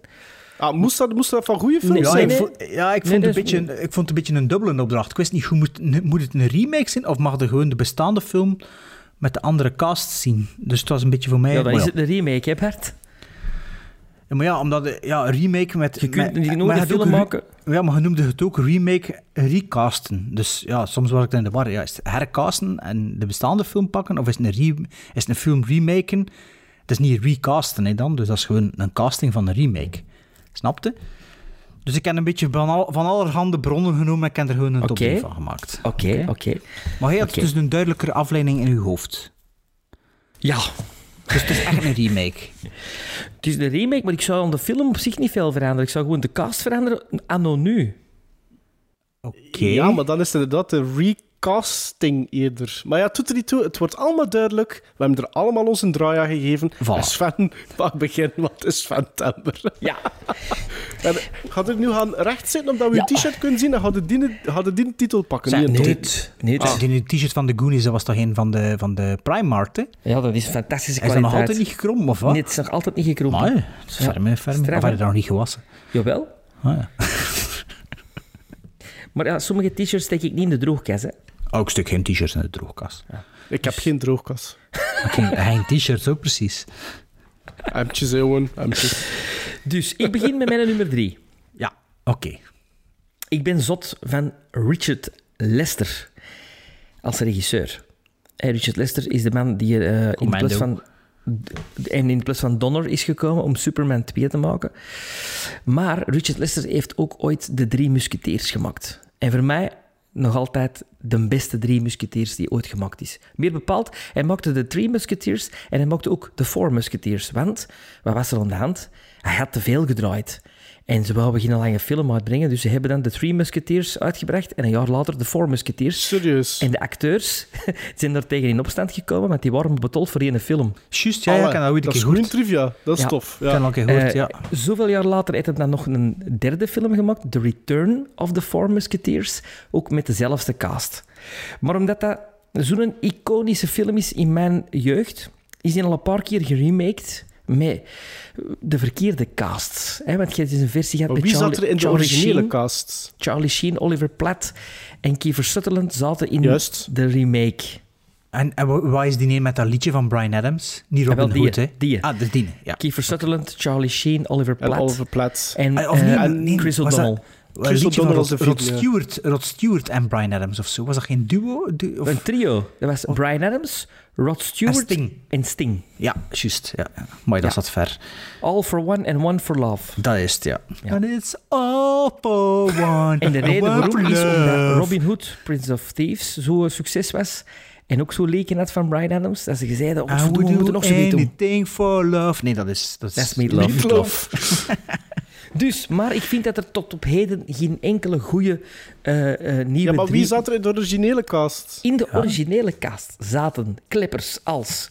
Ah, moest, dat, moest dat van goede films Nee, Ja, zijn? ik, nee. vond, ja, ik, Nee, vond dat een beetje, ik vond het een beetje een dubbele opdracht. Ik wist niet, hoe moet, moet het een remake zijn of mag er gewoon de bestaande film met de andere cast zien? Dus het was een beetje voor mij... Ja, dan is het een remake, hè Bert? Ja, maar ja, omdat ja, een remake met... Je kunt met- niet maar nooit je een film maken. Ja, maar je noemde het ook remake recasten. Dus ja, soms was ik dan in de war. Ja, is het hercasten en de bestaande film pakken? Of is het een, re- is het een film remaken? Het is niet recasten hè, dan, dus dat is gewoon een casting van een remake. Snapte? Dus ik heb een beetje van, al, van allerhande bronnen genomen en ik heb er gewoon een top Oké. 3 van gemaakt. Oké, oké. Maar hij had dus een duidelijkere afleiding in uw hoofd. Ja, Dus het is echt een remake. het is een remake, maar ik zou aan de film op zich niet veel veranderen. Ik zou gewoon de cast veranderen anno nu. Oké. Ja, maar dan is het inderdaad de recasting eerder. Maar ja, het doet er niet toe. Het wordt allemaal duidelijk. We hebben er allemaal ons een draai aan gegeven. Voilà. En Sven mag beginnen, wat is Sven-temper? Ja. En gaat er nu gaan rechtzitten omdat we Ja. je t-shirt kunnen zien en gaat de die, de die titel pakken? Een nee, top. nee, Ah, die t-shirt van de Goonies, dat was toch een van de, van de Primark, hè? Ja, dat is een fantastische Is dat nog kwaliteit. altijd niet gekrompen, of wat? Nee, het is nog altijd niet gekrompen. Maar, het is Ja. ferme, ferme. Of je dat nog niet gewassen? Jawel. Ah, ja. Maar ja, sommige t-shirts steek ik niet in de droogkast. Hè. Oh, ik stuk geen t-shirts in de droogkast. Ik heb geen droogkas. Geen, geen t-shirts ook precies. Hemdjes, jongen. Hemdjes. Dus ik begin met mijn nummer drie. Ja, oké. Ik ben zot van Richard Lester als regisseur. Richard Lester is de man die eh, in plaats van en in plaats van Donner is gekomen om Superman 2 te maken. Maar Richard Lester heeft ook ooit de Drie Musketeers gemaakt. En voor mij nog altijd de beste Drie Musketeers die ooit gemaakt is. Meer bepaald, hij maakte de Three Musketeers en hij maakte ook de Four Musketeers. Want, wat was er aan de hand? Hij had te veel gedraaid. En ze wouden geen lange film uitbrengen, dus ze hebben dan de Three Musketeers uitgebracht en een jaar later de Four Musketeers. Serieus. En de acteurs zijn daar tegen in opstand gekomen, want die waren betold voor één film. Juist, ja, ja, ik heb dat ooit een dat is keer goede gehoord. trivia. Dat is Ja. tof. Dat Ja. al een keer gehoord, Eh, ja. Zoveel jaar later heeft hij dan nog een derde film gemaakt, The Return of the Four Musketeers, ook met dezelfde cast. Maar omdat dat zo'n iconische film is in mijn jeugd, is die al een paar keer geremaked met de verkeerde casts. Hè? Want je hebt dus een versie gehad Maar met wie Charlie, zat er in de originele Sheen. cast? Charlie Sheen, Oliver Platt en Kiefer Sutherland zaten in Juist. de remake. En, en wa- wat is die een met dat liedje van Brian Adams? Niet wel Robin die, Hood, hè? die. Ah, de die, ja. Kiefer Sutherland, Charlie Sheen, Oliver En Platt Oliver Platt. en, Ah, of nee, eh, maar nee, Chris was dat- O'Donnell. Chris O'Donnell Rod, Rod. Stewart, Rod Stewart en Brian Adams of zo. Was dat geen duo? Du- of- Een trio. Dat was Brian Adams, Rod Stewart En Sting. en Sting. Ja, juist. Ja, ja. Maar dat Ja. zat ver. All for one and one for love. Dat is het, ja. Ja. And it's all for one. En de and reden waarom is omdat love. Robin Hood, Prince of Thieves, zo'n succes was. En ook zo leken had van Brian Adams. Dat ze zeiden, oh, we moeten nog zoiets doen. anything for love. Nee, dat is... Dat is, Meatloaf. Meatloaf. Dus, maar ik vind dat er tot op heden geen enkele goede eh, eh, nieuwe Ja, maar wie drie- zat er in de originele cast? In de originele cast zaten kleppers als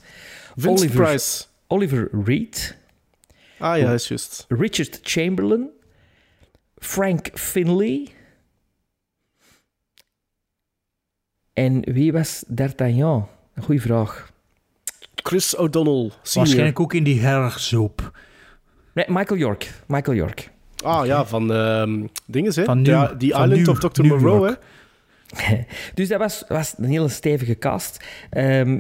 Vince Oliver, Price. Oliver Reed, Ah ja, is juist. Richard Chamberlain, Frank Finley. En wie was D'Artagnan? Een goede vraag. Chris O'Donnell, senior. Waarschijnlijk ook in die hergzoop. Nee, Michael York. Michael York. Ah ja, van ehm dingen, hè? Van ja, die van Island New- of Dr. New Moreau, hè? Dus dat was, was een hele stevige cast. Ehm,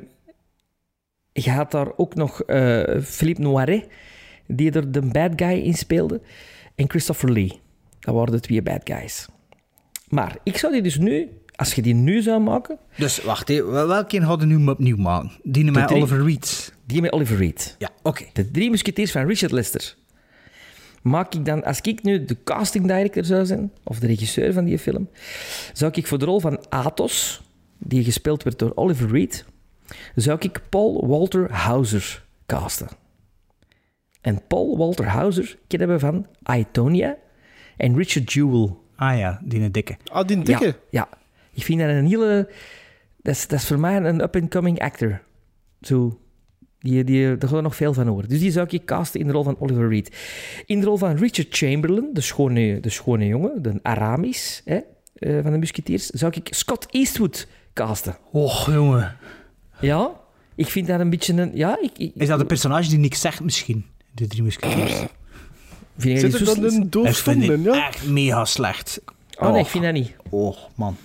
je had daar ook nog eh, Philippe Noiret, die er de bad guy in speelde. En Christopher Lee. Dat waren de twee bad guys. Maar ik zou die dus nu, als je die nu zou maken, Dus wacht, welke hadden nu opnieuw maken? Die met drie. Oliver Reed. die met Oliver Reed. Ja, oké. De drie musketeers van Richard Lester. Maak ik dan, als ik nu de casting director zou zijn, of de regisseur van die film, zou ik voor de rol van Athos, die gespeeld werd door Oliver Reed, zou ik Paul Walter Hauser casten. En Paul Walter Hauser kennen we van Itonia en Richard Jewell. Ah ja, die een dikke. Ah, die dikke. Ja, ja. ik vind dat een hele... Dat is, dat is voor mij een up-and-coming actor. Zo, die, die, daar gaan we nog veel van horen. Dus die zou ik casten in de rol van Oliver Reed. In de rol van Richard Chamberlain, de schone, de schone jongen, de Aramis hè, eh, van de Musketeers, zou ik Scott Eastwood casten. Och, jongen. Ja, ik vind dat een beetje een... Ja, ik, ik, Is dat een personage die niks zegt misschien? De drie musketeers. vind jij Zit er dan een doofstommen, ik ja? echt mega slecht. Oh nee, ik vind dat niet. Oh, man.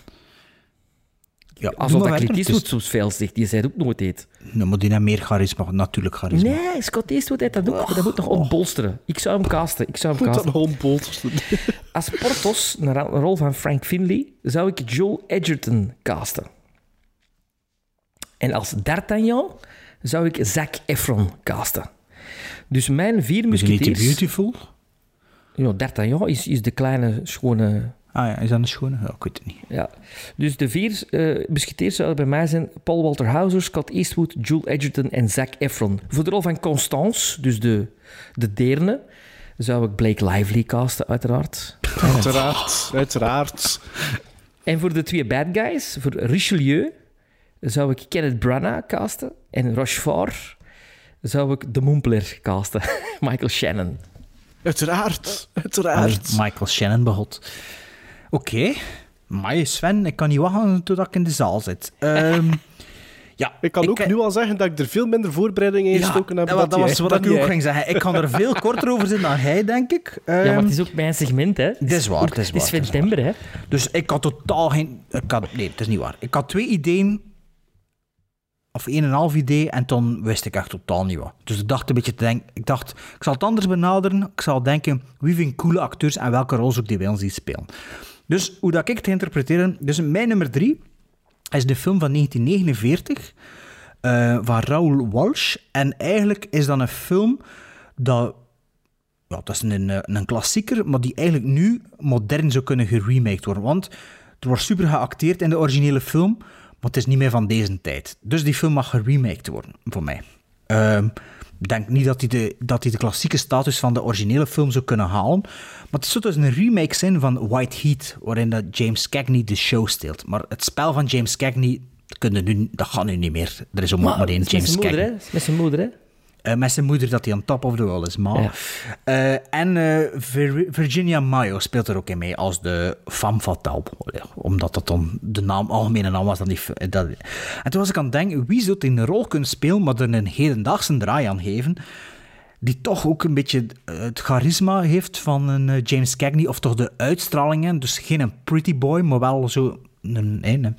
Ja, Alsof dat Clint verder. Eastwood zo veel zegt. Die zei ook nooit eet. Nou, maar die heeft meer charisma, natuurlijk charisma. Nee, Scott Eastwood heeft dat ook. maar dat moet nog ontbolsteren. Ik zou hem casten. Ik zou hem Moet casten. dan gewoon bolsteren. Als Portos, een ra- rol van Frank Finley, zou ik Joel Edgerton casten. En als D'Artagnan zou ik Zac Efron casten. Dus mijn vier Is hij niet te beautiful? Ja, D'Artagnan is, is de kleine, schone... Ah ja, is dat een schone? Ja, ik weet het niet. Ja. Dus de vier eh musketiers zouden bij mij zijn Paul Walter Hauser, Scott Eastwood, Joel Edgerton en Zac Efron. Voor de rol van Constance, dus de, de deerne, zou ik Blake Lively casten, uiteraard. Uiteraard, uiteraard. En voor de twee bad guys, voor Richelieu, zou ik Kenneth Branagh casten. En Rochefort zou ik de Moempler casten. Michael Shannon. Uiteraard, uiteraard. Michael Shannon begot. Oké. Maar Sven, ik kan niet wachten totdat ik in de zaal zit. Ehm, ja, Ik kan ook nu al zeggen dat ik er veel minder voorbereidingen in Ja, gestoken heb. dat, dat was wat ik nu ook ging zeggen. Ik kan er veel korter over zijn dan hij, denk ik. ja, maar Ehm, het is ook mijn segment, hè. Het is waar, ook- het is is waar, het is september, hè. Dus ik had totaal geen... Ik had, nee, het is niet waar. Ik had twee ideeën. Of één en een half idee. En toen wist ik echt totaal niet wat. Dus ik dacht een beetje te denken... Ik dacht, ik zal het anders benaderen. Ik zal denken, wie vind ik coole acteurs en welke rol zou ik die bij ons zien spelen. Dus hoe dat ik het interpreteren... Dus mijn nummer drie is de film van 1949 eh, van Raoul Walsh. En eigenlijk is dat een film dat ja, dat is een, eh, een klassieker, maar die eigenlijk nu modern zou kunnen geremaked worden. Want er wordt super geacteerd in de originele film, maar het is niet meer van deze tijd. Dus die film mag geremaked worden, voor mij. Ik denk niet dat hij, de, dat hij de klassieke status van de originele film zou kunnen halen. Maar het zou dus een remake zijn van White Heat, waarin dat James Cagney de show steelt. Maar het spel van James Cagney, dat, kunnen nu, dat gaat nu niet meer. Er is ook maar, maar één James Cagney. Met zijn moeder, hè. Eh, met zijn moeder dat hij on top of the world is. Maar. Ja. Eh, en eh, Vir- Virginia Mayo speelt er ook in mee als de femme fatale. Omdat dat dan de naam, algemene naam was. Dan die, dat, en toen was ik aan het denken, wie zou die een rol kunnen spelen, maar er een hedendaagse draai aan geven, die toch ook een beetje het charisma heeft van een James Cagney, of toch de uitstralingen. Dus geen een pretty boy, maar wel zo een... een.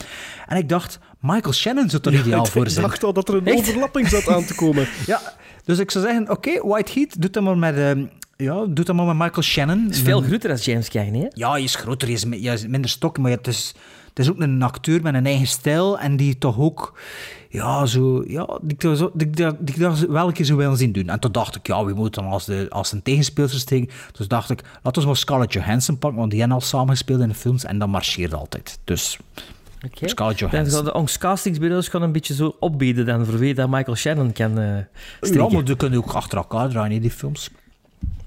En ik dacht, Michael Shannon zou er ideaal voor Ik zijn. dacht al dat er een overlapping zat aan te komen. Ja, dus ik zou zeggen, oké, White Heat, doe dat maar met, ehm, ja, doe dat maar met Michael Shannon. Het is veel groter dan James Cagney, hè. Ja, hij is groter, hij is, mi- hij is minder stok, maar het is, het is ook een acteur met een eigen stijl en die toch ook, ja, zo, ja, die, ik zo- die, die, die ik dat wel een keer zou willen zien doen. En toen dacht ik, ja, wie moet dan als, de, als een tegenspeelster steken? Dus dacht ik, laten we maar Scarlett Johansson pakken, want die hebben al samengespeeld in de films en dat marcheert altijd. Dus Oké. Scarlett Dan Johansson. gaan de ons castingsbureaus gaan een beetje zo opbieden dan voor wie dat Michael Shannon kan eh Ja, strikken. maar die kunnen ook achter elkaar draaien, die films.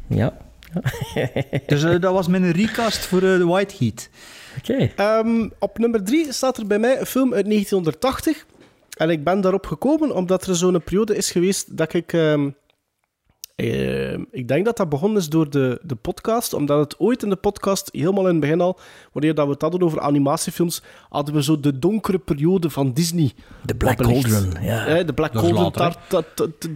Ja. Dus eh, dat was mijn recast voor eh, The White Heat. Oké. Ehm, op nummer drie staat er bij mij een film uit 1980. En ik ben daarop gekomen omdat er zo'n periode is geweest dat ik... ehm, ehm, ik denk dat dat begonnen is door de, de podcast, omdat het ooit in de podcast, helemaal in het begin al, wanneer dat we het hadden over animatiefilms, hadden we zo de donkere periode van Disney. De Black. Cauldron, ja. Eh, de Black Cauldron,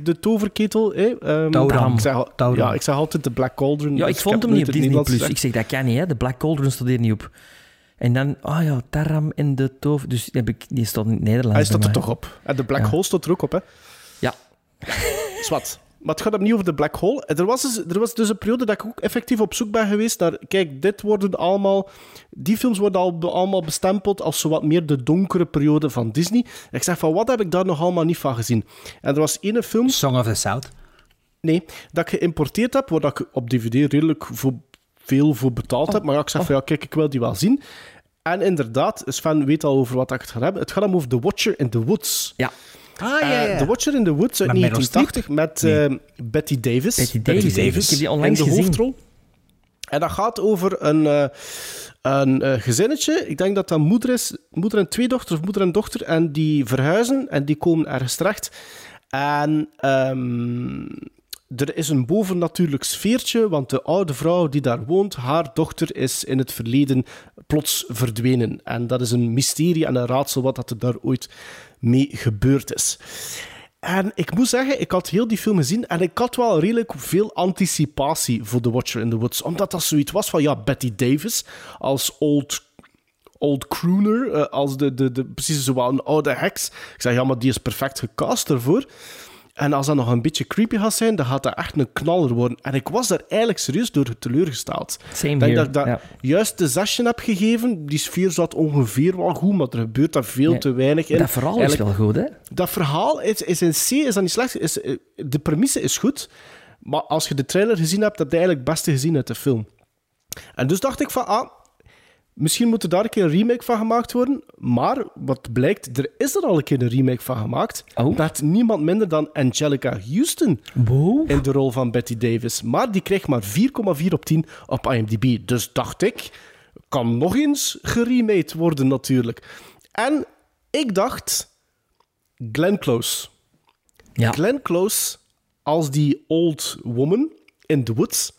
de toverketel. eh, ehm, Tauram. ik zeg, al- Tauram. Ja, ik zeg altijd de Black Cauldron. Ja, dus ik vond hem niet op Disney+. Plus. Ik zeg, dat kan niet, hè. De Black Cauldron stond hier niet op. En dan, ah ja, Taram en de Tover. Dus die, heb ik, die stond in het Nederlands Hij staat er toch op. En de Black Ja. Hole staat er ook op, hè. Ja. Zwat. Maar het gaat opnieuw over de Black Hole. Er was, dus, er was dus een periode dat ik ook effectief op zoek ben geweest naar... Kijk, dit worden allemaal... Die films worden al, allemaal bestempeld als zowat meer de donkere periode van Disney. Ik zeg van, wat heb ik daar nog allemaal niet van gezien? En er was ene film... Song of the South. Nee, dat ik geïmporteerd heb, waar dat ik op DVD redelijk voor, veel voor betaald heb. Maar ja, ik zeg van, ja, kijk, ik wil die wel zien. En inderdaad, Sven weet al over wat ik het ga hebben. Het gaat hem over The Watcher in the Woods. Ja. Ah, Eh, The Watcher in the Woods uit Met Meryl 1980 met eh, Betty Davis. Betty Davis. Ik heb die onlangs in de gezien. hoofdrol. En dat gaat over een, eh, een eh, gezinnetje. Ik denk dat dat moeder is, moeder en twee dochters, of moeder en dochter. En die verhuizen en die komen ergens terecht. En ehm, er is een bovennatuurlijk sfeertje, want de oude vrouw die daar woont, haar dochter is in het verleden plots verdwenen. En dat is een mysterie en een raadsel wat er daar ooit mee gebeurd is. En ik moet zeggen, ik had heel die film gezien en ik had wel redelijk veel anticipatie voor The Watcher in the Woods. Omdat dat zoiets was van, ja, Betty Davis als old, old crooner, eh, als de, de, de, precies zo een oude heks. Ik zeg, ja, maar die is perfect gecast ervoor. En als dat nog een beetje creepy gaat zijn, dan gaat dat echt een knaller worden. En ik was daar eigenlijk serieus door teleurgesteld. Same Ik denk dat ik dat ja. juist de zesje heb gegeven. Die sfeer zat ongeveer wel goed, maar er gebeurt daar veel Nee, te weinig in. Dat verhaal is wel goed, hè? dat verhaal is, is in C is dat niet slecht. Is, eh, de premisse is goed. Maar als je de trailer gezien hebt, heb je eigenlijk het beste gezien uit de film. En dus dacht ik van, ah, misschien moet er daar een keer een remake van gemaakt worden. Maar wat blijkt, er is er al een keer een remake van gemaakt. Oh. Met niemand minder dan Angelica Houston in de rol van Betty Davis. Maar die kreeg maar 4,4 op 10 op IMDb. Dus dacht ik, kan nog eens geremade worden natuurlijk. En ik dacht, Glenn Close. Ja. Glenn Close als die old woman in the woods.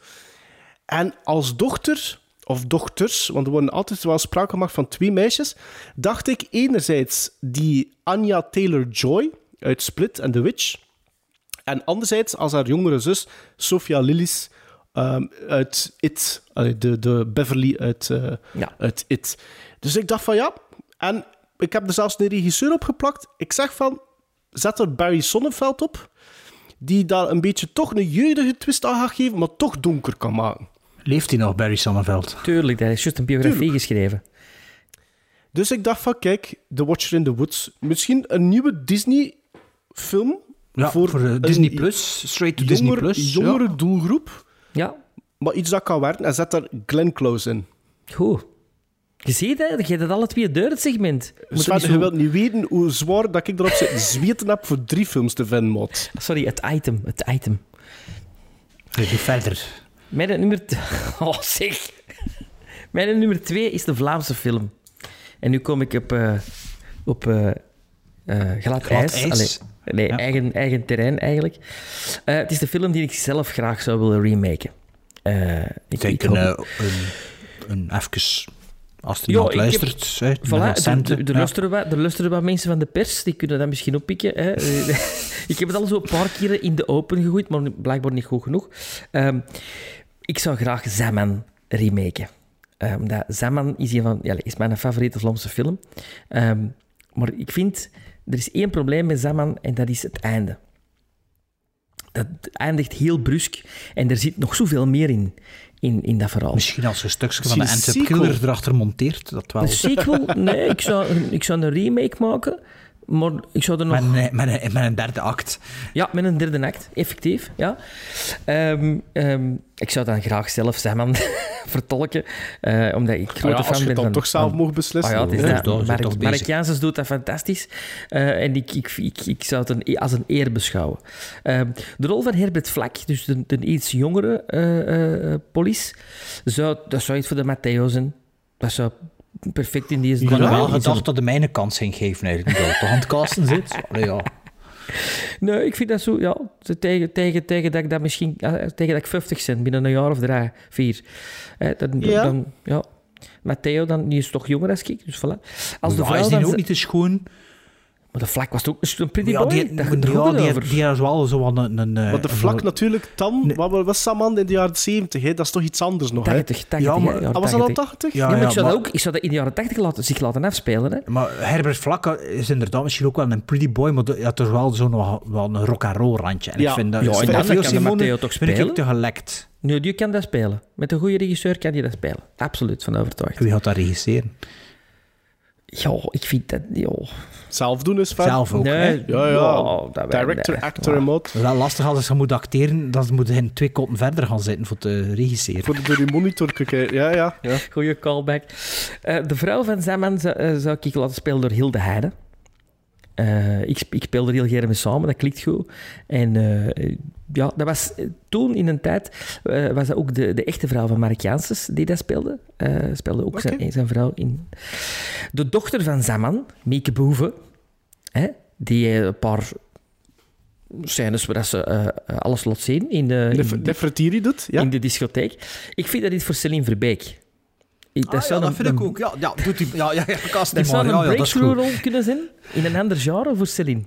En als dochter, of dochters, want er worden altijd wel sprake gemaakt van twee meisjes, dacht ik enerzijds die Anya Taylor-Joy uit Split en The Witch. En anderzijds als haar jongere zus, Sophia Lillis ehm, uit It. De, de Beverly uit, eh, Ja. uit It. Dus ik dacht van ja. En ik heb er zelfs een regisseur op geplakt. Ik zeg van, zet er Barry Sonnenfeld op. Die daar een beetje toch een jeugdige twist aan gaat geven, maar toch donker kan maken. Leeft hij nog, Barry Sonnenveld? Tuurlijk, dat is juist een biografie Tuurlijk. geschreven. Dus ik dacht van, kijk, The Watcher in the Woods. Misschien een nieuwe Disney-film. Ja, voor, eh, een Disney Plus, straight to Disney jongere- Plus. Jongere ja. doelgroep, Ja, maar iets dat kan werken. En zet daar Glenn Close in. goed. Je ziet, hè? Je hebt het alle twee deur, het segment. Je moet Sven, niet je zo- wilt niet weten hoe zwaar dat ik erop zit zweten heb voor drie films te vinden, maat. Sorry, het item. Het item. Doe verder. Mijn nummer... Oh, zeg. Mijn nummer twee is de Vlaamse film. En nu kom ik op, eh, op glad, Glad ijs. ijs. Allee, nee, Ja. eigen, eigen terrein eigenlijk. Het is de film die ik zelf graag zou willen remaken. Ik, denk een, een, een even, als Ja, iemand heb- luistert, hè, Voilà, er, er, er ja. luisteren wat, er luisteren wat mensen van de pers, die kunnen dat misschien oppikken. Hè. Ik heb het al zo een paar keren in de open gegooid, maar blijkbaar niet goed genoeg. Ehm, ik zou graag Zaman remaken. Eh, omdat Zaman is, een van, ja, is mijn favoriete Vlaamse film. Ehm, maar ik vind, er is één probleem met Zaman en dat is het einde. Dat eindigt heel brusk en er zit nog zoveel meer in, in, in dat verhaal. Misschien als een stukje van de sequel. Killer erachter monteert, dat wel. Een sequel? Nee, ik zou, ik zou een remake maken. Maar ik zou er nog... Met een, met, een, met een derde act. Ja, met een derde act, effectief. Ja. Ehm, ehm, ik zou dan graag zelf Zaman vertolken, eh, omdat ik grote Ah ja, fan als je ben het dan van... toch zelf van- mocht beslissen. Ah ja, het is Ja, dat. daar is het Mark, toch Mark bezig. Janssens doet dat fantastisch. Eh, en ik, ik, ik, ik zou het een, e- als een eer beschouwen. Ehm, de rol van Herbert Vlak, dus de, de iets jongere eh, eh, police, zou, dat zou iets voor de Matteo zijn. Dat zou perfect in die Ik had wel gedacht dat de mijne kans ging geven, eigenlijk. Dat het toch aan het kasten zit. Allee, ja. Nee, ik vind dat zo, ja, tegen, tegen, tegen dat ik dat misschien, tegen dat ik 50 ben, binnen een jaar of drie, vier. Eh, dan, Ja. dan, ja. Matteo dan, die is toch jonger dan ik, dus voilà. Als de Maar vrouw is die dan, ook niet te schoon? Maar de vlak was toch een pretty Ja, boy? die, dat ja, er die, die, over. die is wel zo wat een... een Maar de vlak een- natuurlijk dan... Nee. Wat was Saman in de jaren 70? Hè? Dat is toch iets anders nog, hè? 80, 80, Ja, maar- hè, Ah, was dat al 80. 80? Ja, Ja, maar ja, ik zou maar- dat ook, ik zou dat in de jaren 80 laten, zich laten afspelen. Hè. Maar Herbert Vlak is inderdaad misschien ook wel een pretty boy, maar hij had er wel zo'n wel, een rock and roll randje. En Ja. ik vind dat... Ja, en dat kan Simone Matteo toch vind ik spelen? ook te gelekt. Nu, die kan dat spelen. Met een goede regisseur kan die dat spelen. Absoluut, van overtuigd. Wie gaat dat regisseren? Ja, ik vind dat... Ja. Zelf doen is ver. Zelf ook? Nee, Ja, ja. dat Director, nee. actor en mod. Het is wel lastig als je moet acteren, dan moet je twee koppen verder gaan zitten voor te regisseren. Voor de, door die monitor kijken. Ja, ja. ja. Goeie callback. Eh, de vrouw van Zaman zou, eh, zou ik laten spelen door Hilde Heide. Eh, ik, ik speelde heel graag mee samen, dat klikt goed. En eh, ja, dat was eh, toen in een tijd was dat ook de, de echte vrouw van Mark Janssens die dat speelde. Speelde ook zijn, zijn vrouw in. De dochter van Zaman, Mieke Boeven, hè, die een paar scènes waar ze alles laat zien in de, in De, de- doet, ja. in de discotheek. Ik vind dat iets voor Celine Verbeek. Ik, Ah, ja, dat vind ik ook. Ja, ja, doet die, ja, ja, ja, kast die Dat zou maar. een Ja, ja, dat is breakthrough goed. rol kunnen zijn in een ander genre voor Celine.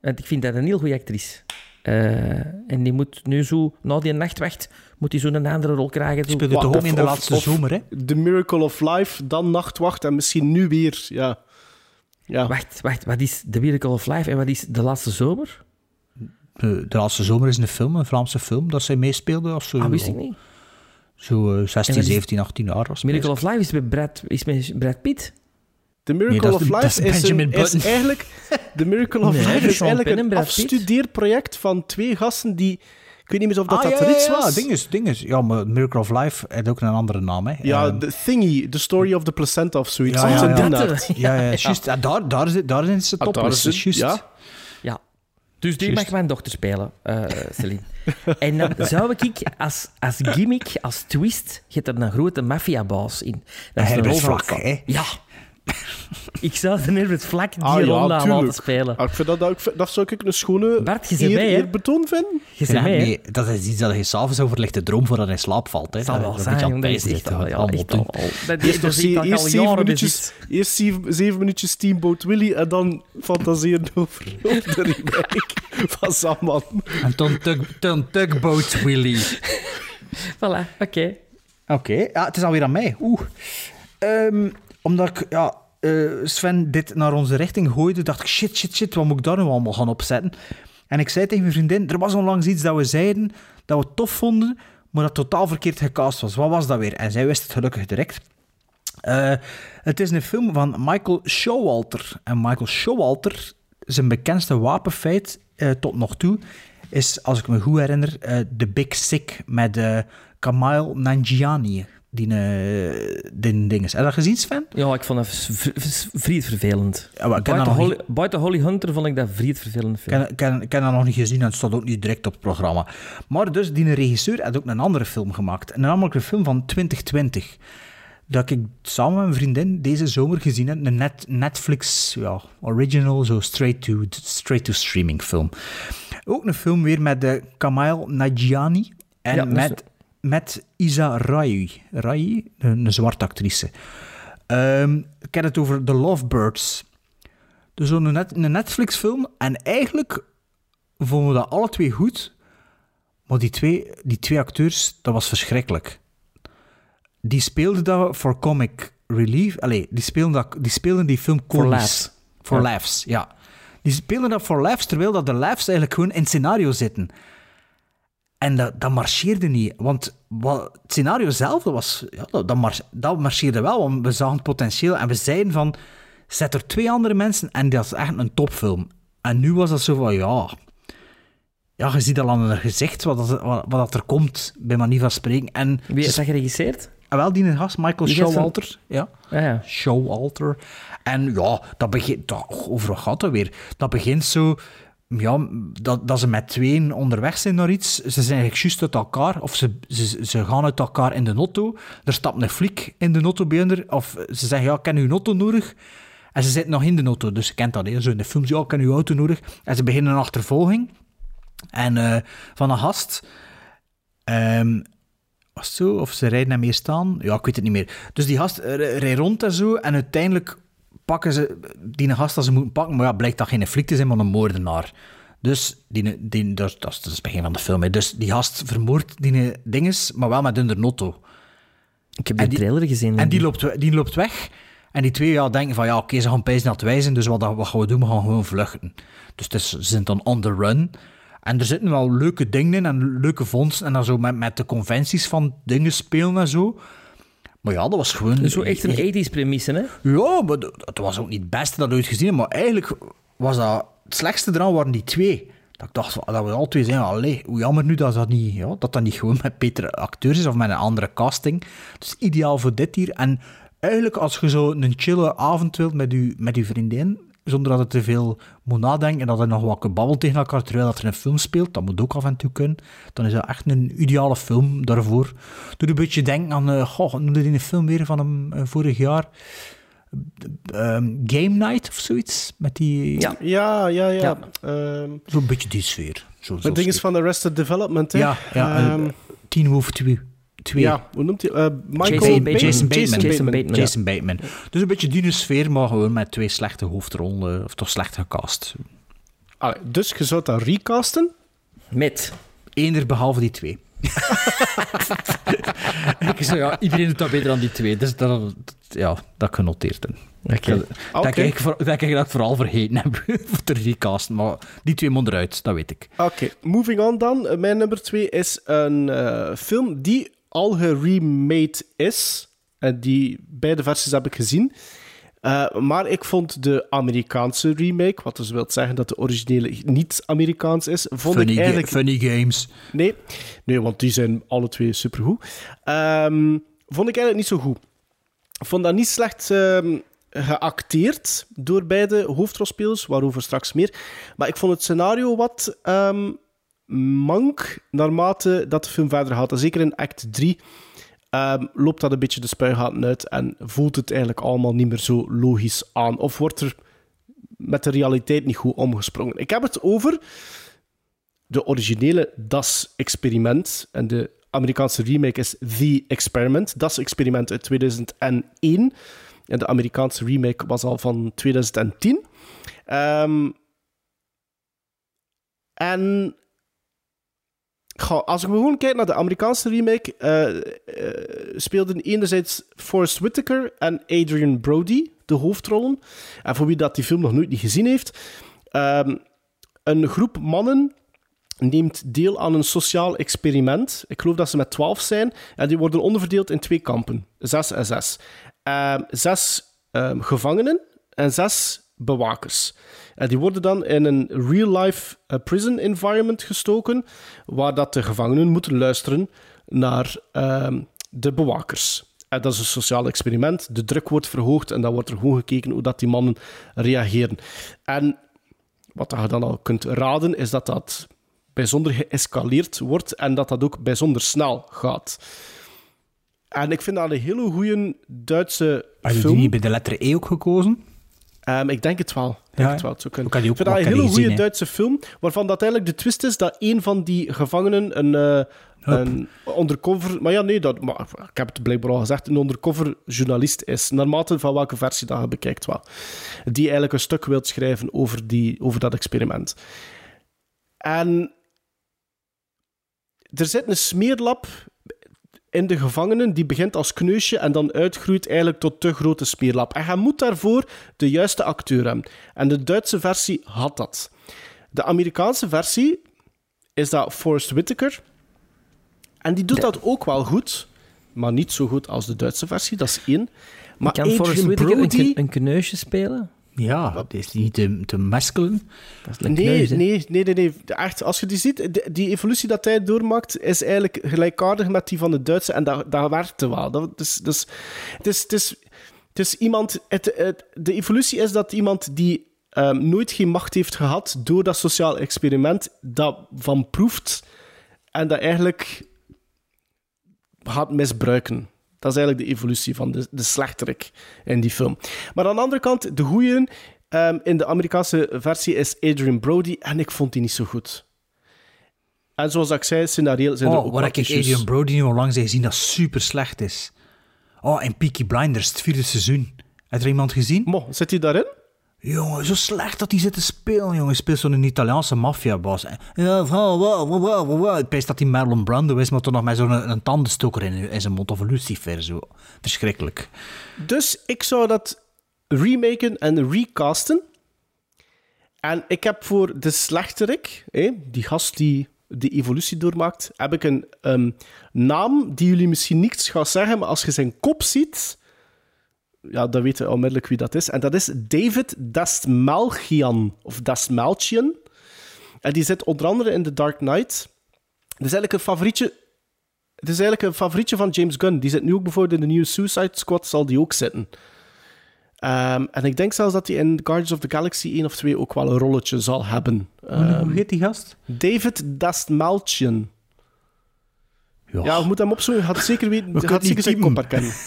Want ik vind dat een heel goede actrice. Eh, en die moet nu zo, na die nachtwacht, moet hij zo'n andere rol krijgen. Zo. Speelde toch ook in de of- laatste of zomer, hè? The Miracle of Life, dan Nachtwacht en misschien nu weer. Ja. Ja. Wacht, wacht, wat is The Miracle of Life en wat is De Laatste Zomer? De, de laatste zomer is een film, een Vlaamse film, dat zij meespeelde als ze Ah, wist ik niet. Zo eh, 16, En wat is- 17, 18 jaar was. Miracle of Life is met Brad, is met Brad Pitt. The Miracle Nee, dat is of de- Life is een, is Button. eigenlijk... The Miracle of Nee, Life is eigenlijk Penn een Brad Pitt. afgestudeerd project van twee gasten die... Ik weet niet meer of dat ah, dat ja, er iets ja, ja, was. dinges, dinges. Ja, maar Miracle of Life heeft ook een andere naam, hè. Ja, Ehm, The Thingy, The Story of the Placenta of zoiets. Ja, ja, ja. naart. eh, ja, ja, juist. Ja, daar, daar, is het- daar is het Ah, top. daar is het, juist. ja. Ja. Dus die mag mijn dochter spelen, eh Celine. en dan zou ik als, als gimmick, als twist, je hebt er een grote maffiabaas in. Dat is de Herbert Vlak, hè. Ja. ik zou de Herbert Vlak die Ah, ja, rol laten spelen. Ah, ik vind dat, dat, ik vind- dat zou ik een schone Bart, je zit eer- mee, hè? eerbetoon vinden. Je Ja, bent mee, hè? nee, dat is iets dat je s'avonds over ligt te droom voordat hij in slaap valt. Hè. Dat zal wel Dat is zijn, een beetje jongen, dat is aan het echt al, ja, echt al, al. Dat, Eerst, eerst, zeven minuutjes, bezit. eerst zeven, zeven minuutjes Steamboat Willy en dan fantaseren over, over de remake van Samman. En toen tug, Tugboat Willy. Voilà, oké. Oké, ja, het is alweer aan mij. Oeh. Ehm, omdat ik, ja, eh, Sven dit naar onze richting gooide, dacht ik, shit, shit, shit, wat moet ik daar nu allemaal gaan opzetten? En ik zei tegen mijn vriendin, er was onlangs iets dat we zeiden, dat we tof vonden, maar dat totaal verkeerd gecast was. Wat was dat weer? En zij wist het gelukkig direct. Eh, het is een film van Michael Showalter. En Michael Showalter, zijn bekendste wapenfeit eh, tot nog toe, is, als ik me goed herinner, The Big Sick met Kamal Nanjiani. Die, eh die ding is. Heb je dat gezien, Sven? Ja, ik vond dat vriend vervelend. Ja, maar buiten, Holly, buiten Holly Hunter vond ik dat vriend vervelend Ik ken, ken, ken dat nog niet gezien en het staat ook niet direct op het programma. Maar dus, die regisseur had ook een andere film gemaakt. En namelijk een film van 2020. Dat ik samen met mijn vriendin deze zomer gezien heb. Een net, Netflix ja, original, zo straight-to straight to streaming film. Ook een film weer met de Kamal Nagiani. En Ja, met, met Isa Rai. Rai, een, een zwarte actrice. Ehm, ik heb het over The Lovebirds. Dus zo'n net, een Netflix-film. En eigenlijk vonden we dat alle twee goed. Maar die twee, die twee acteurs, dat was verschrikkelijk. Die speelden dat voor comic relief. Allee, die speelden, dat, die, speelden die film Voor laughs. Voor Ja. laughs, ja. Die speelden dat voor laughs, terwijl dat de laughs eigenlijk gewoon in scenario zitten. En dat, dat marcheerde niet. Want wat, het scenario zelf, dat, was, ja, dat, dat, mar- dat marcheerde wel. Want we zagen het potentieel en we zeiden van... Zet er twee andere mensen en dat is echt een topfilm. En nu was dat zo van, ja... Ja, je ziet al aan hun gezicht wat, dat, wat, wat dat er komt, bij manier van spreken. En Wie is dat geregisseerd? en wel die gast, Michael Die van- Showalter. Ja. Ah, ja. Showalter. En ja, dat begint... dat- Over wat gaat dat weer? Dat begint zo... Ja, dat, dat ze met tweeën onderweg zijn naar iets. Ze zijn eigenlijk juist uit elkaar. Of ze, ze, ze gaan uit elkaar in de auto. Er stapt een flik in de auto. Of ze zeggen, ja, ik heb uw auto nodig. En ze zitten nog in de auto. Dus je kent dat, hè. Zo in de films, ja, ik heb uw auto nodig. En ze beginnen een achtervolging. En eh, van een gast... ehm, was zo? Of ze rijden hem meer staan? Ja, ik weet het niet meer. Dus die gast eh, rijdt rond en zo. En uiteindelijk pakken ze die gast dat ze moeten pakken. Maar ja, blijkt dat geen flik te zijn, maar een moordenaar. Dus die, die, dat, is- dat is dat is het begin van de film. Hè. Dus die gast vermoordt die dinges, maar wel met hun auto. Ik heb En die trailer gezien. En die loopt, die loopt weg. En die twee ja, denken van, ja, oké, ze gaan pijzen naar het wijzen, dus wat, wat gaan we doen? We gaan gewoon vluchten. Dus het is, ze zijn dan on the run. En er zitten wel leuke dingen in en leuke vondsten. En dan zo met, met de conventies van dingen spelen en zo. Maar ja, dat was gewoon... Zo echt een 80s premisse, hè? Ja, maar dat dat was ook niet het beste dat ooit gezien. Maar eigenlijk was dat... Het slechtste eraan waren die twee. Dat ik dacht dat we al twee zijn. Allee, hoe jammer nu dat dat niet, ja, dat dat niet gewoon met betere acteurs is of met een andere casting. Dus ideaal voor dit hier. En eigenlijk, als je zo een chille avond wilt met je, met je vriendin, zonder dat het te veel moet nadenken en dat er nog wat gebabbel tegen elkaar terwijl dat er een film speelt, dat moet ook af en toe kunnen, dan is dat echt een ideale film daarvoor. Doe een beetje denken aan, uh, goh, noemde die een film weer van hem eh, vorig jaar? Ehm, Game Night of zoiets? Met die... Ja. Ja, ja, ja. Ja. Ehm, Zo'n beetje die sfeer. Zo, het ding is van Arrested Development, hè? Ja, ja Ehm, Teen Wolf 2. 2. ja, hoe noemt hij? Eh, Michael Jason Bateman. Jason Bateman. Jason Bateman. Jason Bateman. Dus een beetje die sfeer, maar gewoon met twee slechte hoofdrollen, of toch slecht gecast. Allee, dus je zou dat recasten? Met? Eender behalve die twee. ik zei, ja, iedereen doet dat beter dan die twee. Dus dat, dat- ja, dat genoteerd. in. Oké. Dat, dat, Oké. ik, voor- dat ik dat vooral vergeten heb voor te recasten. Maar die twee moeten eruit, dat weet ik. Oké, moving on dan. Mijn nummer twee is een eh, film die al geremade is. En die beide versies heb ik gezien. Eh, maar ik vond de Amerikaanse remake, wat dus wil zeggen dat de originele niet Amerikaans is, vond Funny, ik ga- eigenlijk... funny games. Nee, nee, want die zijn alle twee supergoed. Ehm vond ik eigenlijk niet zo goed. Vond dat niet slecht ehm, geacteerd door beide hoofdrolspelers, waarover straks meer. Maar ik vond het scenario wat ehm, mank naarmate dat de film verder gaat. En zeker in act 3 ehm, loopt dat een beetje de spuigaten uit en voelt het eigenlijk allemaal niet meer zo logisch aan. Of wordt er met de realiteit niet goed omgesprongen. Ik heb het over de originele Das Experiment en de Amerikaanse remake is The Experiment. Das Experiment uit 2001 en de Amerikaanse remake was al van 2010. Ehm, en Als ik gewoon kijk naar de Amerikaanse remake, eh, eh, speelden enerzijds Forrest Whitaker en Adrian Brody de hoofdrollen. En voor wie dat die film nog nooit niet gezien heeft, ehm, een groep mannen neemt deel aan een sociaal experiment. Ik geloof dat ze met twaalf zijn. En die worden onderverdeeld in twee kampen. Zes en zes. Ehm, zes ehm, gevangenen en zes bewakers. En die worden dan in een real-life eh, prison environment gestoken, waar dat de gevangenen moeten luisteren naar ehm, de bewakers. En dat is een sociaal experiment. De druk wordt verhoogd en dan wordt er gewoon gekeken hoe dat die mannen reageren. En wat je dan al kunt raden, is dat dat bijzonder geëscaleerd wordt en dat dat ook bijzonder snel gaat. En ik vind dat een hele goede Duitse Had je die film. niet bij de letter E ook gekozen? Ehm, ik denk het wel. Ik denk Ja, het wel. Het zou kunnen. die ook- ik vind dat een hele goede. Duitse film, waarvan dat eigenlijk de twist is dat een van die gevangenen een, eh, een undercover... Maar ja, nee, dat, maar, ik heb het blijkbaar al gezegd, een undercover journalist is. Naarmate van welke versie dat je bekijkt wel. Die eigenlijk een stuk wilt schrijven over, die, over dat experiment. En er zit een smeerlap in de gevangenen, die begint als kneusje en dan uitgroeit eigenlijk tot te grote smeerlap. En je moet daarvoor de juiste acteur hebben. En de Duitse versie had dat. De Amerikaanse versie is dat Forrest Whitaker. En die doet dat ook wel goed, maar niet zo goed als de Duitse versie, dat is één. Maar kan Forrest Whitaker Brody... een kneusje spelen? Ja, dat is niet te, te meskelen. Dat is een Nee, nee, nee, nee, nee. Echt, als je die ziet, de- die evolutie dat hij doormaakt, is eigenlijk gelijkaardig met die van de Duitse. En dat, dat werkte wel. Dat, dus, dus, het, is, het, is, het is iemand... Het, het- de evolutie is dat iemand die ehm, nooit geen macht heeft gehad door dat sociaal experiment, dat van proeft en dat eigenlijk gaat misbruiken. Dat is eigenlijk de evolutie van de, de slechterik in die film. Maar aan de andere kant, de goeie ehm, in de Amerikaanse versie is Adrian Brody en ik vond die niet zo goed. En zoals ik zei, scenario zijn er Oh, ook waar wat ik. Adrian Brody nu al langs heb gezien dat super slecht is. Oh, en Peaky Blinders, het vierde seizoen. Heb er iemand gezien? Mo, zit hij daarin? Jongen, zo slecht dat hij zit te spelen, jongen. Speelt zo'n Italiaanse maffiabaas. Ja, vrouw, wauw, wauw, wauw, wauw. Ik pees dat hij Marlon Brando is, maar toch nog met zo'n tandenstoker in, zijn mond of lucifer. Zo. Verschrikkelijk. Dus ik zou dat remaken en recasten. En ik heb voor de slechterik, die gast die de evolutie doormaakt, heb ik een ehm, naam die jullie misschien niets gaat zeggen, maar als je zijn kop ziet, ja, dan weet je onmiddellijk wie dat is. En dat is David Dastmalchian, of Dastmalchian. En die zit onder andere in The Dark Knight. Dat is eigenlijk een favorietje het is eigenlijk een favorietje van James Gunn. Die zit nu ook bijvoorbeeld in de nieuwe Suicide Squad, zal die ook zitten. Ehm, en ik denk zelfs dat hij in Guardians of the Galaxy 1 of 2 ook wel een rolletje zal hebben. Hoe Ehm, heet die gast? David Dastmalchian. Ja, Ja, je moet hem opzoeken. Gaat zeker weten. Kunnen gaat zeker zijn kop typen. herkennen.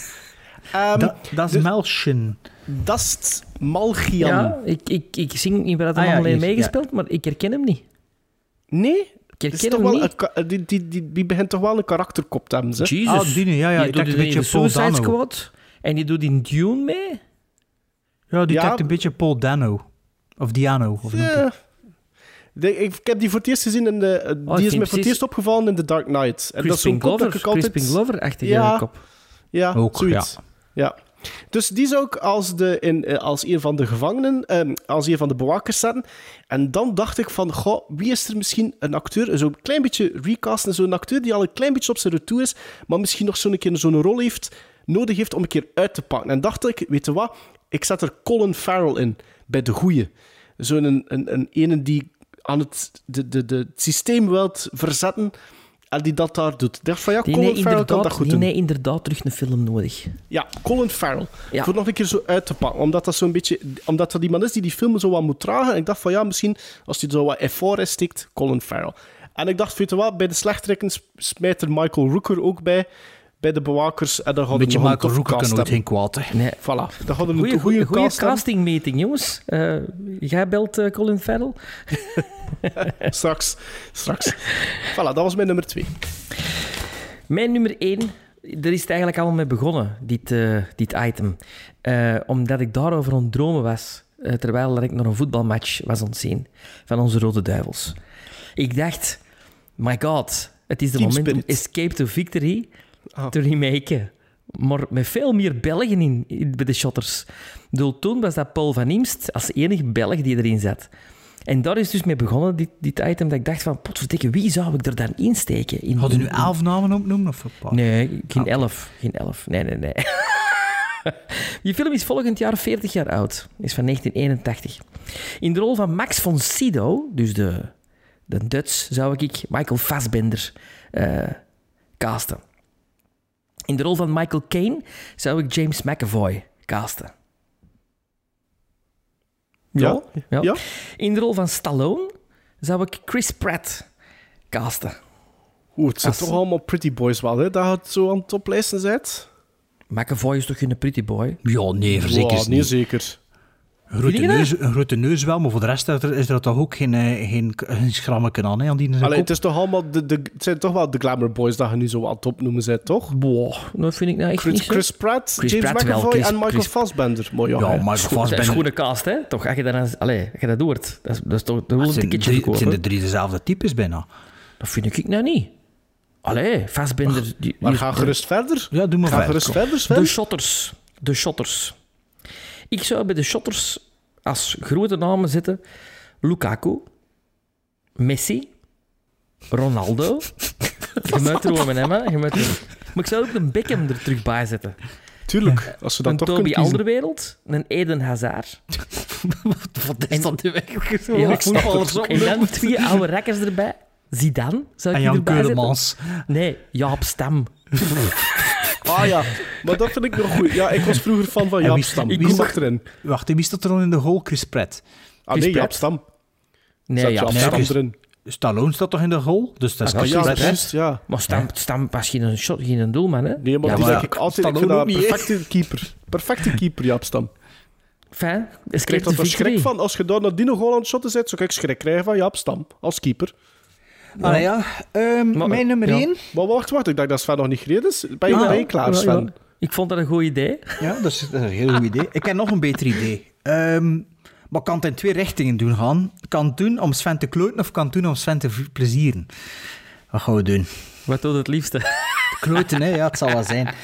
Ehm, dat, dat is dus- Melchen. Dastmalchian. Ja, ik, ik, ik zing niet waar dat Ah, ja, allemaal heeft hier, meegespeeld, maar ik herken hem niet. Nee? Ik is toch wel een die, die, die, die begint toch wel een karakterkop te hebben. Zeg. Jesus. Ah, die, ja, ja. die Ik doet in een beetje Paul Suicide Dano. Squad. En die doet in Dune mee. Ja, die Ja. trekt een beetje Paul Dano. Of Diano. Of? Ja. De- ik, ik heb die voor het eerst gezien in de... eh, Oh, die is me voor het eerst opgevallen in The Dark Knight. En dat is zo'n kop dat Glover, ik altijd... Crispin Glover-achtige Ja. kop. Ja, Ook, zoiets. Ja. Dus die zou ik als, de, in, eh, als een van de gevangenen, ehm, als een van de bewakers zetten. En dan dacht ik van, goh, wie is er misschien een acteur, zo'n klein beetje recasten, zo'n acteur die al een klein beetje op zijn retour is, maar misschien nog zo'n keer zo'n rol heeft, nodig heeft om een keer uit te pakken. En dacht ik, weet je wat, ik zet er Colin Farrell in, bij de goeie. Zo'n een, een, een ene die aan het, de, de, de, het systeem wilt verzetten en die dat daar doet. Ik dacht van, ja, Die Colin nee, Farrell kan dat inderdaad, goed die doen. nee, inderdaad terug een film nodig. Ja, Colin Farrell. Ja. Voor nog een keer zo uit te pakken. Omdat dat zo'n beetje... Omdat dat iemand is die die film zo wat moet dragen. En ik dacht van ja, misschien als hij zo wat effort stikt, Colin Farrell. En ik dacht, weet je wat, bij de slechterikken smijt er Michael Rooker ook bij. Bij de bewakers. En dan Een hadden beetje we nog een Rooker kan nooit geen kwaad, hè. Nee. Voilà. Dan hadden we een goede castingmeting, jongens. Eh, jij belt eh, Colin Farrell. Straks. Straks. voilà, dat was mijn nummer twee. Mijn nummer één, daar is het eigenlijk allemaal mee begonnen, dit, eh, dit item. Eh, omdat ik daarover aan het dromen was, eh, terwijl dat ik naar een voetbalmatch was ontzien van onze Rode Duivels. Ik dacht, my god, het is de Team moment om. Escape to Victory Ah. te remaken. Maar met veel meer Belgen in, in- bij de shotters. Ik bedoel, toen was dat Paul van Imst als enige Belg die erin zat. En daar is dus mee begonnen, dit, dit item, dat ik dacht van, potverdikke, wie zou ik er dan insteken? In, Had je nu elf namen opnoemen of een paar? Nee, geen oké. elf. Geen elf. Nee, nee, nee. Die film is volgend jaar 40 jaar oud. Is van 1981. In de rol van Max von Sydow, dus de, de Duits, zou ik Michael Fassbender eh, casten. In de rol van Michael Caine zou ik James McAvoy casten. Ja? ja. Ja? In de rol van Stallone zou ik Chris Pratt casten. Oeh, het zijn Als- toch allemaal pretty boys wel, hè? Dat het zo aan het toplijsten zit. McAvoy is toch geen pretty boy? Ja, nee, verzekerd Wow, nee, niet. zeker. Een grote, neus, een grote neus wel, maar voor de rest is er, is er toch ook geen, eh, geen, geen schrammetje aan, hè, aan die Allee, kop. het, is toch allemaal de, de, het zijn toch wel de glamour boys dat je nu zo aan het opnoemen bent, toch? Boah, dat vind ik nou echt Chris, niet zo. Chris Pratt, Chris James Pratt wel, McAvoy Chris- en Michael Chris- Fassbender. Mooi, ja. Michael Dat is een Fassbender. goede cast, hè? Toch, als je dat, dan- allee, als je dat hoort. Dat is, dat is toch dat een ticketje drie, het zijn de drie dezelfde types bijna. Dat vind ik nou niet. Allee, Fassbender... Die, Maar is- ga gerust verder. Ja, doe maar Ga verder. gerust kom. verder, Sven. De shotters. De shotters. Ik zou bij de shotters als grote namen zetten Lukaku, Messi, Ronaldo. Je moet hè. Je moet dromen. Maar ik zou ook een Beckham er terug bij zetten. Tuurlijk, als ze dat Een toch Toby. Alderwereld, een Eden Hazard. Wat is dat nu eigenlijk? Ja, ik snap het en dan twee oude rakkers erbij. Zidane, zou En ik die Jan erbij zetten? Keulemans. Nee, Jaap Stam. Ah ja, maar dat vind ik nog goed. Ja, ik was vroeger fan van Jaap wie- Stam. dat? erin? Wacht, wie staat er dan in de hole? Chris Pratt. Ah nee, Jaap. Stam. Nee, Jaap Stam erin. Stallone staat toch in de hole? Dus dat is Ah, Ja, juist, ja. Maar Stam, Stam was geen, shot, geen doelman, hè? Nee, maar ja, die maar ik altijd... Ik Stallone een perfecte keeper. Perfecte keeper, Jaap Stam. Fijn. Ik krijg dat er schrik van. Als je daar naar Dino Goal aan het shotten zit, zou ik schrik krijgen van Jaap Stam. Als keeper. Ah ja, ehm, Maar- mijn nummer ja. 1. Maar wacht, wacht. Ik dacht dat Sven nog niet gereden is. Ben je, ben je klaar, Sven? ja. Ik vond dat een goed idee. Ja, dat is, dat is een heel goed idee. Ik heb nog een beter idee. Ehm, maar ik kan het in twee richtingen doen gaan. Kan het doen om Sven te kloten of kan het doen om Sven te plezieren. Wat gaan we doen? Wat doet het liefste? Kloten, hè? Ja, het zal wel zijn.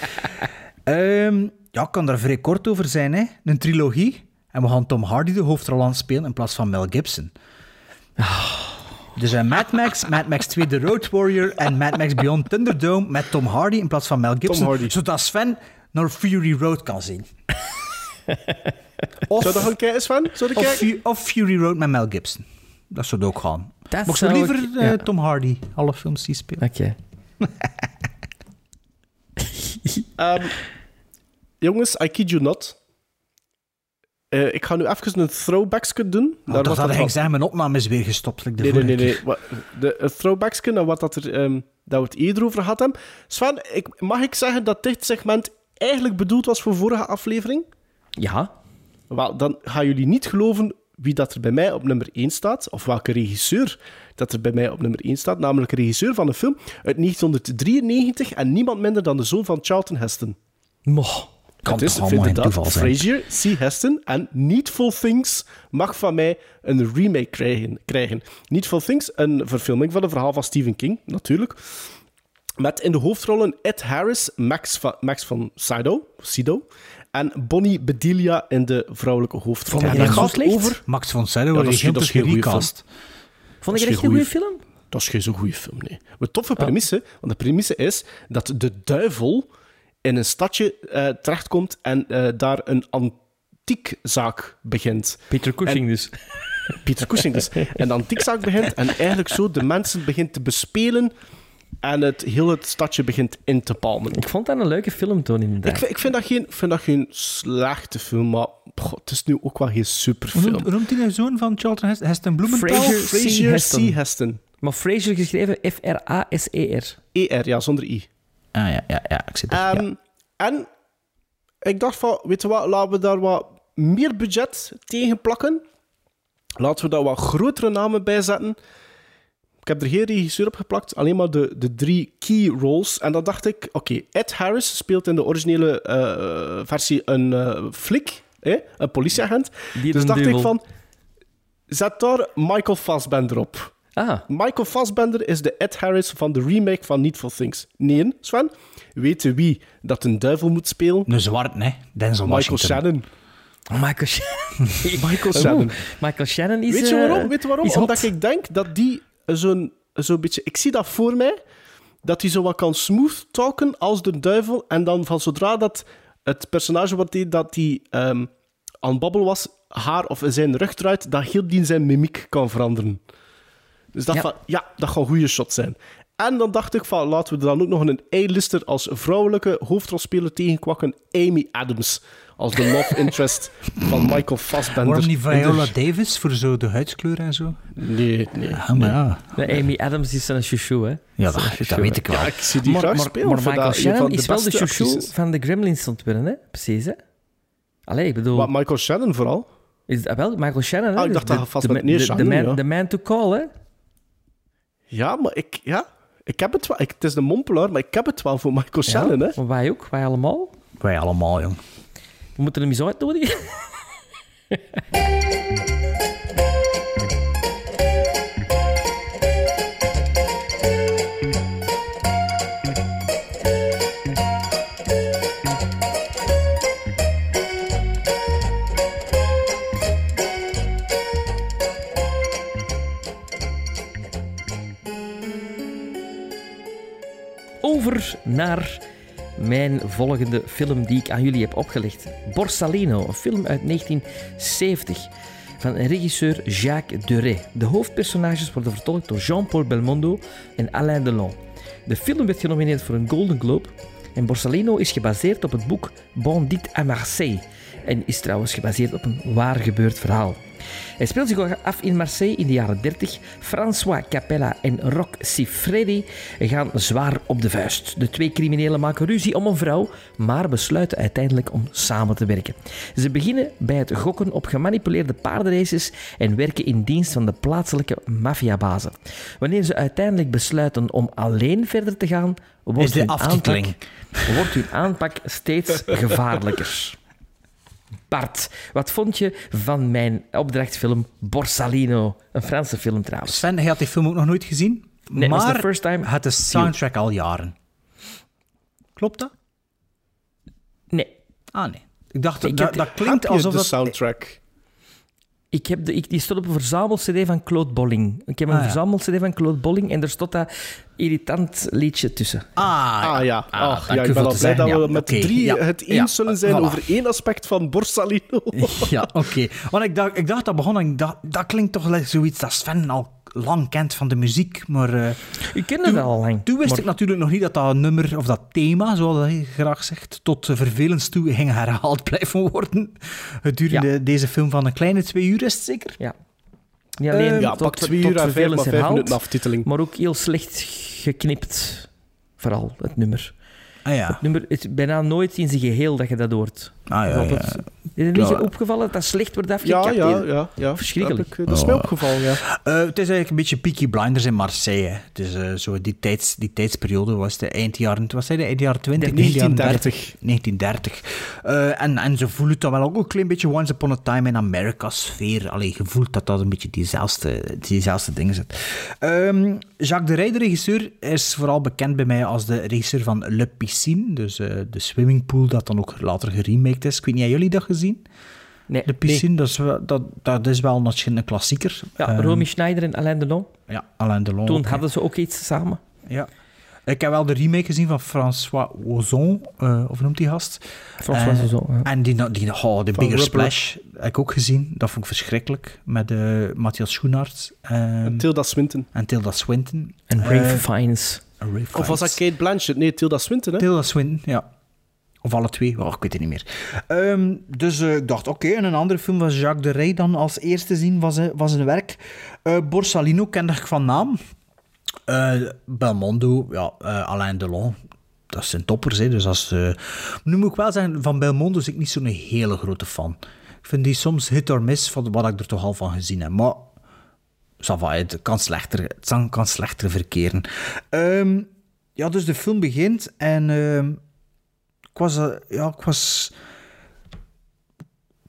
Ehm, ja, ik kan daar vrij kort over zijn, hè. Een trilogie. En we gaan Tom Hardy de hoofdrol aan spelen in plaats van Mel Gibson. Dus uh, Mad Max, Mad Max 2 The Road Warrior en Mad Max Beyond Thunderdome met Tom Hardy in plaats van Mel Gibson. Hardy. Zodat Sven naar Fury Road kan zien. Of, Zou dat gaan kijken, Sven? Zou of, kijken? Of Fury Road met Mel Gibson. Dat zou het ook gaan. Dat maar ik zou zou liever ik- eh. Tom Hardy, alle films die spelen. Oké. Ehm, jongens, I kid you not. Eh, ik ga nu even een throwbacksje doen. Naar dat had er ik van- zeggen, mijn opname is weer gestopt. like de Nee, nee, nee. vorige nee. Wat- De, een throwbacksje naar wat dat, er, ehm, dat we het eerder over gehad hebben. Sven, ik, mag ik zeggen dat dit segment eigenlijk bedoeld was voor vorige aflevering? Ja. Wel, dan gaan jullie niet geloven wie dat er bij mij op nummer 1 staat, of welke regisseur dat er bij mij op nummer 1 staat, namelijk een regisseur van een film uit 1993 en niemand minder dan de zoon van Charlton Heston. Moch. Kan het is toch allemaal toeval zijn? Frazier, C. Heston en Needful Things mag van mij een remake krijgen. krijgen. Needful Things, een verfilming van een verhaal van Stephen King, natuurlijk. Met in de hoofdrollen Ed Harris, Max van, Max van Sydow, Sido en Bonnie Bedelia in de vrouwelijke hoofdrol. Vond je dat over... Max von Sydow Ja, dat is geen- goeie gerecast. Vond is echt een geen goede film? Dat is geen zo'n goede film, nee. Een toffe premisse, want de premisse is dat de duivel in een stadje eh, terechtkomt en eh, daar een antiekzaak begint. Peter Cushing dus. Pieter Cushing dus. En de antiekzaak begint en eigenlijk zo de mensen begint te bespelen en het heel het stadje begint in te palmen. Ik vond dat een leuke film toen inderdaad. Ik vind, ik vind, dat, geen, vind dat geen slechte film, maar het is nu ook wel geen superfilm. noemt, hij nou zoon van Charlton Heston? Heston Blumenthal? Fraser Frazier C. Heston. C. Heston. Maar Fraser geschreven F-R-A-S-E-R. ER, ja, zonder I. Ah ja, ja, ja, ik zit er. Ehm, ja. En ik dacht van, weet je wat, laten we daar wat meer budget tegen plakken. Laten we daar wat grotere namen bij zetten. Ik heb er geen regisseur op geplakt, alleen maar de, de drie key roles. En dan dacht ik, oké, Ed Harris speelt in de originele eh, versie een eh flik, hè, een politieagent. Die dus dacht ik van, zet daar Michael Fassbender op. Ah, Michael Fassbender is de Ed Harris van de remake van Needful Things. Nee, Sven? Weten wie dat een duivel moet spelen? Een zwart, nee. Denzel Michael Washington. Shannon. Michael Shannon. Michael Shannon. Michael Shannon is... Weet je eh, waarom? Weet je waarom? Omdat ik denk dat die zo'n zo'n beetje... Ik zie dat voor mij, dat hij zo wat kan smooth talken als de duivel. En dan van zodra dat het personage wat die, dat die ehm, aan het babbelen was, haar of zijn rug draait, dat heel die zijn mimiek kan veranderen. Dus dat Ja. van, ja, dat gaan goede shots zijn. En dan dacht ik van, laten we er dan ook nog een A-lister als vrouwelijke hoofdrolspeler tegenkwakken, Amy Adams. Als de love interest van Michael Fassbender. Waarom niet Viola Davis voor zo de huidskleur en zo? Nee, nee. Ah, maar ja. Nee, Amy Adams is een chouchou, hè. Ja, dat, dat weet ik wel. Ja, ik zie die maar, graag maar, spelen. maar Michael Shannon de is wel de chouchou van de Gremlins ontwinnen, hè? Precies, hè? Allee, ik bedoel... Wat, Michael Shannon vooral? Is, ah, wel, Michael Shannon, hè? Ah, ik dacht dat vast de, met de, neer de, man, ja. the man to call, hè? Ja, maar ik... Ja, ik heb het wel. Ik, het is een mompelaar, maar ik heb het wel voor Michael Shannon, hè. Maar wij ook, wij allemaal. Wij allemaal, jong. We moeten hem eens uitnodigen. Over naar mijn volgende film die ik aan jullie heb opgelegd. Borsalino, een film uit 1970 van regisseur Jacques Deray. De hoofdpersonages worden vertolkt door Jean-Paul Belmondo en Alain Delon. De film werd genomineerd voor een Golden Globe en Borsalino is gebaseerd op het boek Bandit à Marseille en is trouwens gebaseerd op een waar gebeurd verhaal. Hij speelt zich af in Marseille in de jaren 30. François Capella en Roc Siffredi gaan zwaar op de vuist. De twee criminelen maken ruzie om een vrouw, maar besluiten uiteindelijk om samen te werken. Ze beginnen bij het gokken op gemanipuleerde paardenraces en werken in dienst van de plaatselijke maffiabazen. Wanneer ze uiteindelijk besluiten om alleen verder te gaan, wordt, hun, aanpak, wordt hun aanpak steeds gevaarlijker. Bart, wat vond je van mijn opdrachtfilm Borsalino? Een Franse film trouwens. Sven, hij had die film ook nog nooit gezien. Nee, maar was de first time. had de soundtrack al jaren. Klopt dat? Nee, Ah, nee. Ik dacht, Ik dat, heb- dat Heb klinkt je alsof de dat... soundtrack? Ik heb de, ik, die stond op een verzamel-cd van Claude Bolling. Ik heb een Ah, ja. verzamel-cd van Claude Bolling en er stond dat irritant liedje tussen. Ah, Ah ja, Ah, ja u ik ben al blij dat we Ja, met drie Ja, het eens ja, zullen zijn voilà. over één aspect van Borsalino. Ja, oké. Want ik dacht, ik dacht dat begon en ik dacht, dat klinkt toch zoiets dat Sven al lang kent van de muziek. Maar eh, Ik ken het al lang. toen wist maar- ik natuurlijk nog niet dat dat nummer of dat thema, zoals hij graag zegt, tot uh, vervelens toe ging herhaald blijven worden. Gedurende Ja. deze film van een kleine twee uur is het zeker? Ja. Niet alleen Eh, Ja, tot, pak twee tot uur en vijf, vervelens maar vijf herhaald, minuten aftiteling. maar ook heel slecht geknipt. Vooral het nummer. Ah ja. Het nummer het is bijna nooit in zijn geheel dat je dat hoort. Ah ja, Bijvoorbeeld, ja. Is het niet Ja. opgevallen dat dat slecht wordt Ja, afgekapt? ja, ja. ja. Verschrikkelijk. Dat, heb ik, dat is mij Oh. opgevallen, ja. Eh, het is eigenlijk een beetje Peaky Blinders in Marseille. hè. Het is eh, zo die, tijds, die tijdsperiode was de eind jaren, wat zei je, eind jaren 20? De begin jaren 1930. 1930. Eh, en, en ze voelen het dan wel ook een klein beetje Once Upon a Time in America sfeer. Allee, je voelt dat dat een beetje diezelfde, diezelfde dingen zit. Ehm, Jacques de Rij, de regisseur, is vooral bekend bij mij als de regisseur van Le Piscine. Dus eh, de swimmingpool dat dan ook later geremaked is. Ik weet niet, hebben jullie dat gezien? Nee, De Piscine, dat, is wel, dat, dat is wel een, een klassieker. Ja, Ehm, Romy Schneider en Alain Delon. ja, Alain Delon. Toen ook, hadden ze ook iets samen. Ja. Ik heb wel de remake gezien van François Ozon, eh of noemt die gast? François Ozon, ja. En die, die oh, de Van Bigger. Splash heb ik ook gezien. Dat vond ik verschrikkelijk. Met eh, Matthias Schoenaert ehm, Tilda Swinton. en Tilda Swinton. En Eh, Fiennes. Of was dat. Kate Blanchett? Nee, Tilda Swinton, hè? Tilda Swinton, ja. Of alle twee, oh, ik weet het niet meer. Ehm, dus eh, ik dacht, oké, en een andere film was Jacques de Rey dan als eerste zien was, eh, was een werk. Eh, Borsalino kende ik van naam. Eh, Belmondo, ja, Alain Delon, dat zijn toppers. Hè, dus als, nu moet ik wel zeggen, van Belmondo is ik niet zo'n hele grote fan. Ik vind die soms hit or miss van wat ik er toch al van gezien heb. Maar het kan slechter, het kan- slechter verkeren. Ehm, ja, dus de film begint en ehm, ik was, eh, ja, ik was,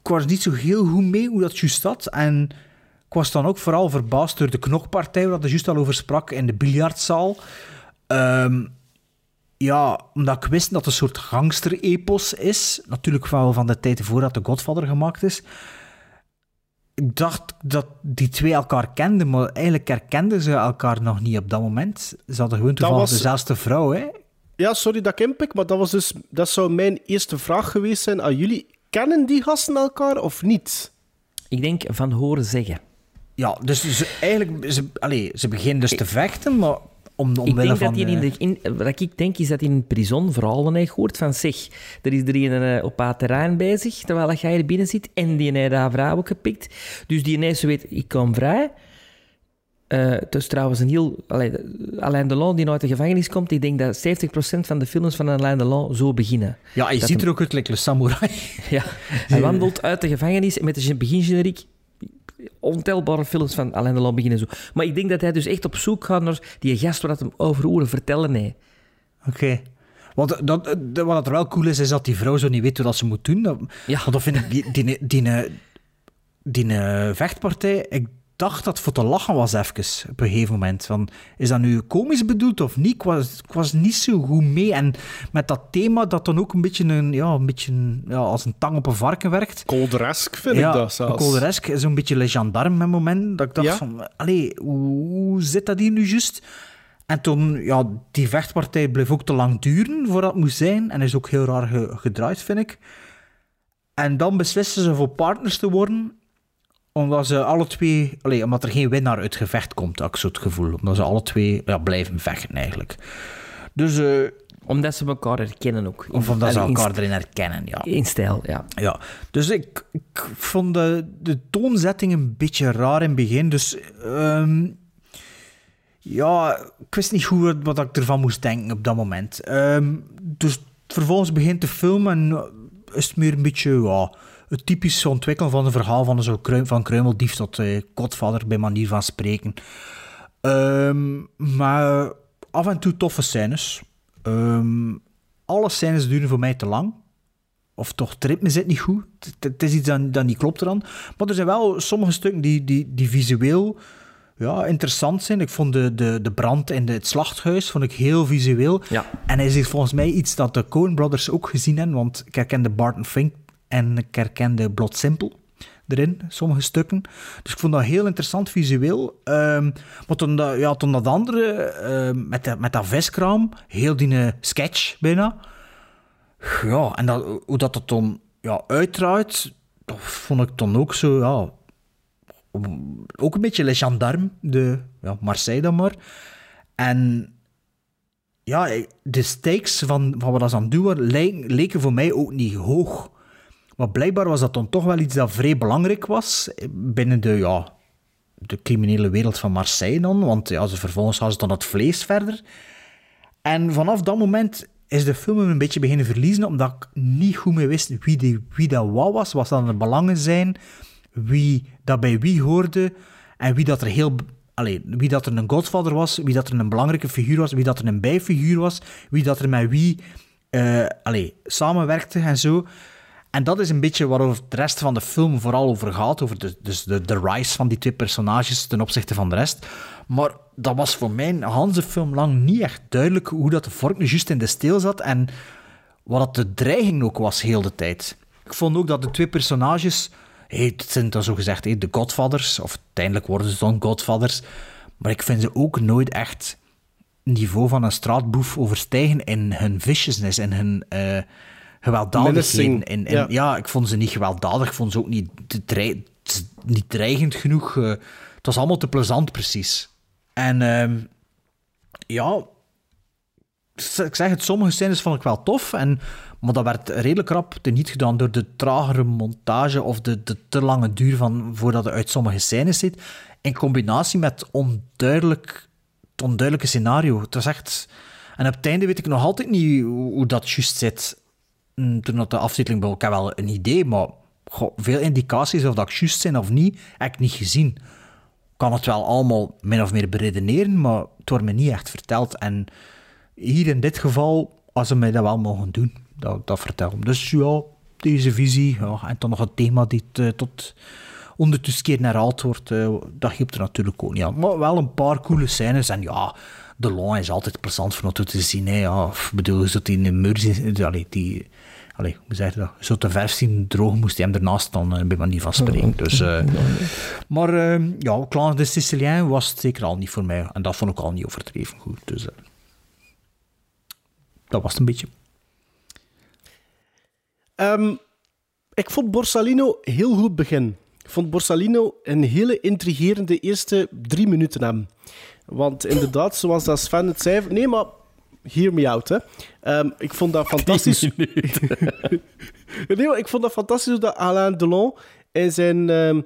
ik was niet zo heel goed mee hoe dat juist zat. En ik was dan ook vooral verbaasd door de knokpartij waar er juist al over sprak in de biljartzaal. Ehm, ja, omdat ik wist dat het een soort gangster-epos is. Natuurlijk wel van de tijd voordat de Godfather gemaakt is. Ik dacht dat die twee elkaar kenden, maar eigenlijk herkenden ze elkaar nog niet op dat moment. Ze hadden gewoon toevallig was- dezelfde vrouw, hè? Ja, sorry dat ik inpik, maar dat, was dus, dat zou mijn eerste vraag geweest zijn aan jullie. Kennen die gasten elkaar of niet? Ik denk van horen zeggen. Ja, dus ze, eigenlijk, ze, allez, ze beginnen dus te vechten, maar om, Ik denk van... dat hij in eh, de, in, wat ik denk is dat in een prison vooral hij hoort van zeg, er is er een eh, op haar terrein bezig, terwijl dat jij er binnen zit, en die heeft haar vrouw ook gepikt. Dus die ineens zo weet, ik kom vrij. Het is trouwens een heel... Allee, Alain Delon, die uit de gevangenis komt, ik denk dat 70% van de films van Alain Delon zo beginnen. ja, je dat ziet hem- er ook uit, like Samurai. Ja, hij wandelt uit de gevangenis met een begingeneriek. Ontelbare films van Alain Delon beginnen zo. Maar ik denk dat hij dus echt op zoek gaat naar die gast waar dat hem over horen vertellen. Nee. Oké. Want dat, dat- wat er wel cool is, is dat die vrouw zo niet weet wat ze moet doen. Dat, Ja. Want dat vind ik, die, die, die, die, die eh, vechtpartij, ik dacht dat het voor te lachen was even, op een gegeven moment. Van, is dat nu komisch bedoeld of niet? Ik was, ik was niet zo goed mee. En met dat thema dat dan ook een beetje, een, ja, een beetje een, ja, als een tang op een varken werkt. Colderesk vind ja, ik dat zelfs. Colderesk is zo'n beetje le gendarme met moment. Dat ik dacht Ja. van, allee, hoe, hoe zit dat hier nu juist? En toen, ja, die vechtpartij bleef ook te lang duren voordat het moest zijn. En is ook heel raar ge- gedraaid, vind ik. En dan beslissen ze voor partners te worden omdat ze alle twee... Allee, omdat er geen winnaar uit gevecht komt, had ik zo het gevoel. Omdat ze alle twee ja, blijven vechten, eigenlijk. Dus... eh, Omdat ze elkaar herkennen ook. of omdat ze elkaar erin herkennen, ja. In stijl, ja. Ja, dus ik, ik vond de, de toonzetting een beetje raar in het begin. Dus ehm, ja, ik wist niet goed wat, ik ervan moest denken op dat moment. Ehm, dus vervolgens begint de film en is het meer een beetje ja, het typische ontwikkelen van een verhaal van, zo kruim, van kruimeldief tot eh godvader, bij manier van spreken. Ehm, maar af en toe toffe scènes. Ehm, alle scènes duren voor mij te lang. Of toch, het ritme zit niet goed. Het, is iets dat, dat niet klopt eraan. Maar er zijn wel sommige stukken die, die, die visueel ja, interessant zijn. Ik vond de, de, de brand in de, het slachthuis vond ik heel visueel. Ja. En is dit volgens mij iets dat de Coen Brothers ook gezien hebben. Want ik herkende Barton Fink en ik herkende Blood Simple erin, sommige stukken. Dus ik vond dat heel interessant visueel. Ehm, maar toen dat, ja, toen dat andere, ehm, met, de, met dat viskraam, heel die eh, sketch bijna. Ja, en dat, hoe dat het dan ja, uitdraait, dat vond ik dan ook zo, ja... Ook een beetje Le Gendarme, de ja, Marseille dan maar. En ja, de stakes van, van wat ze aan het doen leken voor mij ook niet hoog. Maar blijkbaar was dat dan toch wel iets dat vrij belangrijk was binnen de, ja, de criminele wereld van Marseille dan. Want ja, ze vervolgens gaan ze dan het vlees verder. En vanaf dat moment is de film een beetje beginnen verliezen, omdat ik niet goed meer wist wie, die, wie dat wat was, wat dan de belangen zijn, wie dat bij wie hoorde en wie dat er heel... Allee, wie dat er een godvader was, wie dat er een belangrijke figuur was, wie dat er een bijfiguur was, wie dat er met wie uh, samenwerkte en zo. En dat is een beetje waarover de rest van de film vooral over gaat. Over de, dus de, de rise van die twee personages ten opzichte van de rest. Maar dat was voor mij een de film lang niet echt duidelijk hoe dat de vork nu juist in de steel zat. En wat dat de dreiging ook was heel de tijd. Ik vond ook dat de twee personages... Het zijn dan zo gezegd hey, de Godfathers. Of uiteindelijk worden ze dan Godfathers. Maar ik vind ze ook nooit echt niveau van een straatboef overstijgen in hun viciousness en hun... Uh, gewelddadigheden. En, en, ja. ik vond ze niet gewelddadig, ik vond ze ook niet, niet dreigend genoeg. Uh, het was allemaal te plezant, precies. En uh, ja, ik zeg het, sommige scènes vond ik wel tof, en, maar dat werd redelijk rap teniet gedaan door de tragere montage of de, de te lange duur van voordat het uit sommige scènes zit, in combinatie met onduidelijk, het onduidelijke scenario. Het was echt... En op het einde weet ik nog altijd niet hoe, hoe dat juist zit. Mm, toen dat de afzitteling bij elkaar wel een idee, maar veel indicaties of dat juist zijn of niet, heb ik niet gezien. kan het wel allemaal min of meer beredeneren, maar het wordt me niet echt verteld. En hier in dit geval, als ze mij dat wel mogen doen, dat, dat vertellen. Dus ja, deze visie, ja, en dan nog het thema die uh, tot ondertussen keer herhaald wordt, uh, dat hielp er natuurlijk ook niet aan. Maar wel een paar coole scènes en ja de Long is altijd plezant voor te zien. Hè. Ja, ik bedoel, zo die immersie, allee, die, allee, hoe zeg je dat? Zo te vers zien drogen moest hij hem ernaast dan uh, bij manier van spreken. Dus, uh, maar uh, ja, Clan de Sicilien was het zeker al niet voor mij. En dat vond ik al niet overdreven goed. Dus dat was het een beetje. Um, ik vond Borsalino heel goed begin. Ik vond Borsalino een hele intrigerende eerste drie minuten hebben. Want inderdaad, zoals dat Sven het zei... Nee, maar hear me out, hè. Um, ik vond dat fantastisch... nee, ik vond dat fantastisch dat Alain Delon in zijn... Um,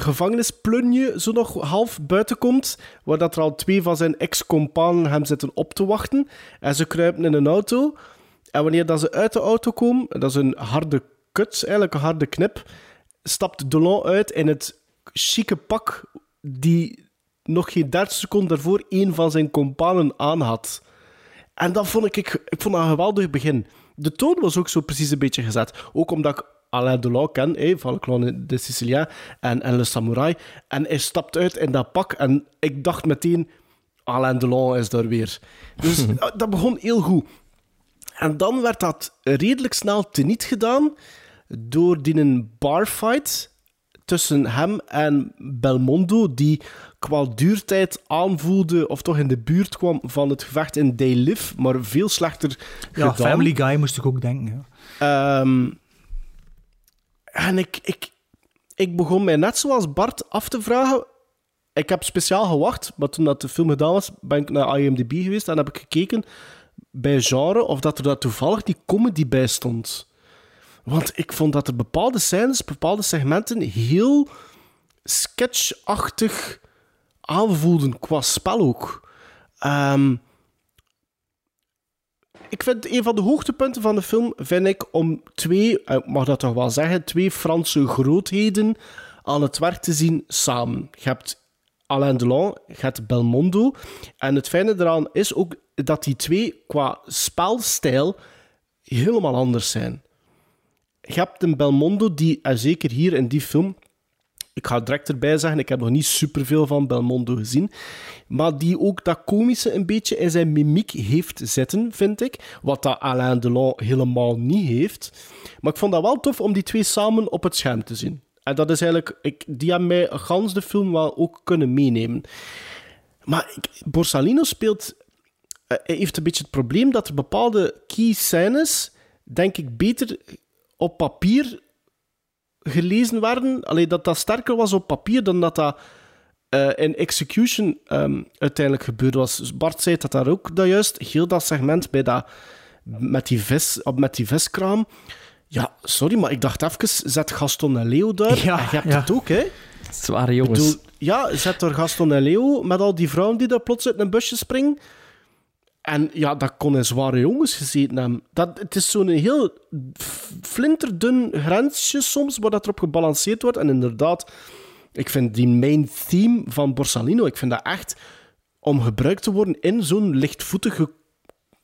gevangenisplunje zo nog half buiten komt, waar dat er al twee van zijn ex-companen hem zitten op te wachten. En ze kruipen in een auto. En wanneer dat ze uit de auto komen, dat is een harde kut, eigenlijk een harde knip, stapt Delon uit in het chique pak die nog geen 30 seconden daarvoor een van zijn companen aan had. En dat vond ik, ik, ik vond dat een geweldig begin. De toon was ook zo precies een beetje gezet. Ook omdat ik Alain Delon ken, van Clown de Sicilien en, en Le Samurai. En hij stapt uit in dat pak en ik dacht meteen, Alain Delon is daar weer. Dus dat begon heel goed. En dan werd dat redelijk snel teniet gedaan door die een barfight tussen hem en Belmondo, die qua duurtijd aanvoelde of toch in de buurt kwam van het gevecht in They Live, maar veel slechter ja, gedaan. Family Guy moest ik ook denken. Ja. Um, en ik, ik, ik begon mij net zoals Bart af te vragen. Ik heb speciaal gewacht, maar toen dat de film gedaan was, ben ik naar IMDb geweest en heb ik gekeken bij genre of dat er daar toevallig die comedy bij stond. Want ik vond dat er bepaalde scènes, bepaalde segmenten heel sketchachtig aanvoelden qua spel ook. Um, ik vind een van de hoogtepunten van de film, vind ik, om twee, ik mag dat toch wel zeggen, twee Franse grootheden aan het werk te zien samen. Je hebt Alain Delon, je hebt Belmondo. En het fijne eraan is ook dat die twee qua spelstijl helemaal anders zijn. Je hebt een Belmondo die, en zeker hier in die film, ik ga direct erbij zeggen, ik heb nog niet superveel van Belmondo gezien, maar die ook dat komische een beetje in zijn mimiek heeft zitten, vind ik. Wat dat Alain Delon helemaal niet heeft. Maar ik vond dat wel tof om die twee samen op het scherm te zien. En dat is eigenlijk, ik, die hebben mij gans de film wel ook kunnen meenemen. Maar Borsalino speelt, uh, heeft een beetje het probleem dat er bepaalde key scènes, denk ik, beter op papier gelezen werden. Alleen dat dat sterker was op papier dan dat dat uh, in execution um, uiteindelijk gebeurd was. Dus Bart zei dat daar ook dat juist. Heel dat segment bij dat, met, die vis, met die viskraam. Ja, sorry, maar ik dacht even, zet Gaston en Leo daar. Ja, en je hebt ja. het ook, hè? Zware jongens. Bedoel, ja, zet door Gaston en Leo met al die vrouwen die daar plots uit een busje springen. En ja, dat kon in zware jongens gezeten hebben. Dat, het is zo'n heel flinterdun grensje soms, waar dat erop gebalanceerd wordt. En inderdaad, ik vind die main theme van Borsalino, ik vind dat echt om gebruikt te worden in zo'n lichtvoetige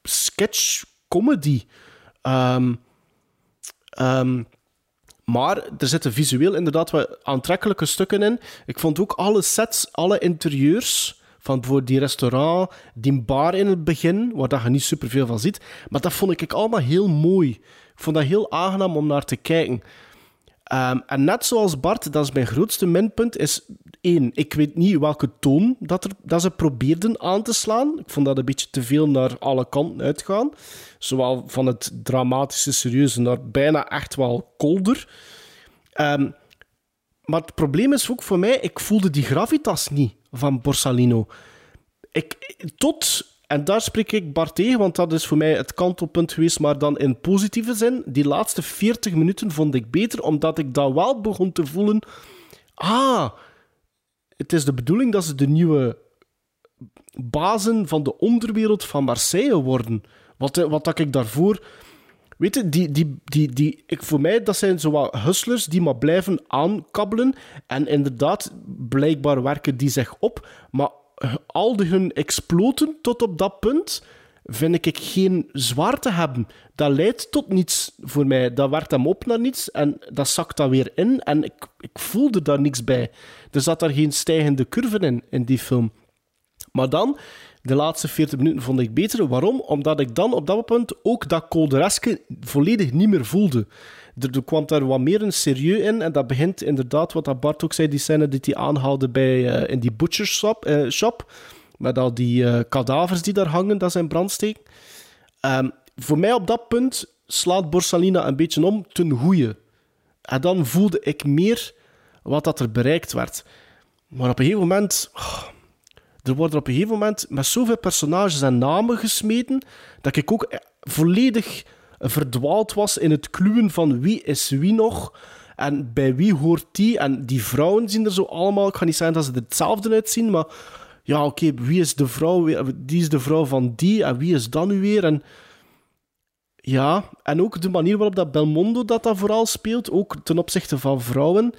sketch-comedy. Ehm, ehm, maar er zitten visueel inderdaad wat aantrekkelijke stukken in. Ik vond ook alle sets, alle interieurs van bijvoorbeeld die restaurant, die bar in het begin, waar dat je niet superveel van ziet. Maar dat vond ik allemaal heel mooi. Ik vond dat heel aangenaam om naar te kijken. Ehm, en net zoals Bart, dat is mijn grootste minpunt, is één, ik weet niet welke toon dat, er, dat ze probeerden aan te slaan. Ik vond dat een beetje te veel naar alle kanten uitgaan. Zowel van het dramatische, serieuze naar bijna echt wel kolder. Ehm, maar het probleem is ook voor mij, ik voelde die gravitas niet van Borsalino. Ik, tot, en daar spreek ik Bart tegen, want dat is voor mij het kantelpunt geweest, maar dan in positieve zin. Die laatste 40 minuten vond ik beter, omdat ik dat wel begon te voelen. Ah, het is de bedoeling dat ze de nieuwe bazen van de onderwereld van Marseille worden. Wat, wat dat ik daarvoor. Weet je, die, die, die, die, ik, voor mij dat zijn zo hustlers die maar blijven aankabbelen. En inderdaad, blijkbaar werken die zich op. Maar al de hun exploten tot op dat punt vind ik geen zwaarte hebben. Dat leidt tot niets voor mij. Dat werkt hem op naar niets en dat zakt dan weer in. En ik, ik voelde daar niks bij. Er zat daar geen stijgende curve in, in die film. Maar dan, de laatste 40 minuten vond ik beter. Waarom? Omdat ik dan op dat punt ook dat koldereske volledig niet meer voelde. Er, kwam daar wat meer een serieus in. En dat begint inderdaad, wat dat Bart ook zei, die scène die hij aanhaalde bij, eh, in die butcher shop, eh, shop. Met al die eh, kadavers die daar hangen, dat zijn brandsteken. Ehm, voor mij op dat punt slaat Borsalina een beetje om ten goeie. En dan voelde ik meer wat dat er bereikt werd. Maar op een gegeven moment... oh, er worden op een gegeven moment met zoveel personages en namen gesmeten, dat ik ook eh, volledig verdwaald was in het kluwen van wie is wie nog en bij wie hoort die. En die vrouwen zien er zo allemaal... Ik ga niet zeggen dat ze er hetzelfde uitzien, maar... Ja, oké, wie is de vrouw? Die is de vrouw van die en wie is dat nu weer? En ja, en ook de manier waarop dat Belmondo dat, dat vooral speelt, ook ten opzichte van vrouwen.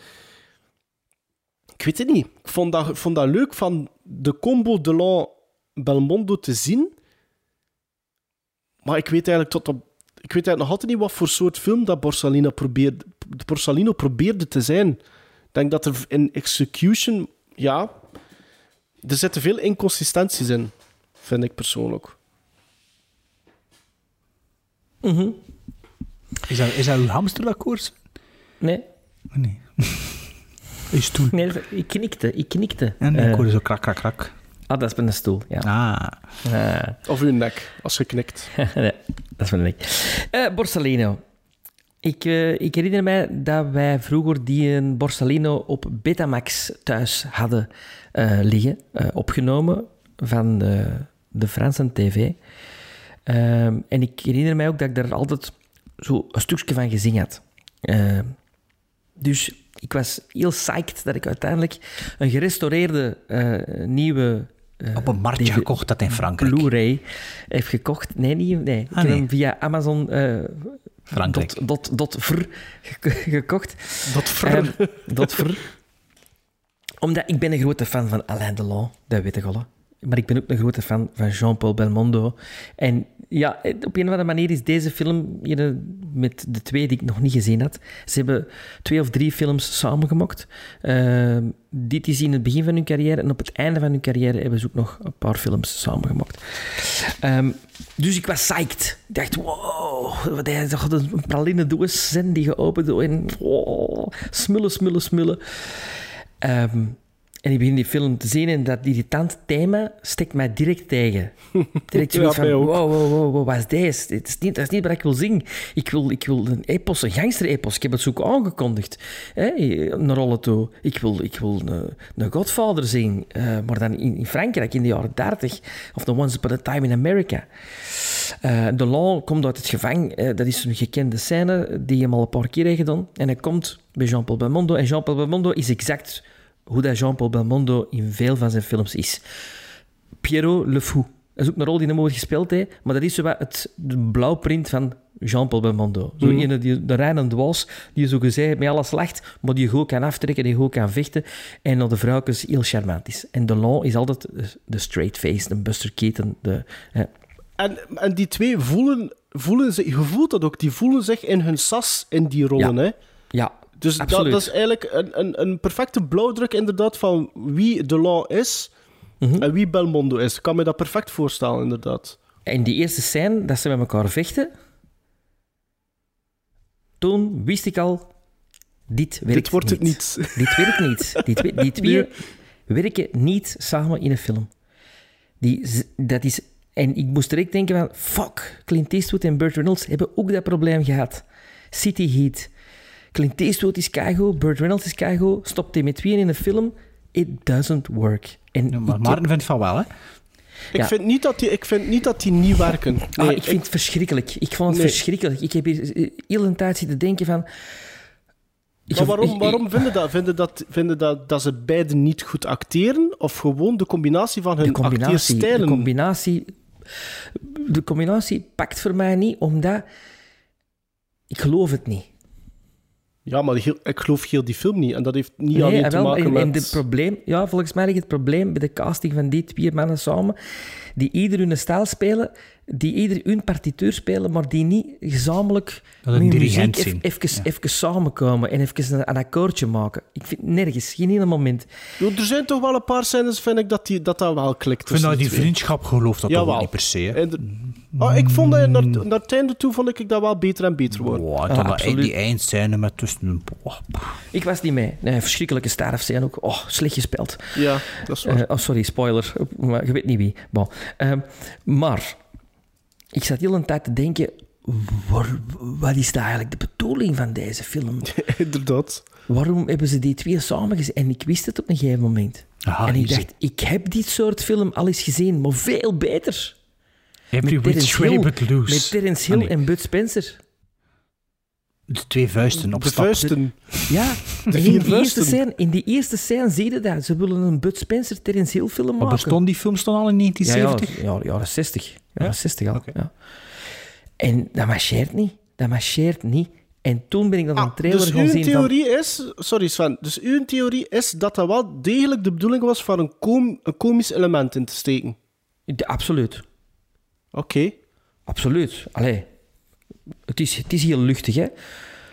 Ik weet het niet. Ik vond dat, ik vond dat leuk van de combo Delon-Belmondo te zien. Maar ik weet eigenlijk tot op... Ik weet eigenlijk nog altijd niet wat voor soort film dat Borsalino probeerde, Borsalino probeerde te zijn. Ik denk dat er in execution... Ja, er zitten veel inconsistenties in, vind ik persoonlijk. Is dat, is dat uw hamsterakkoord? Nee. Nee. Stoel. Nee, ik knikte, ik knikte. Ja, nee, Eh, ik hoorde zo krak, krak, krak. ah, dat is mijn stoel, ja. Ah. Ah. Of uw nek, als je knikt. nee, dat is mijn nek. Eh, Borsalino. Ik, eh, ik herinner mij dat wij vroeger die een Borsalino op Betamax thuis hadden eh, liggen, eh, opgenomen van de, de Franse tv. Ehm, en ik herinner mij ook dat ik daar altijd zo een stukje van gezien had. Ehm, dus ik was heel psyched dat ik uiteindelijk een gerestaureerde eh, nieuwe... eh, Op een marktje gekocht dat in Frankrijk. Blu-ray heeft gekocht. Nee, niet, nee. ik Ah, heb nee. hem via Amazon eh, Frankrijk. dot, dot, dot gek- gekocht. Ehm, dot fr. Omdat ik ben een grote fan van Alain Delon, dat weet ik al. Maar ik ben ook een grote fan van Jean-Paul Belmondo. En ja, op een of andere manier is deze film hier, eh, met de twee die ik nog niet gezien had. Ze hebben twee of drie films samengemaakt. Ehm, dit is in het begin van hun carrière. En op het einde van hun carrière hebben ze ook nog een paar films samengemaakt. Ehm, dus ik was psyched. Ik dacht, wow, wat toch een praline doos zijn die geopend wow, smullen, smullen, smullen. Ehm, en ik begin die film te zien en dat irritant thema steekt mij direct tegen. Direct Ja, van, wow, wow, wow, wow, wat is deze? Dit is niet, dat is niet wat ik wil zien. Ik wil, ik wil een epos, een gangster-epos. Ik heb het zo ook aangekondigd. Hè, een rolle toe. Ik wil, ik wil een, een Godfather zien, eh, maar dan in, in Frankrijk in de jaren 30. Of The Once Upon a Time in America. Eh Delon komt uit het gevang. Eh, dat is een gekende scène die hem al een paar keer heeft gedaan. En hij komt bij Jean-Paul Belmondo. En Jean-Paul Belmondo is exact hoe dat Jean-Paul Belmondo in veel van zijn films is. Pierrot le Fou. Dat is ook een rol die hem ooit gespeeld heeft, maar dat is zo wat het de blauwprint van Jean-Paul Belmondo. Zo ene die, de reine dwaas, die zo gezegd met alles lacht, maar die goed kan aftrekken, die goed kan vechten. En dat de vrouwtjes heel charmant is. En Delon is altijd de- de straight face, de Buster Keaton. De, hè. En, en die twee voelen, voelen zich, je voelt dat ook, die voelen zich in hun sas in die rollen. Ja. Hè? Ja, Dus dat, is eigenlijk een, een, een perfecte blauwdruk inderdaad van wie Delon is Mhm. en wie Belmondo is. Ik kan me dat perfect voorstellen, inderdaad. En die eerste scène, dat ze met elkaar vechten, toen wist ik al, dit werkt Dit wordt het niet. Dit werkt niet. Die twee, die twee werken niet samen in een film. Die, dat is, en ik moest direct denken van, fuck, Clint Eastwood en Burt Reynolds hebben ook dat probleem gehad. City Heat. Clint Eastwood is keigo, Burt Reynolds is keigo, stopt hij met tweeën in een film, it doesn't work. En Ja, maar Maarten vindt van wel, hè? Ik, Ja. vind niet dat die, ik vind niet dat die niet werken. Ah, Nee, ik vind het verschrikkelijk. Ik vond het Nee. verschrikkelijk. Ik heb hier eh, heel een tijd zitten denken van... Maar waarom, waarom vinden, dat, vinden, dat, vinden dat, dat ze beiden niet goed acteren? Of gewoon de combinatie van hun de combinatie, de combinatie, de combinatie pakt voor mij niet, omdat ik geloof het niet. Ja, maar heel, ik geloof heel die film niet. En dat heeft niet alleen en te wel, maken en, met... en het probleem, ja, volgens mij ligt het probleem bij de casting van die twee mannen samen, die ieder hun stijl spelen, die ieder hun partituur spelen, maar die niet gezamenlijk Dat een met dirigent muziek zien. even, samenkomen en even een, een akkoordje maken. Ik vind nergens, geen enkel moment. Yo, Er zijn toch wel een paar scènes, vind ik, dat die, dat, dat wel klikt. Ik vind dat die twee. vriendschap gelooft dat toch ook niet per se. hè. En Ah, ik vond dat naar, naar het einde toe vond ik dat wel beter en beter worden. Wow, Ja, dat- absoluut. die eindscène met tussen... Ik was niet mee. Nee, verschrikkelijke sterfscène ook. Oh, slecht gespeeld. Ja, dat is waar. Eh, oh, sorry, spoiler. Maar je weet niet wie. Bon. Ehm, maar, ik zat heel een tijd te denken... waar- wat is nou eigenlijk de bedoeling van deze film? Inderdaad. Waarom hebben ze die twee samen gezien? En ik wist het op een gegeven moment. Aha, en ik dacht, ik heb dit soort film al eens gezien, maar veel beter. Every Met which Terence way Hill, but loose. Met Terence Ah, Hill nee. en Bud Spencer. De twee vuisten op De stap. vuisten. Ja, De in, vier die eerste vuisten. scène, in die eerste scène zie je dat. Ze willen een Bud Spencer Terence Hill film Maar maken. bestond die film dan al in Ja, ja, 1970? ja, jaren 60. Jaren 60 al. Ja. En dat marcheert niet. Dat marcheert niet. En toen ben ik dan een Ah, trailer dus gaan uw zien van... theorie is... Sorry Sven. Dus uw theorie is dat dat wel degelijk de bedoeling was van een, kom, een komisch element in te steken. De- absoluut. Oké. Absoluut. Allee. Het is, het is heel luchtig, hè.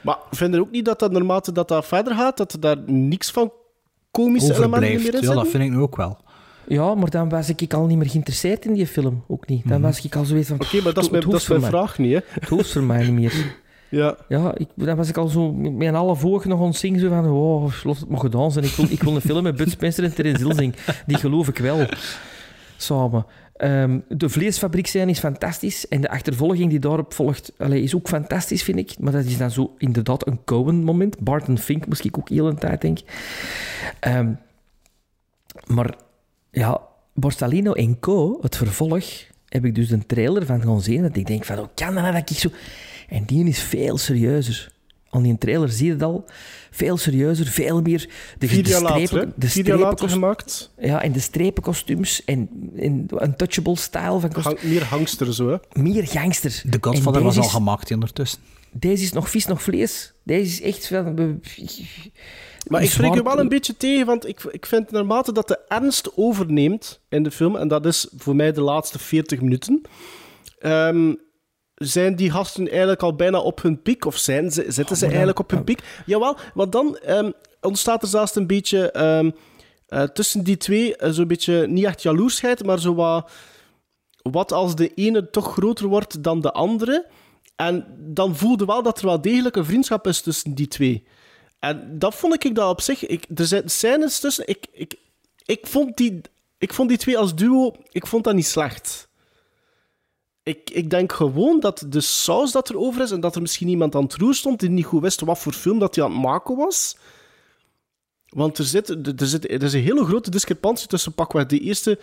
Maar vind je ook niet dat dat naarmate dat dat verder gaat, dat er daar niks van komische elementen Overblijft. meer in Ja, dat vind ik nu ook wel. Ja, maar dan was ik al niet meer geïnteresseerd in die film. Ook niet. Dan was ik al zoiets van... Oké, maar dat is mijn, dat is mijn vraag niet, hè. Het hoeft voor mij niet meer. Ja. Ja, ik, dan was ik al zo met een half oog nog aan het zingen. Zo van, wow, laat het maar gedaan zijn. Ik wil, ik wil een film met Bud Spencer en Terence Hill zien. Die geloof ik wel. Samen. Ehm, de vleesfabriek zijn is fantastisch. En de achtervolging die daarop volgt is ook fantastisch, vind ik. Maar dat is dan zo inderdaad een Cohen-moment. Barton Fink moest ik ook heel een tijd denken. Ehm, maar ja, Borsalino en Co., het vervolg, heb ik dus een trailer van gaan zien. Dat ik denk van, hoe kan dat nou dat ik zo... En die is veel serieuzer. Aan die trailer zie je het al. Veel serieuzer, veel meer... De, Vier de jaar strepen, de jaar later gemaakt. Ja, en de strepenkostuums en, en untouchable style van kostuums. Hang- meer hangster zo, hè. Meer gangster. De Godfather was al gemaakt ondertussen. Deze is nog vis, nog vlees. Deze is echt van... Maar ik spreek er wel een beetje tegen, want ik, ik vind naarmate dat de ernst overneemt in de film, en dat is voor mij de laatste 40 minuten, ehm, zijn die gasten eigenlijk al bijna op hun piek, of zijn ze, zitten ze dan- eigenlijk op hun piek? Jawel, want dan ehm, ontstaat er zelfs een beetje ehm, eh, tussen die twee eh, zo'n beetje, niet echt jaloersheid, maar zo wat, wat als de ene toch groter wordt dan de andere. En dan voelde wel dat er wel degelijk een vriendschap is tussen die twee. En dat vond ik dat op zich. Ik, er zijn scènes tussen. Ik, ik, ik, vond die, ik vond die twee als duo. Ik vond dat niet slecht. Ik, ik denk gewoon dat de saus dat er over is. en dat er misschien iemand aan het roer stond. die niet goed wist wat voor film dat hij aan het maken was. Want er, zit, er, zit, er is een hele grote discrepantie tussen pakweg de eerste.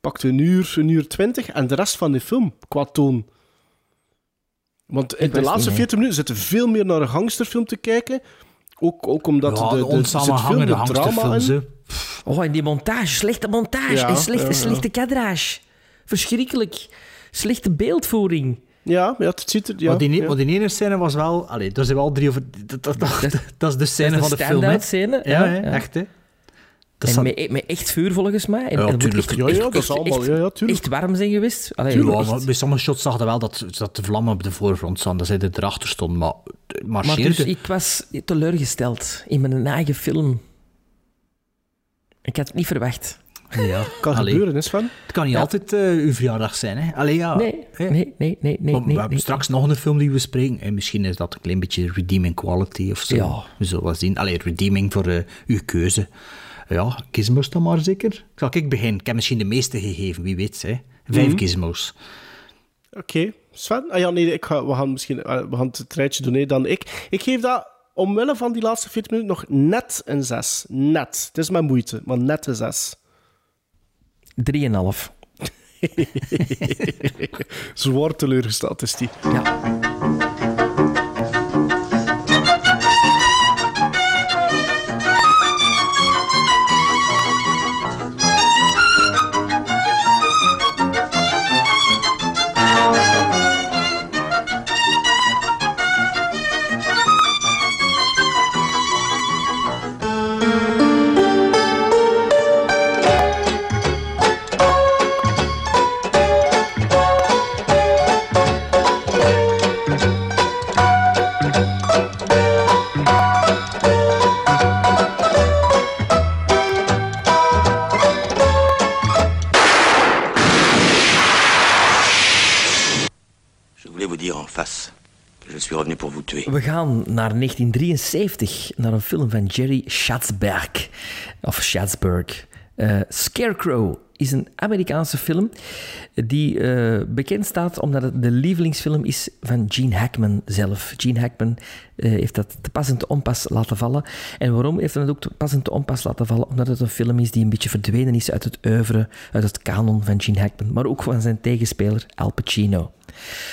pakte een uur, een uur twintig. en de rest van de film qua toon. Want in de laatste niet, 40 minuten zitten veel meer naar een gangsterfilm te kijken. Ook, ook omdat Ja, de, de de, er zit veel meer drama in. Oh, en die montage. Slechte montage. Ja, en slechte, ja, ja. slechte kadrage. Verschrikkelijk. Slechte beeldvoering. Ja, ja, het ziet er... Ja, maar, die, ja. maar die ene scène was wel... Allee, daar zijn wel drie over... Dat, dat, dat, dat is de scène Dat is van de de film, hè. scène, Ja, ja, echt, hè. Dat En met, met echt vuur volgens mij. En, Ja, en tuurlijk. echt, Ja, dat is allemaal... echt- Ja, ja, tuurlijk. echt warm zijn geweest. Allee, echt. maar bij sommige shots zag je wel dat, dat de vlammen op de voorgrond staan. Dat zij er erachter stonden, maar het Maar marcheerde. dus, ik was teleurgesteld in mijn eigen film. Ik had het niet verwacht. Ja, Kan allee. gebeuren, is van. Het kan niet Ja. altijd eh, uw verjaardag zijn, hè. Allee, ja. Nee, nee, nee, nee, nee. Maar nee, we hebben nee. straks nog een film die we spreken. En misschien is dat een klein beetje redeeming quality of zo. Ja. We zullen wel zien. Allee, redeeming voor eh, uw keuze. Ja, gizmos dan maar zeker. Zal ik beginnen? Ik heb misschien de meeste gegeven, wie weet. Hè. Vijf gizmos. Oké. Sven? Ah ja, nee, ik ga, we gaan misschien eh, we gaan het rijtje doen, nee, dan ik. Ik geef dat omwille van die laatste 40 minuten nog net een 6. Net. Het is mijn moeite, maar net een 6. 3,5. Zwaar teleurgesteld is die. Ja. Naar 1973, naar een film van Jerry Schatzberg. Of Schatzberg. Eh, Scarecrow is een Amerikaanse film die eh, bekend staat omdat het de lievelingsfilm is van Gene Hackman zelf. Gene Hackman eh, heeft dat te pas te onpas laten vallen. En waarom heeft hij het ook te pas te onpas laten vallen? Omdat het een film is die een beetje verdwenen is uit het oeuvre, uit het kanon van Gene Hackman, maar ook van zijn tegenspeler Al Pacino.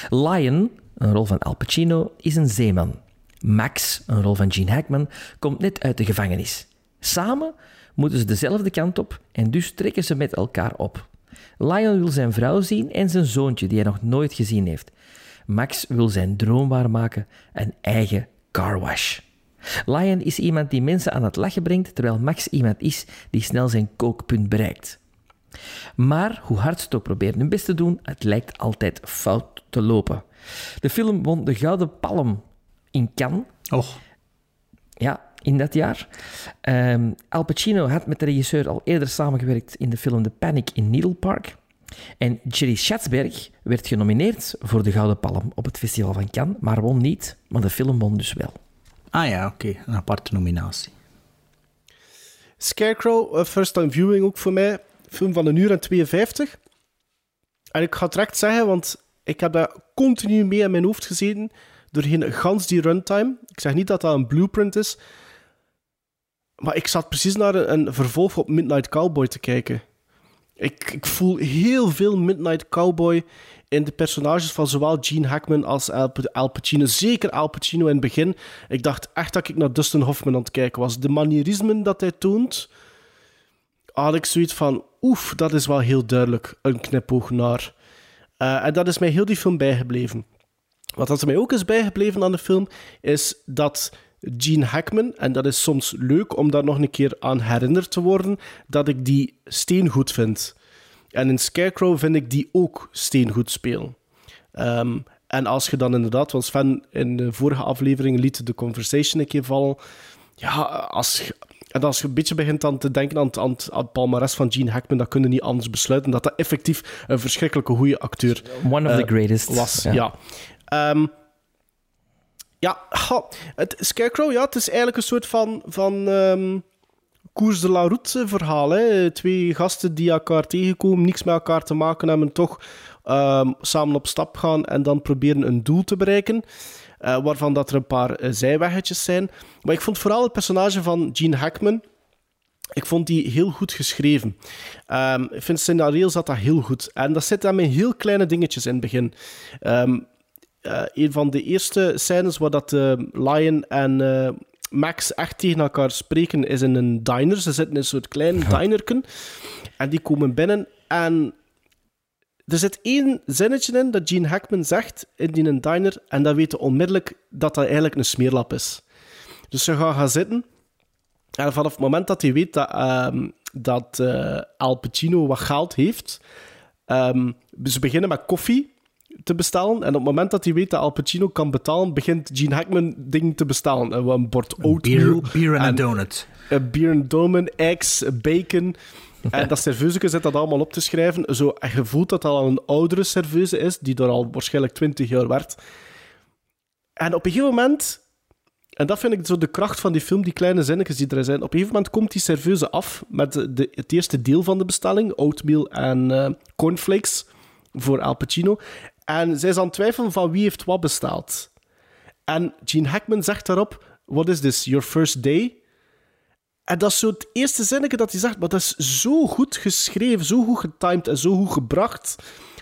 Lion, een rol van Al Pacino, is een zeeman. Max, een rol van Gene Hackman, komt net uit de gevangenis. Samen moeten ze dezelfde kant op en dus trekken ze met elkaar op. Lion wil zijn vrouw zien en zijn zoontje, die hij nog nooit gezien heeft. Max wil zijn droom waarmaken, een eigen carwash. Lion is iemand die mensen aan het lachen brengt, terwijl Max iemand is die snel zijn kookpunt bereikt. Maar hoe hard ze het ook proberen hun best te doen, het lijkt altijd fout te lopen. De film won de Gouden Palm in Cannes. Och. Ja, in dat jaar. Ehm, Al Pacino had met de regisseur al eerder samengewerkt in de film The Panic in Needle Park. En Jerry Schatzberg werd genomineerd voor de Gouden Palm op het Festival van Cannes, maar won niet, maar de film won dus wel. Ah ja, oké. Een aparte nominatie. Scarecrow, eh, first time viewing ook voor mij. Film van een uur en 52. En ik ga het direct zeggen, want ik heb daar continu mee in mijn hoofd gezeten doorheen gans die runtime. Ik zeg niet dat dat een blueprint is, maar ik zat precies naar een, vervolg op Midnight Cowboy te kijken. Ik, ik voel heel veel Midnight Cowboy in de personages van zowel Gene Hackman als Al, Al Pacino. Zeker Al Pacino in het begin. Ik dacht echt dat ik naar Dustin Hoffman aan het kijken was. De manierismen dat hij toont, had ik zoiets van... Oef, dat is wel heel duidelijk een knipoog naar. Eh, en dat is mij heel die film bijgebleven. Wat dat er mij ook is bijgebleven aan de film, is dat Gene Hackman, en dat is soms leuk om daar nog een keer aan herinnerd te worden, dat ik die steengoed vind. En in Scarecrow vind ik die ook steengoed spelen. Ehm, en als je dan inderdaad, want Sven in de vorige aflevering liet de conversation een keer vallen. Ja, als je, en als je een beetje begint aan te denken aan het, aan het, aan het palmares van Gene Hackman, dan kun je niet anders besluiten dat dat effectief een verschrikkelijke goede acteur One of the eh, greatest. was. Ja. Ja. Ehm, ja, ha, het Scarecrow, ja, het is eigenlijk een soort van, van ehm Koers de la Route verhaal. Hè. Twee gasten die elkaar tegenkomen, niks met elkaar te maken hebben, toch ehm, samen op stap gaan en dan proberen een doel te bereiken. eh, waarvan dat er een paar eh, zijweggetjes zijn. Maar ik vond vooral het personage van Gene Hackman, ik vond die heel goed geschreven. Ehm, ik vind scenario zat dat heel goed. En dat zit dan met heel kleine dingetjes in het begin. Ehm, eh, een van de eerste scènes waar dat eh, Lion en eh, Max echt tegen elkaar spreken is in een diner. Ze zitten in een soort klein dinerken. En die komen binnen en er zit één zinnetje in dat Gene Hackman zegt in die een diner en dan weten onmiddellijk dat dat eigenlijk een smeerlap is. Dus ze gaan gaan zitten en vanaf het moment dat hij weet dat, ehm, dat Al Pacino wat geld heeft, ehm, ze beginnen met koffie te bestellen. En op het moment dat hij weet dat Al Pacino kan betalen, begint Gene Hackman dingen te bestellen. Eh, Een bord oatmeal. Beer, beer en een donut. Een bier en donut, eggs, bacon. En dat serveuseke zit dat allemaal op te schrijven. Zo, en je voelt dat dat al een oudere serveuse is, die er al waarschijnlijk 20 jaar werd. En op een gegeven moment, en dat vind ik zo de kracht van die film, die kleine zinnetjes die er zijn. Op een gegeven moment komt die serveuse af met de, het eerste deel van de bestelling, oatmeal en eh, cornflakes voor Al Pacino. En zij is aan het twijfelen van wie heeft wat besteld. En Gene Hackman zegt daarop, what is this, your first day? En dat is zo het eerste zinnetje dat hij zegt, maar dat is zo goed geschreven, zo goed getimed en zo goed gebracht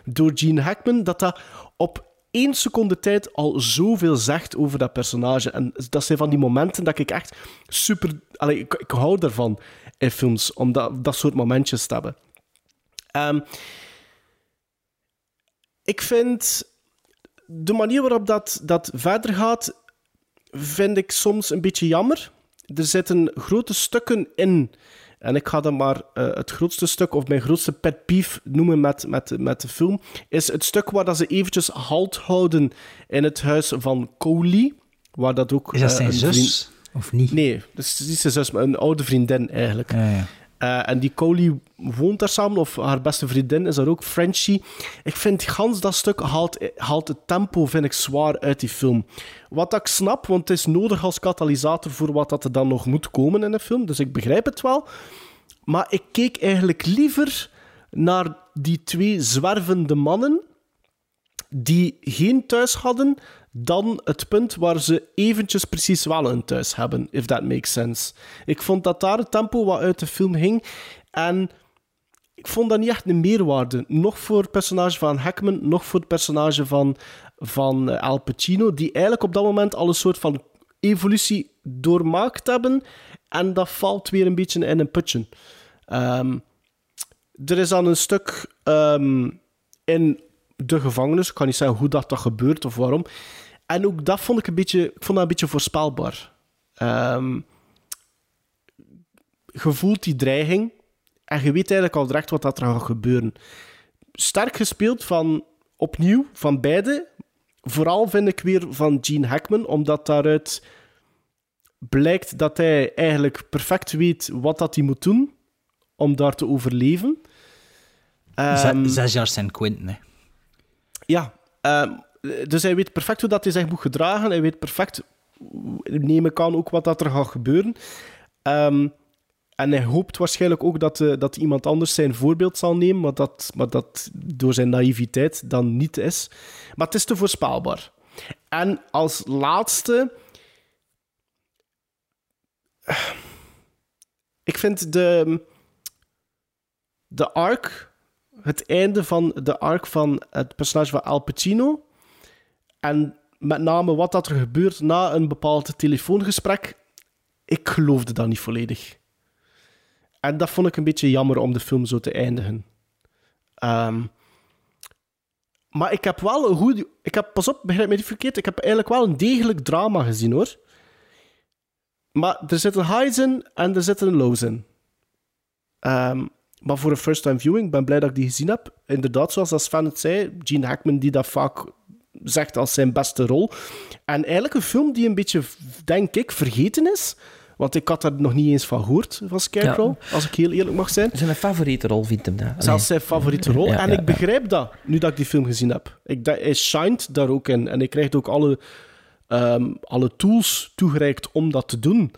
door Gene Hackman, dat dat op één seconde tijd al zoveel zegt over dat personage. En dat zijn van die momenten dat ik echt super... Ik, hou daarvan in films, om dat, soort momentjes te hebben. Ehm, ik vind de manier waarop dat, dat verder gaat, vind ik soms een beetje jammer. Er zitten grote stukken in. En ik ga dan maar eh, het grootste stuk, of mijn grootste pet peeve noemen met, met, met de film, is het stuk waar dat ze eventjes halt houden in het huis van Coley. Waar dat ook... Is dat eh, zijn een zus? vriend- Of niet? Nee, dat is niet zijn zus, maar een oude vriendin eigenlijk. Ja, ja. Eh, en die Coley woont daar samen, of haar beste vriendin is daar ook, Frenchie. Ik vind gans dat stuk haalt, haalt het tempo vind ik zwaar uit die film. Wat ik snap, want het is nodig als katalysator voor wat dat er dan nog moet komen in een film. Dus ik begrijp het wel. Maar ik keek eigenlijk liever naar die twee zwervende mannen die geen thuis hadden, dan het punt waar ze eventjes precies wel een thuis hebben, if that makes sense. Ik vond dat daar het tempo wat uit de film ging en ik vond dat niet echt een meerwaarde. Nog voor het personage van Hackman, nog voor het personage van, van eh, Al Pacino, die eigenlijk op dat moment al een soort van evolutie doormaakt hebben en dat valt weer een beetje in een putje. Ehm, er is dan een stuk ehm, in de gevangenis. Ik kan niet zeggen hoe dat, dat gebeurt of waarom. En ook dat vond ik een beetje, ik vond dat een beetje voorspelbaar. Ehm, je voelt die dreiging en je weet eigenlijk al direct wat dat er gaat gebeuren. Sterk gespeeld van, opnieuw, van beide. Vooral vind ik weer van Gene Hackman, omdat daaruit blijkt dat hij eigenlijk perfect weet wat dat hij moet doen om daar te overleven. Ehm, Ze- Zes jaar San Quentin, hè. Ja, ehm, dus hij weet perfect hoe dat hij zich moet gedragen. Hij weet perfect, neem ik aan, ook wat dat er gaat gebeuren. Ehm, en hij hoopt waarschijnlijk ook dat, eh, dat iemand anders zijn voorbeeld zal nemen, maar dat, maar dat door zijn naïviteit dan niet is. Maar het is te voorspelbaar. En als laatste... Ik vind de, de arc, het einde van de arc van het personage van Al Pacino, en met name wat dat er gebeurt na een bepaald telefoongesprek, ik geloofde dat niet volledig. En dat vond ik een beetje jammer om de film zo te eindigen. Ehm, maar ik heb wel een goed... Ik heb, pas op, begrijp me niet verkeerd. Ik heb eigenlijk wel een degelijk drama gezien, hoor. Maar er zitten highs in en er zitten lows in. Ehm, maar voor een first-time viewing, ik ben blij dat ik die gezien heb. Inderdaad, zoals als Sven het zei, Gene Hackman die dat vaak zegt als zijn beste rol. En eigenlijk een film die een beetje, denk ik, vergeten is. Want ik had daar nog niet eens van gehoord, van Scarecrow, als ik heel eerlijk mag zijn. Zijn favoriete rol vindt hem dat. Zelfs zijn favoriete rol. Ja, en ja, ik begrijp dat, nu dat ik die film gezien heb. Ik, dat, hij shined daar ook in. En hij krijgt ook alle, ehm, alle tools toegereikt om dat te doen.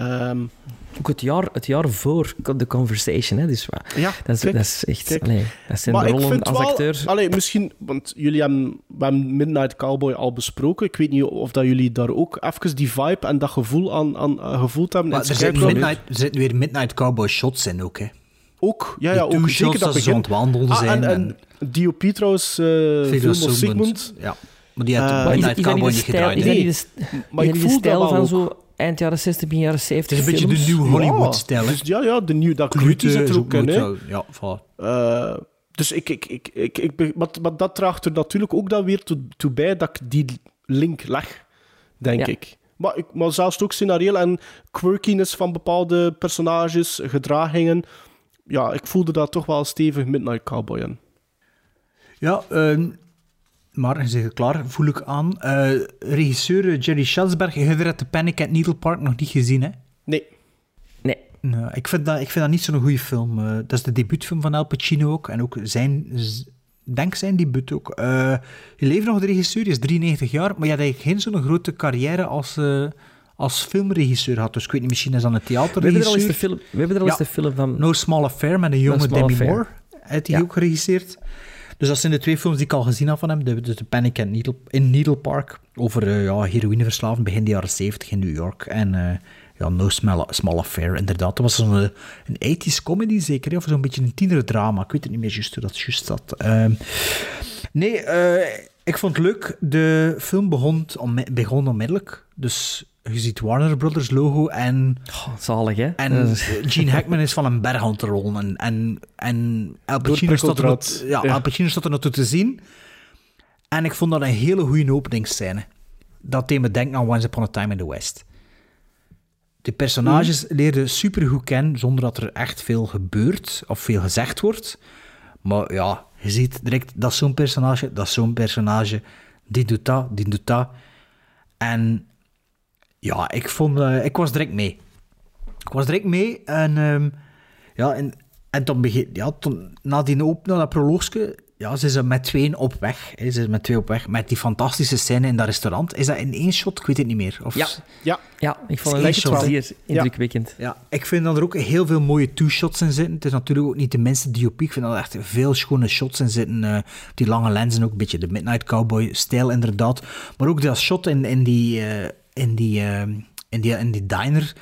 Ehm, Ook het jaar, het jaar voor The Conversation, hè, dus Ja, dat, is, kijk, dat is echt... allee, dat zijn maar de ik rollen vind als wel, acteur. Allee, misschien, want jullie hebben, we hebben Midnight Cowboy al besproken. Ik weet niet of dat jullie daar ook even die vibe en dat gevoel aan, aan gevoeld hebben. Maar er zitten, midnight, er zitten weer Midnight Cowboy shots in ook, hè. Ook, ja, ja, ook zeker dat begin. Ah, zijn en, en DOP trouwens, eh film of Sigmund. Ja, maar die had Eh, Midnight Cowboy niet gedraaid. Nee, maar ik voel stijl dat wel van ook. zo eind jaren 60, begin jaren 70 Het is een beetje de? New Ja, Hollywood-stijl, hè. dus ja, ja, de nieuw, dat zit er ook in. moet Hè. zo- Ja, voilà. Eh, Dus ik, ik, ik, ik, ik, be- maar, maar dat draagt er natuurlijk ook dan weer toe, toe bij dat ik die link leg, denk Ja. ik. Maar, ik. maar zelfs ook scenario en quirkiness van bepaalde personages, gedragingen. Ja, ik voelde dat toch wel stevig Midnight Cowboy in. Ja, ehm, maar je zegt klaar, voel ik aan. Eh, regisseur eh, Jerry Schelsberg, je hebt The Panic at Needle Park nog niet gezien, hè? Nee. Nee. Ik, vind dat, ik vind dat niet zo'n goede film. Eh, dat is de debuutfilm van Al Pacino ook. En ook zijn, denk zijn debuut ook. Je leeft nog de regisseur, die is 93 jaar, maar je had eigenlijk geen zo'n grote carrière als, als filmregisseur gehad. Dus ik weet niet, misschien is dat een We hebben er al eens theaterregisseur. de film, we hebben er al eens Ja. de film van... No Small Affair met een jonge Demi Affair. Moore. Heeft hij Ja. ook geregisseerd. Dus dat zijn de twee films die ik al gezien heb van hem. De, de, Panic in Needle Park. Over eh, ja, heroïneverslaving begin de jaren 70 in New York. En eh, ja, No Small, Affair, inderdaad. Dat was zo'n eh, een 80s comedy zeker. Of zo'n beetje een tienerdrama. Ik weet het niet meer juist hoe dat juist zat. Ehm, nee, eh, ik vond het leuk. De film begon, begon onmiddellijk. Dus je ziet Warner Brothers logo en... zalig, hè? En Gene Hackman is van een berg aan het rollen. En, en, en Al, Pacino staat er nog, prikkeldraad. ja, Ja. Al Pacino staat er nog toe te zien. En ik vond dat een hele goede openingsscène. Dat deed me denken aan Once Upon a Time in the West. De personages leerden supergoed kennen, zonder dat er echt veel gebeurt of veel gezegd wordt. Maar ja, je ziet direct, dat is zo'n personage, dat is zo'n personage. Die doet dat, die doet dat. En ja, ik, vond, eh, ik was direct mee. Ik was direct mee en ehm, ja, en, en toen begin, ja, toen, na die open, na dat proloogske, ja, ze zijn met tweeën op weg. Hè, ze zijn met twee op weg, met die fantastische scène in dat restaurant. Is dat in één shot? Ik weet het niet meer. Of, Ja. Ja. ja, ik vond Is het shot, zeer indrukwekkend. Ja, ik vind dat er ook heel veel mooie two-shots in zitten. Het is natuurlijk ook niet de minste DOP. Ik vind dat er echt veel schone shots in zitten. eh, die lange lenzen ook, een beetje de Midnight Cowboy-stijl inderdaad. Maar ook dat shot in, in, die, eh, in, die, eh, in, die, in die diner.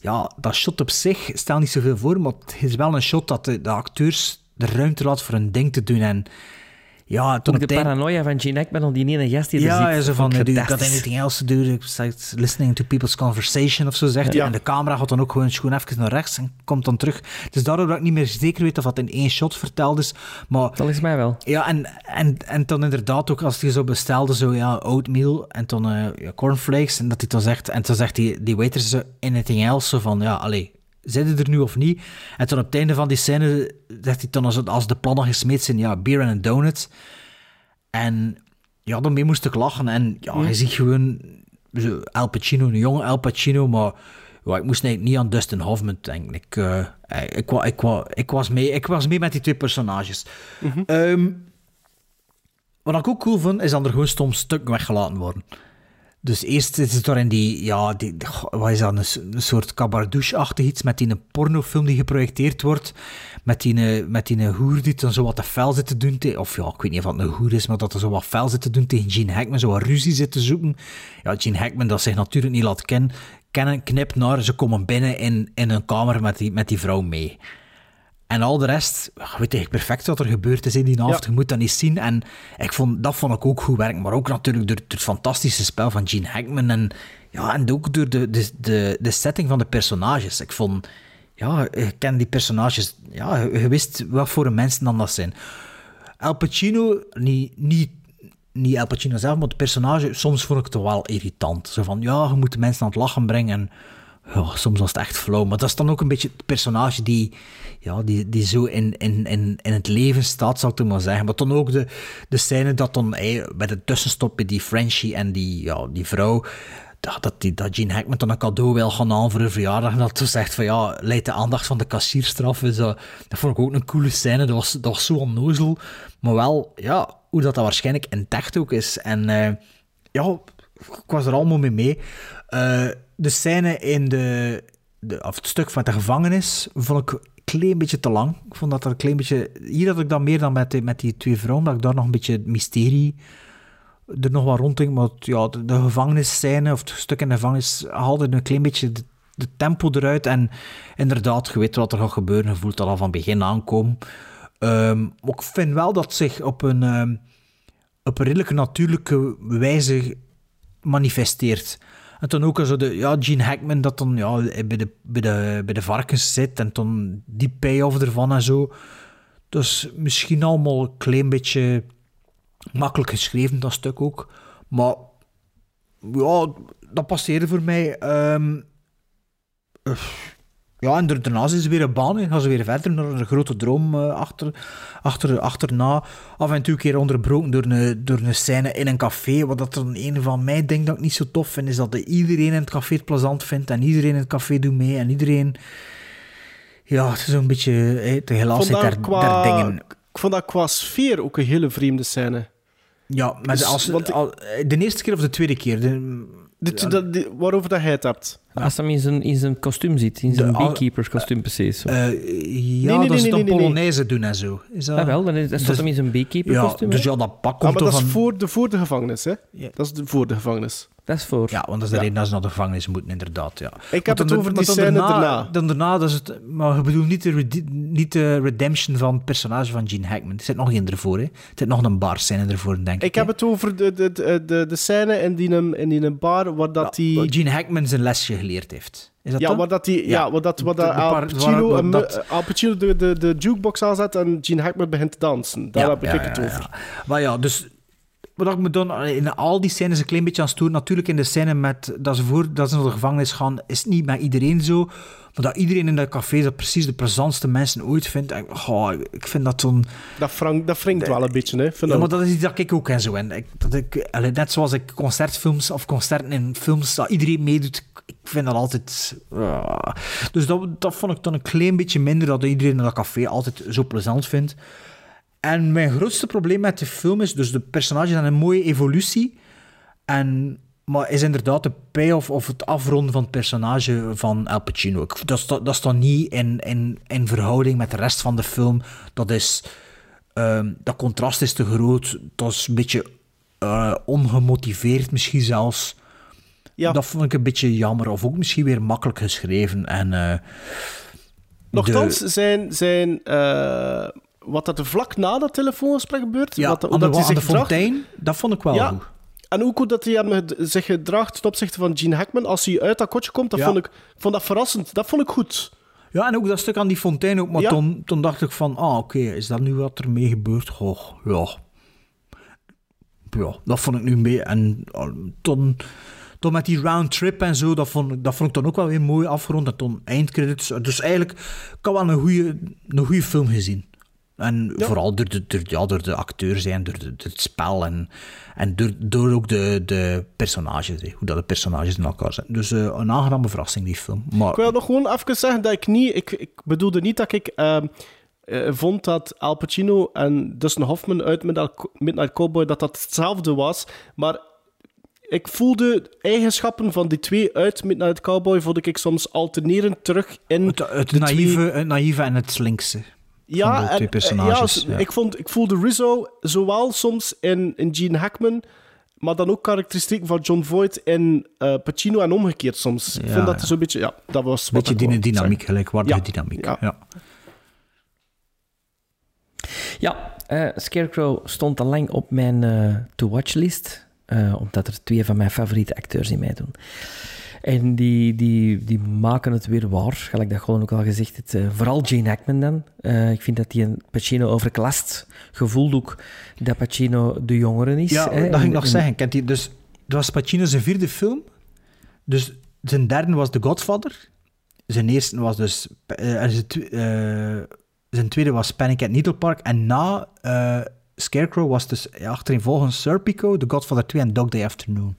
Ja, dat shot op zich stelt niet zoveel voor, maar het is wel een shot dat de, de acteurs de ruimte laat voor hun ding te doen. En ja, toen op de eind- paranoia van Gene Hackman om die ene gast die er ja, zit. ja, zo van, ik you got anything else to do? Besides listening to people's conversation of zo zegt hij. Ja. En de camera gaat dan ook gewoon schoon even naar rechts en komt dan terug. Dus daardoor dat ik niet meer zeker weet of dat in één shot verteld is. Maar Volgens mij wel. ja, en, en, en dan inderdaad ook als hij zo bestelde, zo ja, oatmeal en dan eh, ja, cornflakes. En dat hij dan zegt, en dan zegt die, die waiter zo anything else, zo van ja, allee, zit je er nu of niet? En dan op het einde van die scène zegt hij dan als, als de plannen gesmeed zijn, ja, beer en een donut. En ja, daarmee moest ik lachen. En ja, je ziet gewoon zo Al Pacino, een jonge Al Pacino, maar ja, ik moest niet aan Dustin Hoffman denken. Ik, eh, ik, ik, wa- ik, was mee, ik was mee met die twee personages. Ehm, wat ik ook cool vond, is dat er gewoon stom stukken weggelaten worden. Dus eerst is het daar in die, ja, die, wat is dat, een, soort cabardouche-achtig iets met die een pornofilm die geprojecteerd wordt, met die, met die hoer die dan zo wat te fel zit te doen, te- of ja, ik weet niet of het een hoer is, maar dat er zo wat fel zit te doen tegen Gene Hackman, zo wat ruzie zit te zoeken. Ja, Gene Hackman, dat zich natuurlijk niet laat kennen, kennen knipt naar, ze komen binnen in, in een kamer met die, met die vrouw mee. En al de rest, je weet eigenlijk perfect wat er gebeurd is in die avond. Ja. Je moet dat niet zien. En ik vond, dat vond ik ook goed werken. Maar ook natuurlijk door, door het fantastische spel van Gene Hackman. En, ja, en ook door de, de, de, de setting van de personages. Ik vond, ja, je kent die personages. Ja, je, wist wat voor een mensen dan dat zijn. Al Pacino, niet, niet, niet Al Pacino zelf, maar het personage, soms vond ik het wel irritant. Zo van, ja, je moet de mensen aan het lachen brengen. Ja, soms was het echt flauw. Maar dat is dan ook een beetje het personage die, ja, die, die zo in, in, in, in het leven staat, zal ik het maar zeggen. Maar dan ook de, de scène dat dan bij de tussenstop die Frenchie en die, ja, die vrouw... Dat, dat, die, dat Gene Hackman dan een cadeau wil gaan halen voor haar verjaardag. En dat ze zegt van ja, leidt de aandacht van de kassierstraf. Dus, dat, dat vond ik ook een coole scène. Dat was, dat was zo onnozel. Maar wel, ja, hoe dat, dat waarschijnlijk in echt ook is. En eh, ja, ik was er allemaal mee mee. Eh, de scène in de, de, of het stuk van de gevangenis vond ik een klein beetje te lang. Ik vond dat er een klein beetje... Hier had ik dan meer dan met, met die twee vrouwen, dat ik daar nog een beetje mysterie er nog wat rond denk. Maar ja, de, de gevangenisscène, of het stuk in de gevangenis, haalde een klein beetje de, tempo eruit. En inderdaad, je weet wat er gaat gebeuren. Je voelt dat al van begin aankomen. Maar ik vind wel dat zich op een, ehm, op een redelijk natuurlijke wijze manifesteert. En dan ook zo de, ja, Gene Hackman dat dan ja, bij, de, bij, de, bij de varkens zit en dan die payoff ervan en zo. Is misschien allemaal een klein beetje makkelijk geschreven, dat stuk ook. Maar ja, dat passeerde voor mij. Eh, ja, en daarna is ze weer een baan en gaan ze weer verder naar een grote droom uh, achter, achter, achterna. Af en toe een keer onderbroken door een, door een scène in een café. Wat dat dan een van mij denkt dat ik niet zo tof vind, is dat iedereen in het café het plezant vindt en iedereen in het café doet mee en iedereen... Ja, het is een beetje... Hey, de helaas daar, qua, daar dingen... Ik vond dat qua sfeer ook een hele vreemde scène. Ja, maar dus, als, al, de eerste keer of de tweede keer? De, de, de, waarover dat hij het hebt. Als hij in zijn, in zijn kostuum zit, in zijn beekeepers kostuum precies. Uh, ja, nee, nee, dat is dan nee, Polonaise doen en zo. Is dat... Ja, wel, dan is, dat dus, hem in zijn beekeeper kostuum. Ja, dus ja, dat pak komt ah, maar dat van... is voor de, voor de gevangenis, hè? Ja. Dat is de, voor de gevangenis. Dat is voor. Ja, want dat is de reden dat ze naar de gevangenis moeten, inderdaad. Ja. Ik heb het over die scène daarna, daarna. Dan daarna, dat is het, maar ik bedoel niet de, niet de redemption van het personage van Gene Hackman. Er zit nog één ervoor, hè. Er zit nog een bar scène ervoor, denk ik. Ik heb het over de, de, de, de, de scène in die, in die bar waar dat die... Waar Gene Hackman zijn lesje geleerd heeft. Is dat ja, waar dat die, ja, ja waar dat, waar dat Al Pacino, waar, dat... Al Pacino de, de, de jukebox aanzet en Gene Hackman begint te dansen. Daar ja, heb ik ja, het over. Maar ja, dus wat ik me dan in al die scènes een klein beetje aan stoor. Natuurlijk in de scène met dat ze voor dat ze naar de gevangenis gaan, is niet met iedereen zo. Maar dat iedereen in dat café dat precies de plezantste mensen ooit vindt. En, oh, ik vind dat zo'n... Dat, frank, dat wringt wel een beetje, hè? Ja, maar dat is iets dat ik ook en zo. En ik, dat ik, net zoals ik concertfilms of concerten in films, dat iedereen meedoet, ik vind dat altijd... Uh. Dus dat, dat vond ik dan een klein beetje minder, dat iedereen in dat café altijd zo plezant vindt. En mijn grootste probleem met de film is, dus de personages hebben een mooie evolutie, en, maar is inderdaad de payoff of het afronden van het personage van Al Pacino. Dat, staat, dat staat niet in, in, in verhouding met de rest van de film. Dat, is, um, dat contrast is te groot, dat is een beetje uh, ongemotiveerd misschien zelfs. Ja. Dat vond ik een beetje jammer, of ook misschien weer makkelijk geschreven. En, uh, Nochtans de... zijn... zijn uh wat dat er vlak na dat telefoongesprek gebeurt. Ja, wat, dat hij de zich fontein, dat vond ik wel Ja. goed. En ook hoe dat hij hem zich gedraagt ten opzichte van Gene Hackman als hij uit dat kotje komt, dat Ja. vond ik vond dat verrassend. Dat vond ik goed. Ja, en ook dat stuk aan die fontein ook. Maar toen, toen dacht ik van, ah, oké, is dat nu wat er mee gebeurt? Goh, ja. Ja, dat vond ik nu mee. En uh, toen, toen met die round trip en zo, dat vond, ik- dat vond ik dan ook wel weer mooi afgerond. En toen eindcredits. Dus eigenlijk, ik had wel een goede een goede film gezien. En Ja. vooral door de, door, ja, door de acteurs en door, de, door het spel en, en door, door ook de, de personages, hè, hoe dat de personages in elkaar zijn. Dus eh, een aangename verrassing, die film. Maar, Ik wil nog gewoon even zeggen dat ik niet... Ik, ik bedoelde niet dat ik ehm, eh, vond dat Al Pacino en Dustin Hoffman uit Midnight Cowboy dat dat hetzelfde was, maar ik voelde eigenschappen van die twee uit Midnight Cowboy vond ik soms alternerend terug in het, het, naïeve, twee- het naïeve en het slinkse. Ja, van de en, twee eh, personages. ja, ja. Ik, vond, ik voelde Rizzo zowel soms in, in Gene Hackman, maar dan ook karakteristieken van John Voight in eh, Pacino en omgekeerd soms. ik Ja, vond dat ja. zo'n beetje... Ja, dat was wat beetje ik die dynamiek, gelijkwaardige Ja, dynamiek. ja. Ja. Ja, eh, Scarecrow stond al lang op mijn eh, to-watch-list, eh, omdat er twee van mijn favoriete acteurs in mij doen. En die, die, die maken het weer waar, gelijk dat gewoon ook al gezegd heeft. eh, vooral Gene Hackman dan. Eh, ik vind dat hij een Pacino overklast. Gevoeld ook dat Pacino de jongere is. Ja, hè. dat ging ik nog en- zeggen. Kent hij, dus, dat was Pacino zijn vierde film. Dus zijn derde was The Godfather. Zijn eerste was dus... eh, zijn, twe- eh, zijn tweede was Panic at Needle Park. En na eh, Scarecrow was dus achtereenvolgens Serpico, The Godfather 2 en Dog Day Afternoon.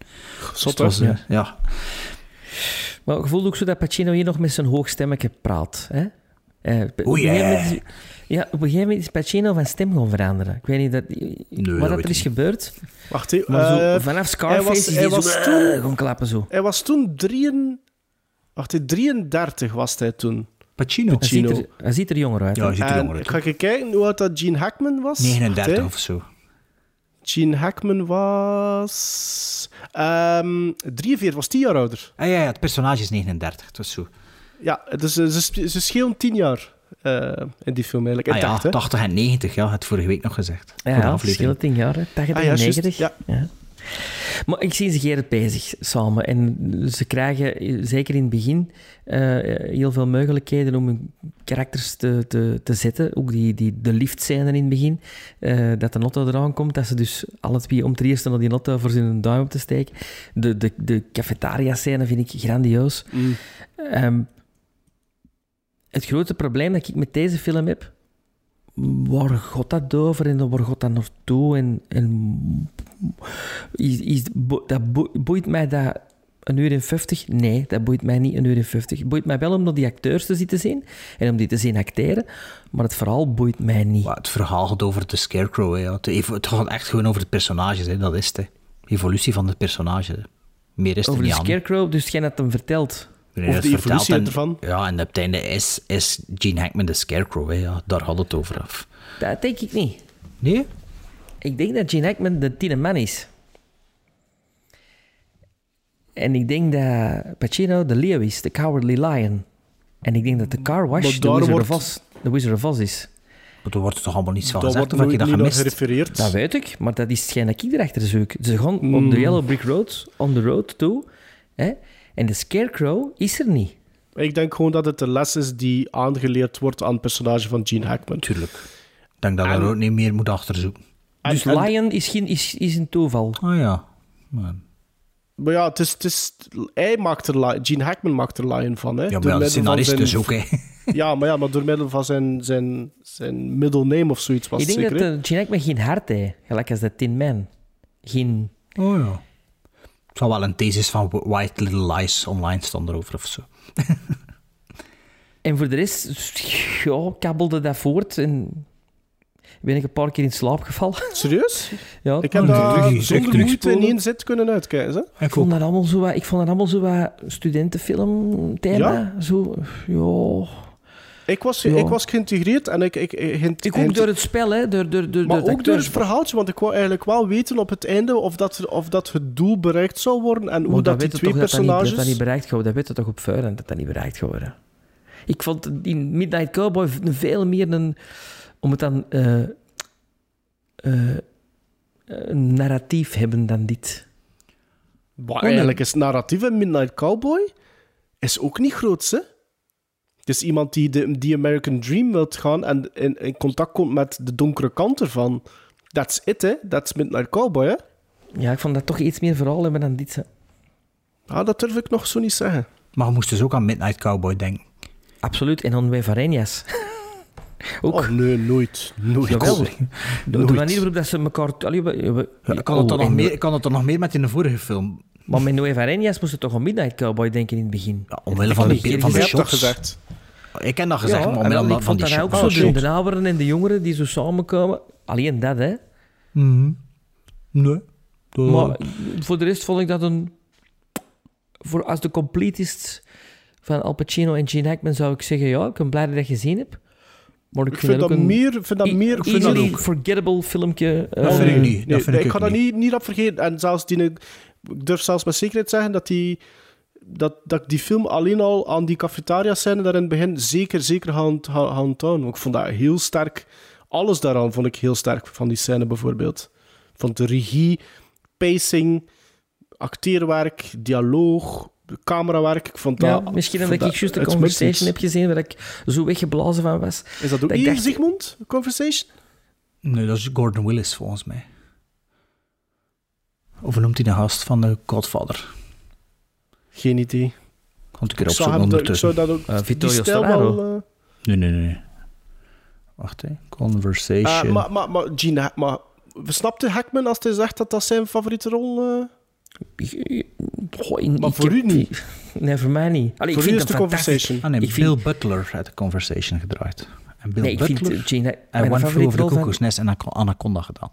Dus het hè? was, Ja. ja. Maar ik voelde ook zo dat Pacino hier nog met zijn hoogstemmetje praat. Hè? Eh, op een Oei, gegeven hè. moment is- ja, op een gegeven moment is Pacino van stem gaan veranderen. Ik weet niet dat, wat dat er is niet. gebeurd. Wacht, zo, eh, vanaf hij Scarface was- is hij hij zo was eh, toen- gaan klappen zo. Hij was toen drieën... Wacht, hè, 33 was hij toen. Pacino. Hij ziet, Pacino. er, hij ziet er jonger uit. Ja, hij ziet er jonger uit. ga ik kijken hoe oud dat Gene Hackman was? Wacht, 39 hè. of zo. Gene Hackman was... ehm 43, was 10 jaar ouder. Ah, ja, ja, het personage is 39. Het was zo. Ja, dus eh, ze, ze schelen 10 jaar eh, in die film eigenlijk. Ah, In ja, 80. 80 en 90, ja, het vorige week nog gezegd. Ja, ja, verschillen tien jaar, hè. 80 Ah, en ja, juist, 90. ja. Ja. Maar ik zie ze geer bezig samen. En ze krijgen, zeker in het begin, eh, heel veel mogelijkheden om hun karakters te, te, te zetten. Ook die, die, de liftscène in het begin. eh, dat de Notto eraan komt. Dat ze dus alle twee om het eerste naar die Notto voor zijn duim op te steken. De, de, de cafetaria-scène vind ik grandioos. Mm. Ehm, het grote probleem dat ik met deze film heb... Waar gaat dat over en waar gaat dat naartoe? En, en is, is, dat bo- boeit mij dat een uur en 50? Nee, dat boeit mij niet een uur en 50. Het boeit mij wel om naar die acteurs te zitten zien en om die te zien acteren, maar het verhaal boeit mij niet. Maar het verhaal gaat over de Scarecrow. Hè, ja. Het, het gaat echt gewoon over de personages. Hè. Dat is het. Hè. Evolutie van de personage. Meer is er Over de niet aan. Scarecrow, dus jij had hem verteld. Nee, dat de evolutie en- ervan. Ja, en op het einde is, is Gene Hackman de Scarecrow. Hè. Ja, daar gaat het over af. Dat denk ik niet. Nee? Ik denk dat Gene Hackman de tiende man is. En ik denk dat Pacino de leeuw is, de Cowardly Lion. En ik denk dat de Car Wash de Wizard, wordt- of Oz, de Wizard of Oz is. Maar daar wordt toch allemaal niets van Daar gezegd? wordt Of heb je nooit dat niet naar gemist? gerefereerd. Dat weet ik, maar dat is hetgeen dat ik erachter zoek. Ze gaan Hmm. op de Yellow Brick Road, on the road toe. Hè? En de Scarecrow is er niet. Ik denk gewoon dat het de les is die aangeleerd wordt aan het personage van Gene Hackman. Tuurlijk. Ik denk dat je er ook niet meer moet achterzoeken. Dus en- Lion is, geen, is, is een toeval. Oh ja. Maar, Maar ja, het is, het is, hij maakt er, Gene Hackman maakt er Lion van. Hè, ja, maar de scenarist zijn- dus ook. Hè. Ja, maar ja, maar door middel van zijn, zijn, zijn middle name of zoiets was ik het denk zeker. dat uh, Gene Hackman geen hart heeft, gelijk als de Tin Man. Geen... Oh ja. Het zal wel een thesis van White Little Lies online staan erover of zo. En voor de rest, ja, kabbelde dat voort en ben ik een paar keer in slaap gevallen. Serieus? Ja, Ik heb terug- zonder moeite in één zit kunnen uitkijken. Hè? Ik vond dat allemaal zo wat, ik vond dat allemaal zo wat studentenfilm thema. Ja? Zo, ja. Ik was, Ja. ik was geïntegreerd en ik... Ik, ik, Ik ook door het spel, hè. Door, door, door, maar door ook door het verhaaltje, want ik wou eigenlijk wel weten op het einde of dat, of dat het doel bereikt zou worden en hoe dat, die twee toch dat dat, personages... dat dat niet bereikt gaat. Dat weet je toch op voorhand dat dat niet bereikt gaat worden. Ik vond in Midnight Cowboy veel meer een... Om het dan... eh, eh, een narratief hebben dan dit. Maar eigenlijk is het narratief in Midnight Cowboy is ook niet groot, hè? Het is iemand die de die American Dream wilt gaan en in, in contact komt met de donkere kant ervan. That's it, hè? That's Midnight Cowboy, hè? Ja, ik vond dat toch iets meer verhaal hebben dan dit. hè. Ah, dat durf ik nog zo niet zeggen. Maar je moest dus ook aan Midnight Cowboy denken. Absoluut. En dan bij ook. Oh, nee, nooit. Nooit. Jawel. De, manier waarop dat ze elkaar... Allee, we- we- Ja, ik kan het oh, dan nog en- meer, ik kan het dan nog meer met in de vorige film. Maar met Noé Varenias moest het toch aan Midnight Cowboy denken in het begin. Ja, omwille van de, Ik heb van de shots. gezegd. Ik heb dat gezegd, ja, maar omwille van, ik van vond die dat shots. ook zo. Oh, De, shit. de ouderen en de jongeren die zo samenkomen. Alleen dat, hè. Mhm. Nee. Dat- Maar voor de rest vond ik dat een... Voor als de completist van Al Pacino en Gene Hackman zou ik zeggen, ja, ik ben blij dat je gezien hebt. Maar ik, Ik vind dat, een meer... Vind dat e- meer ik vind dat easily ook. forgettable filmpje. Dat eh, vind ik niet. Nee, nee, ik ik ga dat niet. niet, niet op vergeten. En zelfs die, ik durf zelfs met zekerheid zeggen dat die, dat, dat ik die film alleen al aan die cafetaria-scène daar in het begin zeker, zeker gaan, gaan, gaan tonen. Ik vond dat heel sterk. Alles daaraan vond ik heel sterk van die scène bijvoorbeeld. Vond de regie, pacing, acteerwerk, dialoog, camerawerk. Ik vond Ja, dat... misschien omdat ik juist de conversation heb gezien waar ik zo weggeblazen van was. Is dat ook dat dacht- Sigmund, Conversation? Nee, dat is Gordon Willis volgens mij. Of noemt hij de gast van de Godfather? Geen idee. Komt een keer Ik op zou, zo'n hem, ik ondertussen. zou dat ook... Eh, Vittorio Storaro. eh, Nee, nee, nee. Wacht, hè. Conversation. Uh, maar, maar, maar, Gene, maar snapte Hackman als hij zegt dat dat zijn favoriete rol... eh, Goh, ik- Maar ik voor u niet? die- Nee, voor mij niet. Allee, Voor ik u vind is de. Conversation. ah nee, ik vind- Bill Butler uit de Conversation gedraaid. En Bill Nee, ik Butler vind Gene, en One Flew Over the. Cuckoo's Nest en Anac- Anaconda gedaan.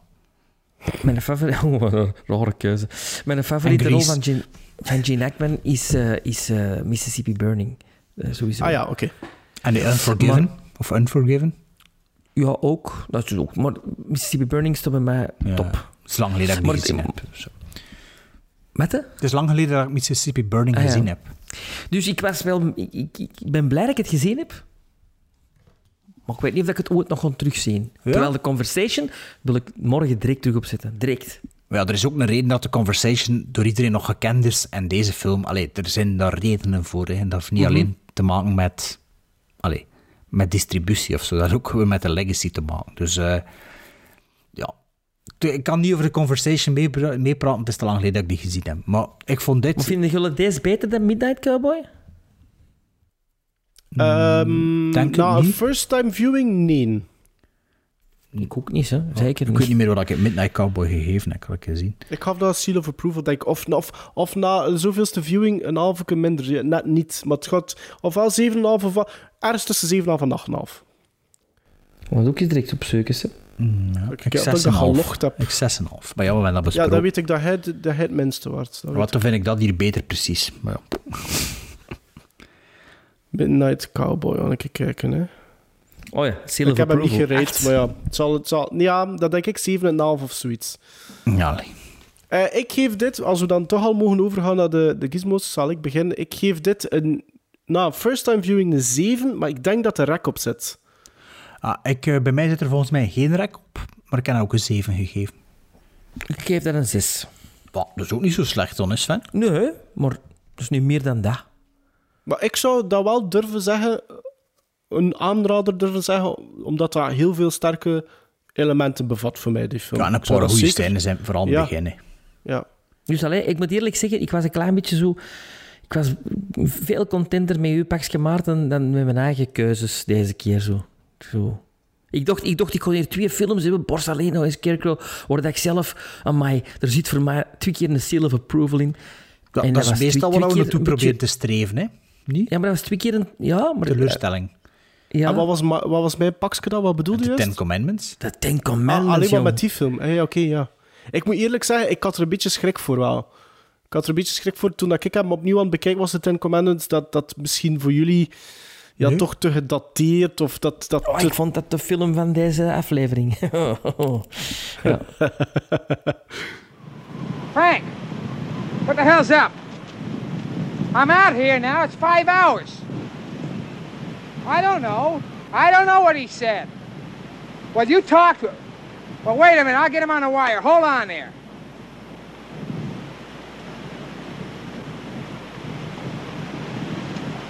Mijn favoriete... Oh, wat een rare keuze. Mijn favoriete rol van Gene, van Gene Hackman is, eh, is eh, Mississippi Burning. Eh, sowieso. Ah ja, oké. En Unforgiven? Maar- of Unforgiven? Ja, ook. Dat is ook. Maar Mississippi Burning staat bij mij Ja. top. Het is lang geleden dat ik Maar die gezien heb. Zo. Met hè? Het is lang geleden dat ik Mississippi Burning Ah, ja. gezien heb. Dus ik was wel... Ik, ik, ik ben blij dat ik het gezien heb. Maar ik weet niet of ik het ooit nog ga terugzien. Terwijl de Conversation wil ik morgen direct terug opzetten. Direct. Ja, er is ook een reden dat de Conversation door iedereen nog gekend is. En deze film, allee, er zijn daar redenen voor. Hè. En dat heeft niet Mhm. alleen te maken met, allee, met distributie of zo. Dat heeft ook weer met de legacy te maken. Dus eh, ja, ik kan niet over de conversation meepraten, mee het is te lang geleden dat ik die gezien heb. Maar ik vond dit... Maar vinden jullie deze beter dan Midnight Cowboy? Um, denk na het een niet. first time viewing, nee. Ik ook niet, hè. Zeker Ik niet. weet niet meer wat ik het Midnight Cowboy gegeven heb, kan ik gezien. Ik gaf dat seal of approval, denk ik. Of, of, of na een zoveelste viewing een halve minder. Ja, net niet. Maar het gaat ofwel 7,5 of wel- ergens tussen 7,5 en 8,5. Wat ook eens direct op zoeken, hè. Ja, Ik ik heb dat 6,5. gelogd heb. Ik 6,5. Maar ja, we hebben dat Ja, besproken. dan weet ik dat hij, dat hij het minste wordt. Wat dan vind ik dat hier beter precies. Maar ja. Ik. Midnight Cowboy, ga ik even kijken. Hè. Oh ja, Seal Ik of heb hem niet Approval. gereed, maar ja. Het zal, het zal, ja, dat denk ik 7,5 of zoiets. Ja. Eh, ik geef dit, als we dan toch al mogen overgaan naar de, de gizmos, zal ik beginnen. Ik geef dit een, na first time viewing een 7, maar ik denk dat er rek op zit. Ah, ik, eh, bij mij zit er volgens mij geen rek op, maar ik heb ook een 7 gegeven. Ik geef dat een 6. Wat, dat is ook niet zo slecht dan, hè, Sven? Nee, maar dat is niet meer dan dat. Maar ik zou dat wel durven zeggen, een aanrader durven zeggen, omdat dat heel veel sterke elementen bevat voor mij, die film. Ja, en een Ik zou paar dat goede scènes zijn, vooral in Ja. het begin. hè. Ja. Dus allee, ik moet eerlijk zeggen, ik was een klein beetje zo... Ik was veel contenter met uw pakje Maarten dan met mijn eigen keuzes deze keer zo. zo. Ik dacht, ik dacht, ik kon hier twee films hebben, Borsalino en Scarecrow, waar dat ik zelf... Amai, er zit voor mij twee keer een seal of approval in. Ja, En dat, is was meestal twee- waar we naartoe proberen beetje- te streven, hè? Niet? Ja, maar dat was twee keer een... Ja, maar... Teleurstelling. Ja, En wat was, ma- wat was mijn pakje dan? Wat bedoelde je De? Ten Commandments. de Ten Ah, Commandments, alleen maar jong. met die film. Eh, ja, Oké, ja. Ik moet eerlijk zeggen, ik had er een beetje schrik voor wel. Ik had er een beetje schrik voor toen dat ik hem opnieuw aan het bekijken was, de Ten Commandments, dat dat misschien voor jullie ja, Nee. toch te gedateerd of dat... dat Oh, te- ik vond dat de film van deze aflevering. ja. Frank, what the hell's up? I'm out here now. It's five hours. I don't know. I don't know what he said. Well, you talk to him. Well, wait a minute. I'll get him on the wire. Hold on there.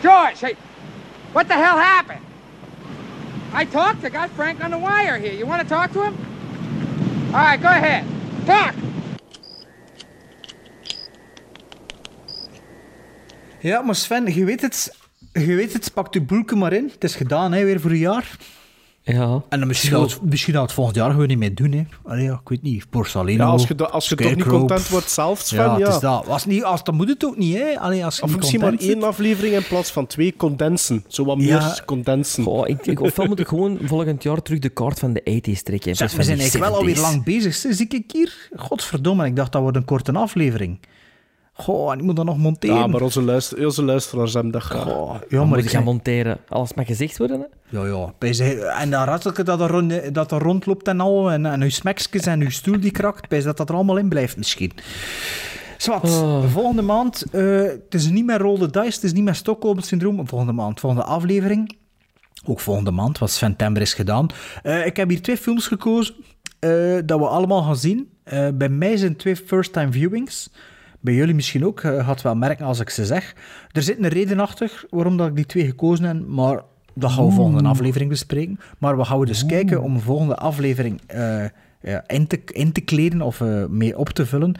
George, hey, what the hell happened? I talked. I got Frank on the wire here. You want to talk to him? All right, go ahead. Talk. Ja, maar Sven, je weet het. Je weet het, pak je boelke maar in. Het is gedaan, hè, weer voor een jaar. ja. En dan misschien gaat het, misschien het volgend jaar gewoon niet meer doen, hè. Allee, ja, ik weet niet. Borsalino, ja, als je, als je toch niet content wordt zelf, Sven, Ja, ja. het is dat. Als, niet, als, dan moet het ook niet, hè. Allee, als je Of niet misschien maar content één zit. aflevering in plaats van twee condensen. Zo wat meer Ja. condensen. Goh, ik, ik, ofwel moet ik gewoon volgend jaar terug de kaart van de 80s trekken. in Zeg, plaats we zijn eigenlijk wel alweer 70s. lang bezig. Zie ik hier? Godverdomme, ik dacht dat wordt een korte aflevering. Goh, en ik moet dat nog monteren. Ja, maar onze, luister, onze luisteraars hebben dat graag. Goh, ja, maar moet ik gaan monteren. Alles mag gezegd worden. Hè? Ja, ja. Bij En dat rattelke dat er, rond, dat er rondloopt en al, en, en uw smekjes en uw stoel die krakt, bij dat dat er allemaal in blijft misschien. Zwat, Oh. volgende maand, eh, het is niet meer roll the dice, het is niet meer Stockholm-syndroom, volgende maand, volgende aflevering. Ook volgende maand, wat September is gedaan. Eh, ik heb hier twee films gekozen eh, dat we allemaal gaan zien. Eh, bij mij zijn twee first-time viewings. Bij jullie misschien ook, eh, gaat wel merken als ik ze zeg. Er zit een reden achter waarom dat ik die twee gekozen heb, maar dat gaan we volgende aflevering bespreken. Maar we gaan dus kijken om de volgende aflevering eh, ja, in, te, in te kleden of eh, mee op te vullen.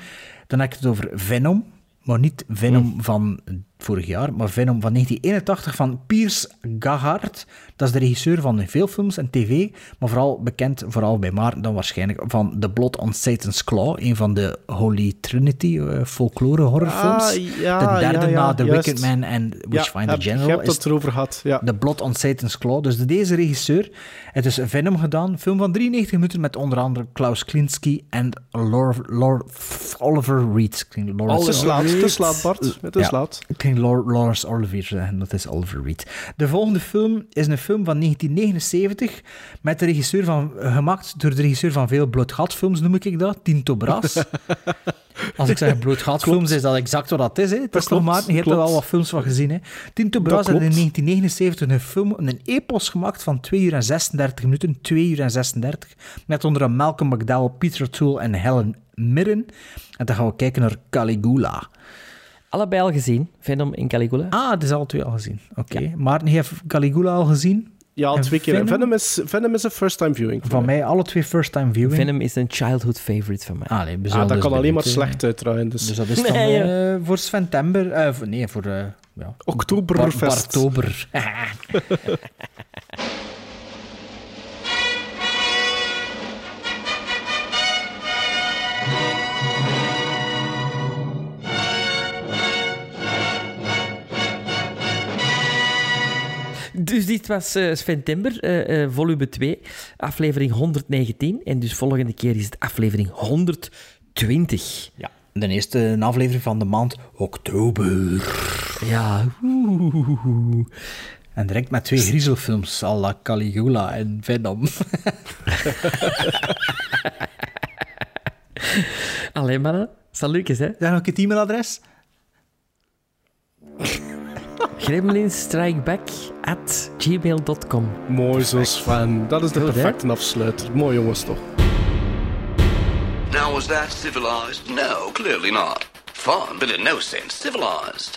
Dan heb ik het over Venom, maar niet Venom van vorig jaar, maar Venom van 1981 van Piers Gahard. Dat is de regisseur van veel films en tv, maar vooral bekend, vooral bij Maarten dan waarschijnlijk, van The Blood on Satan's Claw, een van de Holy Trinity eh, folklore horrorfilms. Ah, ja, de derde ja, ja, na The juist. Wicked Man en Witchfinder heb, General. Hebt is het erover gehad, ja. The Blood on Satan's Claw. Dus deze regisseur, het is Venom gedaan. Film van 93 minuten met onder andere Klaus Kinski en Lor, Lor, Oliver Reed. Ik denk Lawrence- Het is laat, het is laat, Bart. Het is laat. Ging Lawrence Olivier zeggen, dat is Oliver Reed. De volgende film is een film van 1979 met de regisseur van, gemaakt door de regisseur van veel bloedgatfilms, noem ik dat, Tinto Brass. Als ik zeg bloedgatfilms, is dat exact wat dat is. Hè. Het is klopt, maar, je hebt er wel wat films van gezien. Hè. Tinto Brass Dat had in klopt. 1979 een film, een epos gemaakt van 2 uur en 36 minuten, 2 uur en 36, met onder andere Malcolm McDowell, Peter Toole en Helen Mirren. En dan gaan we kijken naar Caligula. Allebei al gezien, Venom en Caligula. Ah, het is al twee al gezien. Oké. Maarten heeft Caligula al gezien. Ja, En twee keer. Venom? Venom is, Venom is een first-time viewing. voor Van mij alle twee first-time viewing. Venom is een childhood favorite van mij. Ah, nee, we Ah, dat dus kan alleen maar slecht uitdraaien. Dus. Dus dat is dan Nee, eh, voor Sventember. eh, nee, voor... eh ja. Oktoberfest. Bartober. Dus dit was eh Sven Timber, eh, eh, volume 2, aflevering 119. En dus volgende keer is het aflevering 120. Ja, de eerste aflevering van de maand oktober. Ja. oeh. En direct met twee griezelfilms, à la Caligula en Venom. Alleen mannen, Lucas, hè? Zeg nog het e-mailadres? Gremlinstrikeback at gmail.com. Mooi zo, Sven. Dat is de perfecte afsluiter. Mooi jongens toch. Now, was that civilized? No, clearly not. Fun, but in no sense civilized.